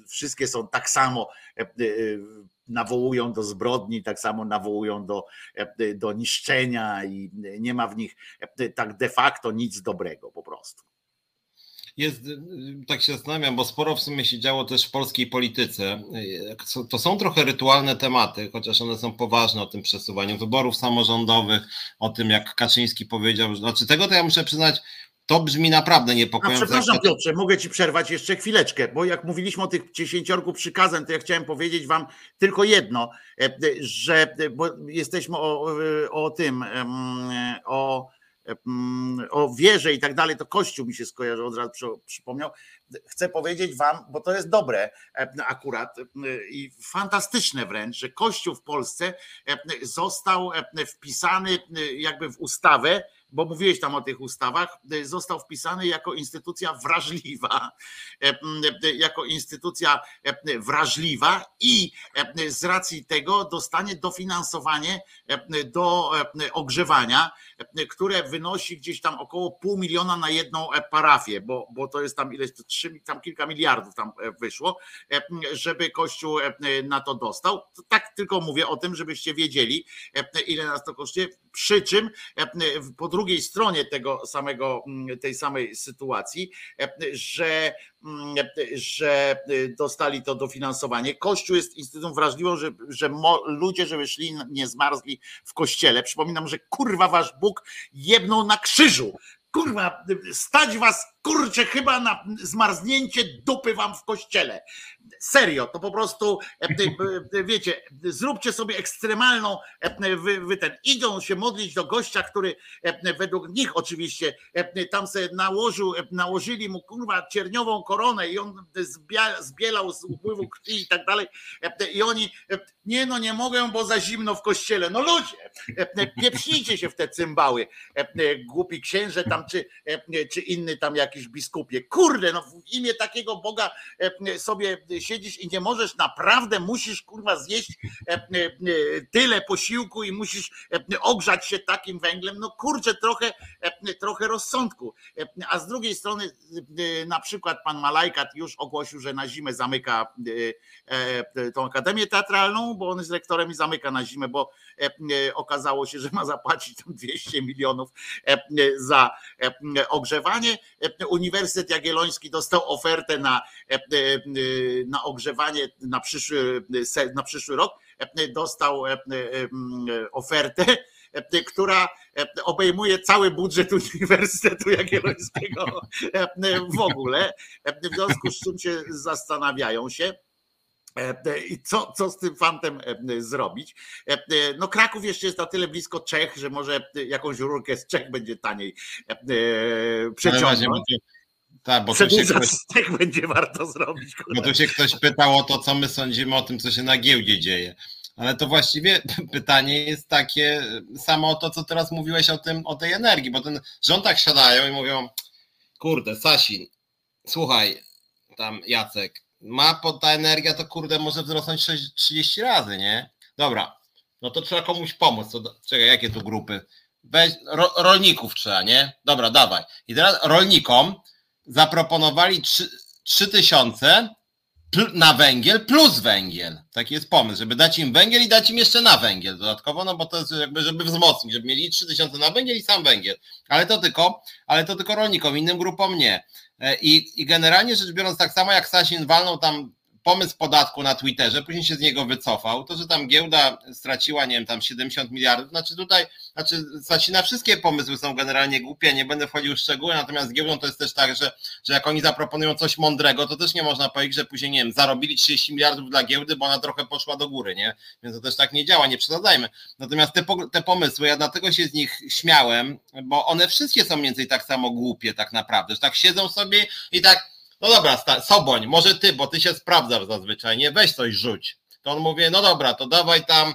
wszystkie są tak samo nawołują do zbrodni, tak samo nawołują do, do niszczenia i nie ma w nich tak de facto nic dobrego po prostu. Jest, tak się zastanawiam, bo sporo w sumie się działo też w polskiej polityce. To są trochę rytualne tematy, chociaż one są poważne o tym przesuwaniu wyborów samorządowych, o tym jak Kaczyński powiedział, znaczy tego to ja muszę przyznać, to brzmi naprawdę niepokojąco. A przepraszam Piotrze, mogę ci przerwać jeszcze chwileczkę, bo jak mówiliśmy o tych dziesięciorku przykazań, to ja chciałem powiedzieć wam tylko jedno, e, że bo jesteśmy o, o tym, o, o wierze i tak dalej, to Kościół mi się skojarzył, od razu przypomniał. Chcę powiedzieć wam, bo to jest dobre akurat i fantastyczne wręcz, że Kościół w Polsce został wpisany jakby w ustawę, bo mówiłeś tam o tych ustawach, został wpisany jako instytucja wrażliwa, jako instytucja wrażliwa i z racji tego dostanie dofinansowanie do ogrzewania, które wynosi gdzieś tam około pół miliona na jedną parafię, bo, bo to jest tam ileś, trzy, tam kilka miliardów tam wyszło, żeby Kościół na to dostał. Tak tylko mówię o tym, żebyście wiedzieli, ile nas to kosztuje, przy czym po drugiej stronie tego samego, tej samej sytuacji, że, że dostali to dofinansowanie. Kościół jest instytucją wrażliwą, że, że mo, ludzie, żeby szli, nie zmarzli w kościele. Przypominam, że kurwa wasz Bóg jebnął na krzyżu. Kurwa, stać was, kurczę, chyba na zmarznięcie dupy wam w kościele. Serio, to po prostu, e, e, wiecie, zróbcie sobie ekstremalną, e, wy, wy ten, idą się modlić do gościa, który według nich oczywiście tam sobie nałożył, nałożyli mu kurwa cierniową koronę i on zbielał z upływu krwi i tak dalej i oni, nie no nie mogę, bo za zimno w kościele, no ludzie, pieprznijcie się w te cymbały, głupi księże tam czy, czy inny tam jakiś biskupie. Kurde, no w imię takiego Boga sobie siedzisz i nie możesz, naprawdę musisz kurwa zjeść tyle posiłku i musisz ogrzać się takim węglem. No kurczę, trochę, trochę rozsądku. A z drugiej strony na przykład pan Malajkat już ogłosił, że na zimę zamyka tą Akademię Teatralną, bo on jest rektorem i zamyka na zimę, bo okazało się, że ma zapłacić tam 200 milionów za ogrzewanie. Uniwersytet Jagielloński dostał ofertę na, na ogrzewanie na przyszły, na przyszły rok. Dostał ofertę, która obejmuje cały budżet Uniwersytetu Jagiellońskiego w ogóle. W związku z czym się zastanawiają się E, I co, co z tym fantem e, zrobić? E, no Kraków jeszcze jest na tyle blisko Czech, że może jakąś rurkę z Czech będzie taniej przeciągnąć. Tak, bo tu się ktoś, Czech będzie warto zrobić. Bo tu się ktoś pytał o to, co my sądzimy o tym, co się na giełdzie dzieje. Ale to właściwie pytanie jest takie samo o to, co teraz mówiłeś o tym, o tej energii, bo ten rząd tak siadają i mówią, kurde, Sasin, słuchaj, tam Jacek, ma ta energia, to kurde może wzrosnąć 6, 30 razy, nie? Dobra, no to trzeba komuś pomóc. To, czekaj, jakie tu grupy? Weź, ro, rolników trzeba, nie? Dobra, dawaj. I teraz rolnikom zaproponowali 3, 3 tysiące na węgiel plus węgiel. Taki jest pomysł, żeby dać im węgiel i dać im jeszcze na węgiel dodatkowo, no bo to jest jakby, żeby wzmocnić, żeby mieli 3000 na węgiel i sam węgiel. Ale to tylko, ale to tylko rolnikom, innym grupom nie. E, I, I generalnie rzecz biorąc, tak samo jak Sasin walnął tam pomysł podatku na Twitterze, później się z niego wycofał, to, że tam giełda straciła, nie wiem, tam 70 miliardów, znaczy tutaj, znaczy, znaczy na wszystkie pomysły są generalnie głupie, nie będę wchodził w szczegóły, natomiast z giełdą to jest też tak, że, że jak oni zaproponują coś mądrego, to też nie można powiedzieć, że później, nie wiem, zarobili 30 miliardów dla giełdy, bo ona trochę poszła do góry, nie? Więc to też tak nie działa, nie przesadzajmy. Natomiast te, te pomysły, ja dlatego się z nich śmiałem, bo one wszystkie są mniej więcej tak samo głupie tak naprawdę, że tak siedzą sobie i tak no dobra, Soboń, może ty, bo ty się sprawdzasz zazwyczaj, nie? Weź coś rzuć. To on mówi, no dobra, to dawaj tam,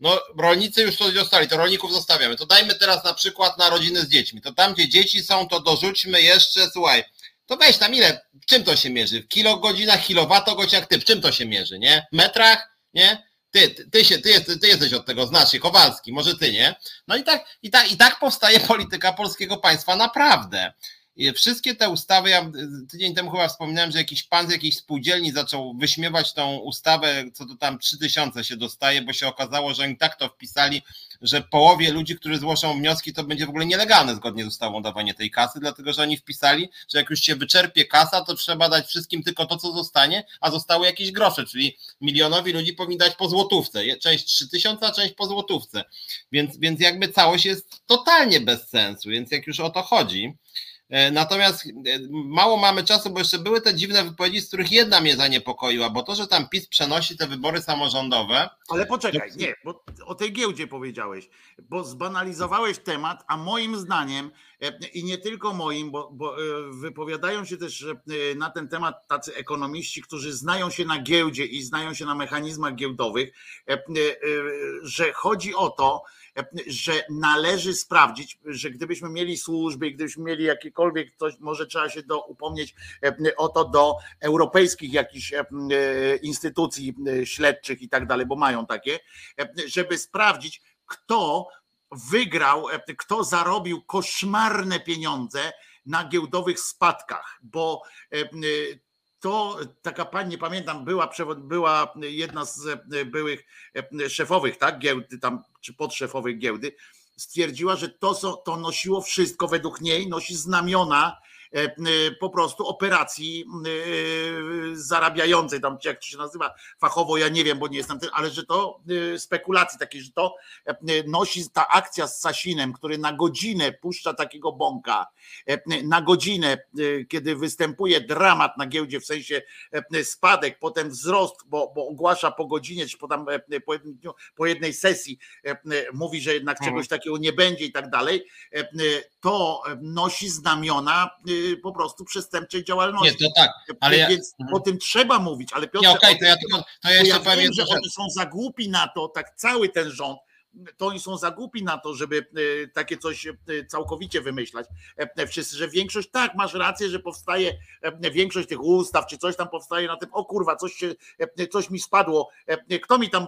no rolnicy już coś dostali, to rolników zostawiamy. To dajmy teraz na przykład na rodziny z dziećmi. To tam, gdzie dzieci są, to dorzućmy jeszcze, słuchaj, to weź tam ile, w czym to się mierzy? W kilogodzinach, kilowatogodzinach, ty, w czym to się mierzy, nie? W metrach, nie? Ty, ty, ty, się, ty, jesteś, ty jesteś od tego, znasz się, Kowalski, może ty, nie? No i tak, i tak, i tak powstaje polityka polskiego państwa naprawdę. Wszystkie te ustawy, ja tydzień temu chyba wspominałem, że jakiś pan z jakiejś spółdzielni zaczął wyśmiewać tą ustawę, co to tam 3000 się dostaje, bo się okazało, że oni tak to wpisali, że połowie ludzi, którzy zgłoszą wnioski, to będzie w ogóle nielegalne zgodnie z ustawą dawanie tej kasy, dlatego że oni wpisali, że jak już się wyczerpie kasa, to trzeba dać wszystkim tylko to, co zostanie, a zostały jakieś grosze, czyli milionowi ludzi powinni dać po złotówce. Część 3000, a część po złotówce. Więc, więc jakby całość jest totalnie bez sensu, więc jak już o to chodzi, natomiast e, mało mamy czasu, bo jeszcze były te dziwne wypowiedzi, z których jedna mnie zaniepokoiła, bo to, że tam PiS przenosi te wybory samorządowe. Ale poczekaj, nie, bo o tej giełdzie powiedziałeś, bo zbanalizowałeś temat, a moim zdaniem e, i nie tylko moim, bo, bo wypowiadają się też na ten temat tacy ekonomiści, którzy znają się na giełdzie i znają się na mechanizmach giełdowych, że chodzi o to, że należy sprawdzić, że gdybyśmy mieli służby, gdybyśmy mieli jakiekolwiek coś, może trzeba się do, upomnieć e, o to do europejskich jakichś e, instytucji e, śledczych i tak dalej, bo mają takie, żeby sprawdzić, kto wygrał, kto zarobił koszmarne pieniądze na giełdowych spadkach, bo to taka pani, nie pamiętam, była, była jedna z e, byłych e, szefowych, tak, giełdy tam, czy podszefowych giełdy, stwierdziła, że to, to nosiło wszystko według niej, nosi znamiona po prostu operacji e, zarabiającej, tam jak to się nazywa fachowo, ja nie wiem, bo nie jestem ten, ale że to spekulacji takiej, że to nosi ta akcja z Sasinem, który na godzinę puszcza takiego bąka, na godzinę, kiedy występuje dramat na giełdzie, w sensie spadek, potem wzrost, bo, bo ogłasza po godzinie, czy po, tam, po, jednym dniu, po jednej sesji mówi, że jednak mhm. czegoś takiego nie będzie i tak dalej, to nosi znamiona po prostu przestępczej działalności. Nie, to tak, ale ja... Więc o tym trzeba mówić, ale Piotrze, nie, okay, to ja, to, to ja jeszcze powiem, że oni są za głupi na to, tak cały ten rząd, to oni są za głupi na to, żeby takie coś całkowicie wymyślać. Wszyscy, że większość, tak, masz rację, że powstaje większość tych ustaw, czy coś tam powstaje na tym, o kurwa, coś, się, coś mi spadło, kto mi tam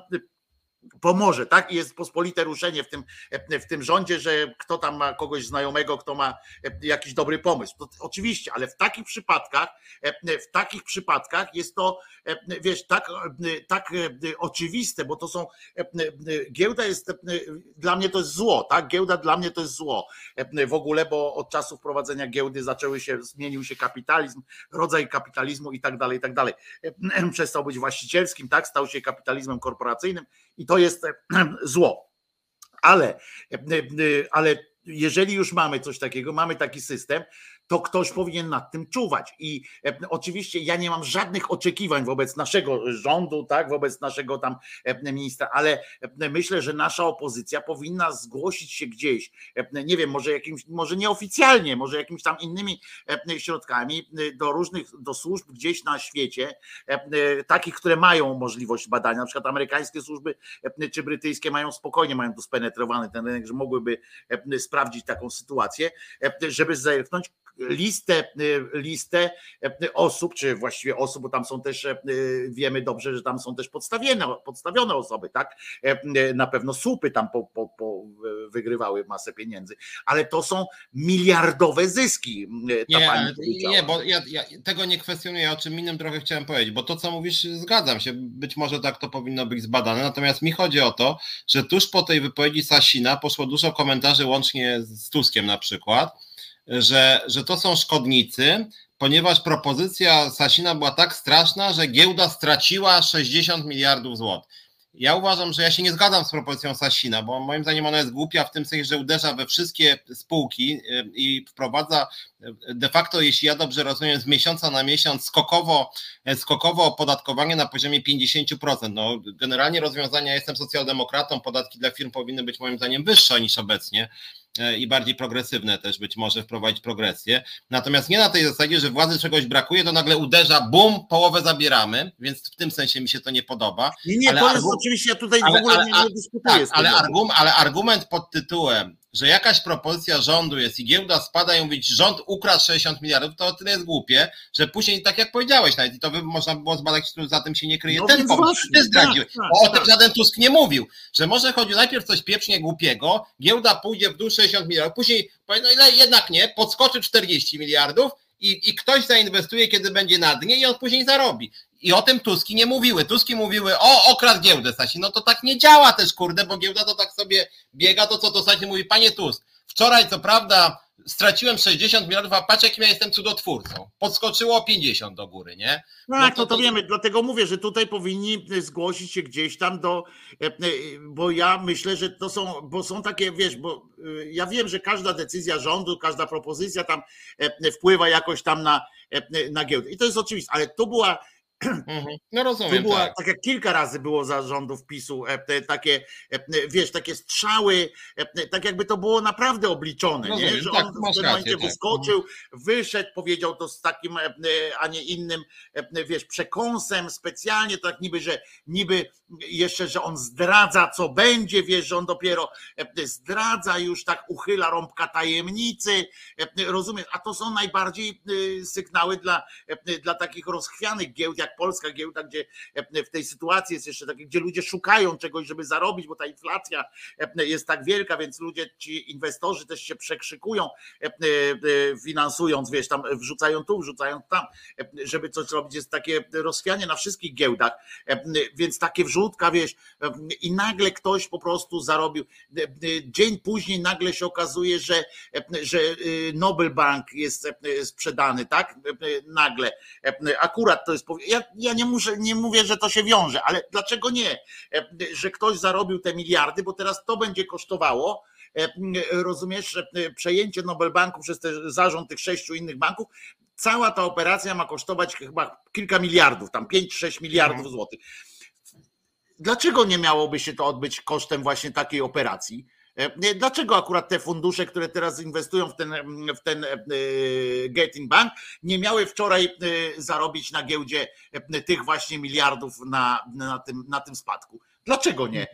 pomoże, tak? I jest pospolite ruszenie w tym, w tym rządzie, że kto tam ma kogoś znajomego, kto ma jakiś dobry pomysł. To oczywiście, ale w takich przypadkach, w takich przypadkach jest to, wiesz, tak, tak oczywiste, bo to są, giełda jest, dla mnie to jest zło, tak? Giełda dla mnie to jest zło w ogóle, bo od czasu wprowadzenia giełdy zaczęły się, zmienił się kapitalizm, rodzaj kapitalizmu i tak dalej, i tak dalej. Przestał być właścicielskim, tak? Stał się kapitalizmem korporacyjnym i to jest e, zło. Ale, e, e, ale jeżeli już mamy coś takiego, mamy taki system, to ktoś powinien nad tym czuwać. I e, oczywiście ja nie mam żadnych oczekiwań wobec naszego rządu, tak, wobec naszego tam e, ministra, ale e, myślę, że nasza opozycja powinna zgłosić się gdzieś, nie wiem, może jakimś, może nieoficjalnie, może jakimiś tam innymi środkami do różnych, do służb gdzieś na świecie, takich, które mają możliwość badania, na przykład amerykańskie służby czy brytyjskie mają spokojnie, mają tu spenetrowany ten rynek, że mogłyby sprawdzić taką sytuację, żeby zerknąć, listę, y, listę y, osób, czy właściwie osób, bo tam są też, y, wiemy dobrze, że tam są też podstawione, podstawione osoby, tak? Na pewno słupy tam po, po, po wygrywały masę pieniędzy, ale to są miliardowe zyski. Nie, nie, bo ja, ja, tego nie kwestionuję, o czym innym trochę chciałem powiedzieć, bo to, co mówisz, zgadzam się, być może tak to powinno być zbadane, natomiast mi chodzi o to, że tuż po tej wypowiedzi Sasina poszło dużo komentarzy łącznie z Tuskiem na przykład, że, że to są szkodnicy, ponieważ propozycja Sasina była tak straszna, że giełda straciła 60 miliardów złotych. Ja uważam, że ja się nie zgadzam z propozycją Sasina, bo moim zdaniem ona jest głupia w tym sensie, że uderza we wszystkie spółki y, i wprowadza y, de facto, jeśli ja dobrze rozumiem, z miesiąca na miesiąc skokowo, y, skokowo opodatkowanie na poziomie 50%. No, generalnie rozwiązania, jestem socjaldemokratą, podatki dla firm powinny być moim zdaniem wyższe niż obecnie, i bardziej progresywne też być może wprowadzić progresję. Natomiast nie na tej zasadzie, że władzy czegoś brakuje, to nagle uderza, bum, połowę zabieramy, więc w tym sensie mi się to nie podoba. Nie, nie, ale to jest oczywiście, ja tutaj ale, w ogóle ale, nie, nie dyskutuję. Tak, ale, ale argument pod tytułem że jakaś propozycja rządu jest i giełda spada i mówić, rząd ukradł 60 miliardów, to tyle jest głupie, że później, tak jak powiedziałeś, nawet i to by można było zbadać, który za tym się nie kryje, no ten pomysł, ty zdradziłeś. Tak, tak, o tym tak. żaden Tusk nie mówił, że może chodzi najpierw coś pieprznie głupiego, giełda pójdzie w dół 60 miliardów, później no jednak nie, podskoczy 40 miliardów i, i ktoś zainwestuje, kiedy będzie na dnie i on później zarobi. I o tym Tuski nie mówiły. Tuski mówiły, o, okradł giełdę, Sasi. No to tak nie działa też, kurde, bo giełda to tak sobie biega, to co to Sasi mówi, panie Tusk, wczoraj co prawda straciłem 60 miliardów, a patrz jakim ja jestem cudotwórcą. Podskoczyło 50 do góry, nie? No, tak, no to, to, to wiemy, dlatego mówię, że tutaj powinni zgłosić się gdzieś tam do, e, e, bo ja myślę, że to są, bo są takie, wiesz, bo e, ja wiem, że każda decyzja rządu, każda propozycja tam wpływa jakoś tam na, na giełdę. I to jest oczywiste, ale to była. No rozumiem. Była, tak. tak. jak kilka razy było za rządów PiSu, e, takie, e, wiesz, takie strzały, e, tak jakby to było naprawdę obliczone, rozumiem, nie? że tak, on w tym momencie tak. wyskoczył, wyszedł, powiedział to z takim, a nie innym, wiesz, przekąsem specjalnie, tak niby, że niby jeszcze, że on zdradza, co będzie, wiesz, że on dopiero zdradza, już tak uchyla rąbka tajemnicy, rozumiem, a to są najbardziej sygnały dla, dla takich rozchwianych giełd, jak jak polska giełda, gdzie e, w tej sytuacji jest jeszcze takie, gdzie ludzie szukają czegoś, żeby zarobić, bo ta inflacja e, jest tak wielka, więc ludzie, ci inwestorzy też się przekrzykują, e, finansując, wiesz, tam wrzucają tu, wrzucają tam, żeby coś robić. Jest takie rozchwianie na wszystkich giełdach, więc takie wrzutka, wiesz, i nagle ktoś po prostu zarobił. Dzień później nagle się okazuje, że, że Nobel Bank jest sprzedany, tak? Nagle. Akurat to jest. Ja ja, ja nie, muszę, nie mówię, że to się wiąże, ale dlaczego nie? E, że ktoś zarobił te miliardy, bo teraz to będzie kosztowało, e, rozumiesz, e, przejęcie Nobel Banku przez te, zarząd tych sześciu innych banków, cała ta operacja ma kosztować chyba kilka miliardów, tam 5-6 miliardów mhm. złotych. Dlaczego nie miałoby się to odbyć kosztem właśnie takiej operacji? E, dlaczego akurat te fundusze, które teraz inwestują w ten, w ten e, Getting Bank, nie miały wczoraj e, zarobić na giełdzie tych właśnie miliardów na, na, tym, na tym spadku? Dlaczego nie?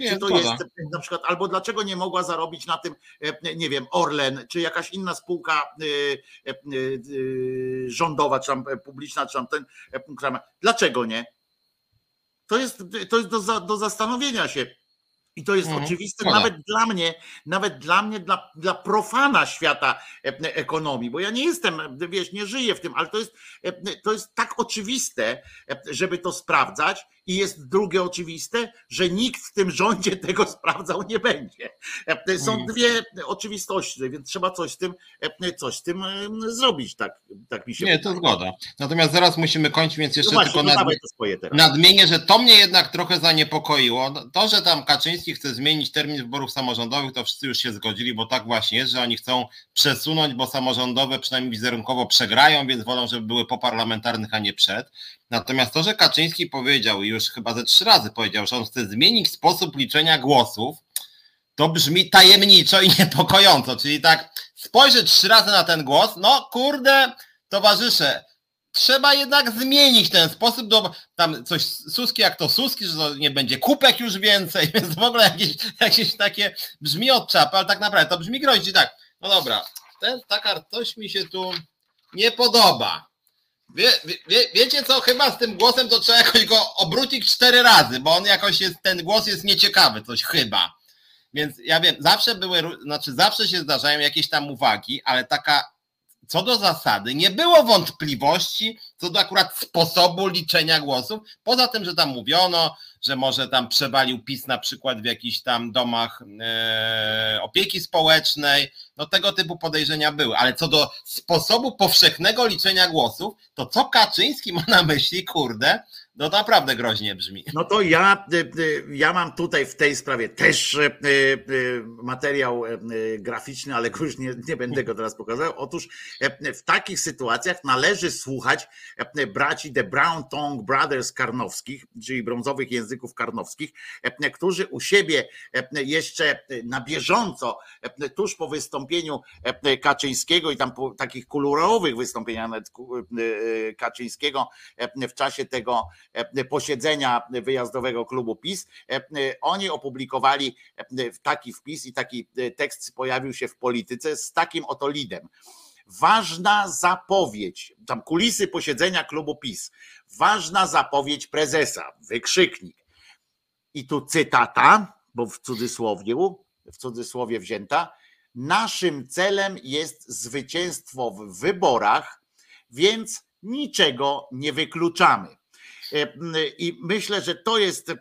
Nie, Czy to jest na przykład, albo dlaczego nie mogła zarobić na tym, nie wiem, Orlen, czy jakaś inna spółka rządowa, czy tam publiczna, czy tam ten, dlaczego nie? To jest, to jest do, do zastanowienia się. I to jest Mhm, oczywiste nawet dla mnie, nawet dla mnie, dla, dla profana świata e, ekonomii, bo ja nie jestem, wiesz, nie żyję w tym, ale to jest, e, to jest tak oczywiste, e, żeby to sprawdzać i jest drugie oczywiste, że nikt w tym rządzie tego sprawdzał nie będzie. E, Są Mhm. dwie oczywistości, więc trzeba coś z tym, e, coś z tym e, zrobić, tak, tak mi się Nie, to wydaje. zgoda. Natomiast zaraz musimy kończyć, więc No jeszcze właśnie, tylko no nad, dawaj to swoje teraz. nadmienię, że to mnie jednak trochę zaniepokoiło. To, że tam Kaczyński chce zmienić termin wyborów samorządowych, to wszyscy już się zgodzili, bo tak właśnie jest, że oni chcą przesunąć, bo samorządowe przynajmniej wizerunkowo przegrają, więc wolą, żeby były po parlamentarnych, a nie przed. Natomiast to, że Kaczyński powiedział, i już chyba ze trzy razy powiedział, że on chce zmienić sposób liczenia głosów, to brzmi tajemniczo i niepokojąco. Czyli tak spojrzeć trzy razy na ten głos, no kurde, towarzysze, trzeba jednak zmienić ten sposób, do, tam coś Suski jak to Suski, że to nie będzie kupek już więcej, więc w ogóle jakieś, jakieś takie brzmi od czapy, ale tak naprawdę to brzmi groźnie tak, no dobra, ten, taka coś mi się tu nie podoba. Wie, wie, wiecie co, chyba z tym głosem to trzeba jakoś go obrócić cztery razy, bo on jakoś jest, ten głos jest nieciekawy, coś chyba. Więc ja wiem, zawsze były, znaczy zawsze się zdarzają jakieś tam uwagi, ale taka co do zasady nie było wątpliwości co do akurat sposobu liczenia głosów. Poza tym, że tam mówiono, że może tam przewalił PiS na przykład w jakichś tam domach e, opieki społecznej. No tego typu podejrzenia były. Ale co do sposobu powszechnego liczenia głosów, to co Kaczyński ma na myśli, kurde, no naprawdę groźnie brzmi. No to ja, y, y, ja mam tutaj w tej sprawie też y, y, materiał y, graficzny, ale już nie, nie będę go teraz pokazał. Otóż y, w takich sytuacjach należy słuchać y, braci The Brown Tongue Brothers Karnowskich, czyli brązowych języków karnowskich, y, którzy u siebie y, jeszcze na bieżąco, y, tuż po wystąpieniu y, Kaczyńskiego i tam po takich kolorowych wystąpieniach y, y, Kaczyńskiego y, w czasie tego e, posiedzenia wyjazdowego klubu PiS. e, e, Oni opublikowali e, taki wpis i taki e, tekst pojawił się w polityce z takim oto lidem. Ważna zapowiedź, tam kulisy posiedzenia klubu PiS. Ważna zapowiedź prezesa, wykrzyknik. I tu cytata, bo w cudzysłowie, w cudzysłowie wzięta. Naszym celem jest zwycięstwo w wyborach, więc niczego nie wykluczamy. E, I myślę, że to jest, e,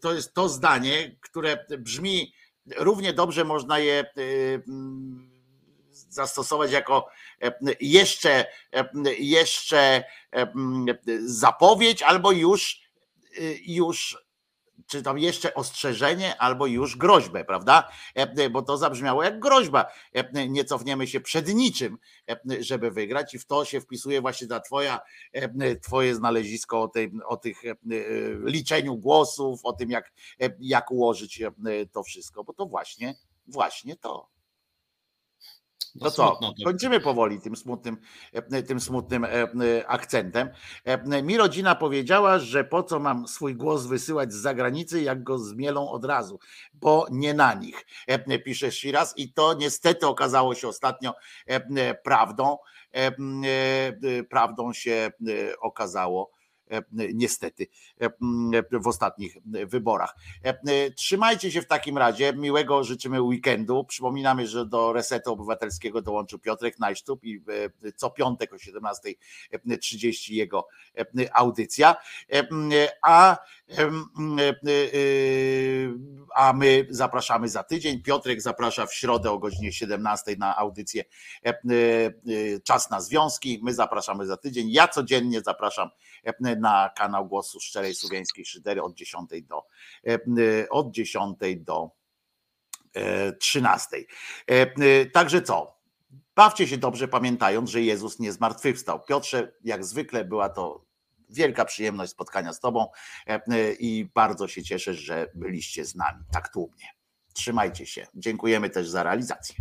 to jest to zdanie, które brzmi równie dobrze, można je e, zastosować jako jeszcze, jeszcze zapowiedź, albo już, już czy tam jeszcze ostrzeżenie, albo już groźbę, prawda? E, Bo to zabrzmiało jak groźba. E, Nie cofniemy się przed niczym, e, żeby wygrać, i w to się wpisuje właśnie ta twoja, e, twoje znalezisko o, tej, o tych e, liczeniu głosów, o tym, jak, e, jak ułożyć e, to wszystko, bo to właśnie, właśnie to. To co? Kończymy powoli tym smutnym, e, tym smutnym e, e, akcentem. Mi rodzina powiedziała, że po co mam swój głos wysyłać z zagranicy, jak go zmielą od razu, bo nie na nich, pisze Shiraz i to niestety okazało się ostatnio prawdą. Prawdą się okazało niestety e, m, w ostatnich wyborach. E, e, Trzymajcie się w takim razie. Miłego życzymy weekendu. Przypominamy, że do Resetu Obywatelskiego dołączył Piotrek Najsztub i e, co piątek o 17.30 jego e, audycja. E, A, e, e, a my zapraszamy za tydzień. Piotrek zaprasza w środę o godzinie 17 na audycję e, e, e, Czas na Związki. My zapraszamy za tydzień. Ja codziennie zapraszam e, na kanał Głosu Szczerej Słowiańskiej Szydery od 10 do e, od 10 do e, 13. E, e, Także co? Bawcie się dobrze, pamiętając, że Jezus nie zmartwychwstał. Piotrze, jak zwykle była to wielka przyjemność spotkania z Tobą e, e, i bardzo się cieszę, że byliście z nami tak tłumnie. Trzymajcie się. Dziękujemy też za realizację.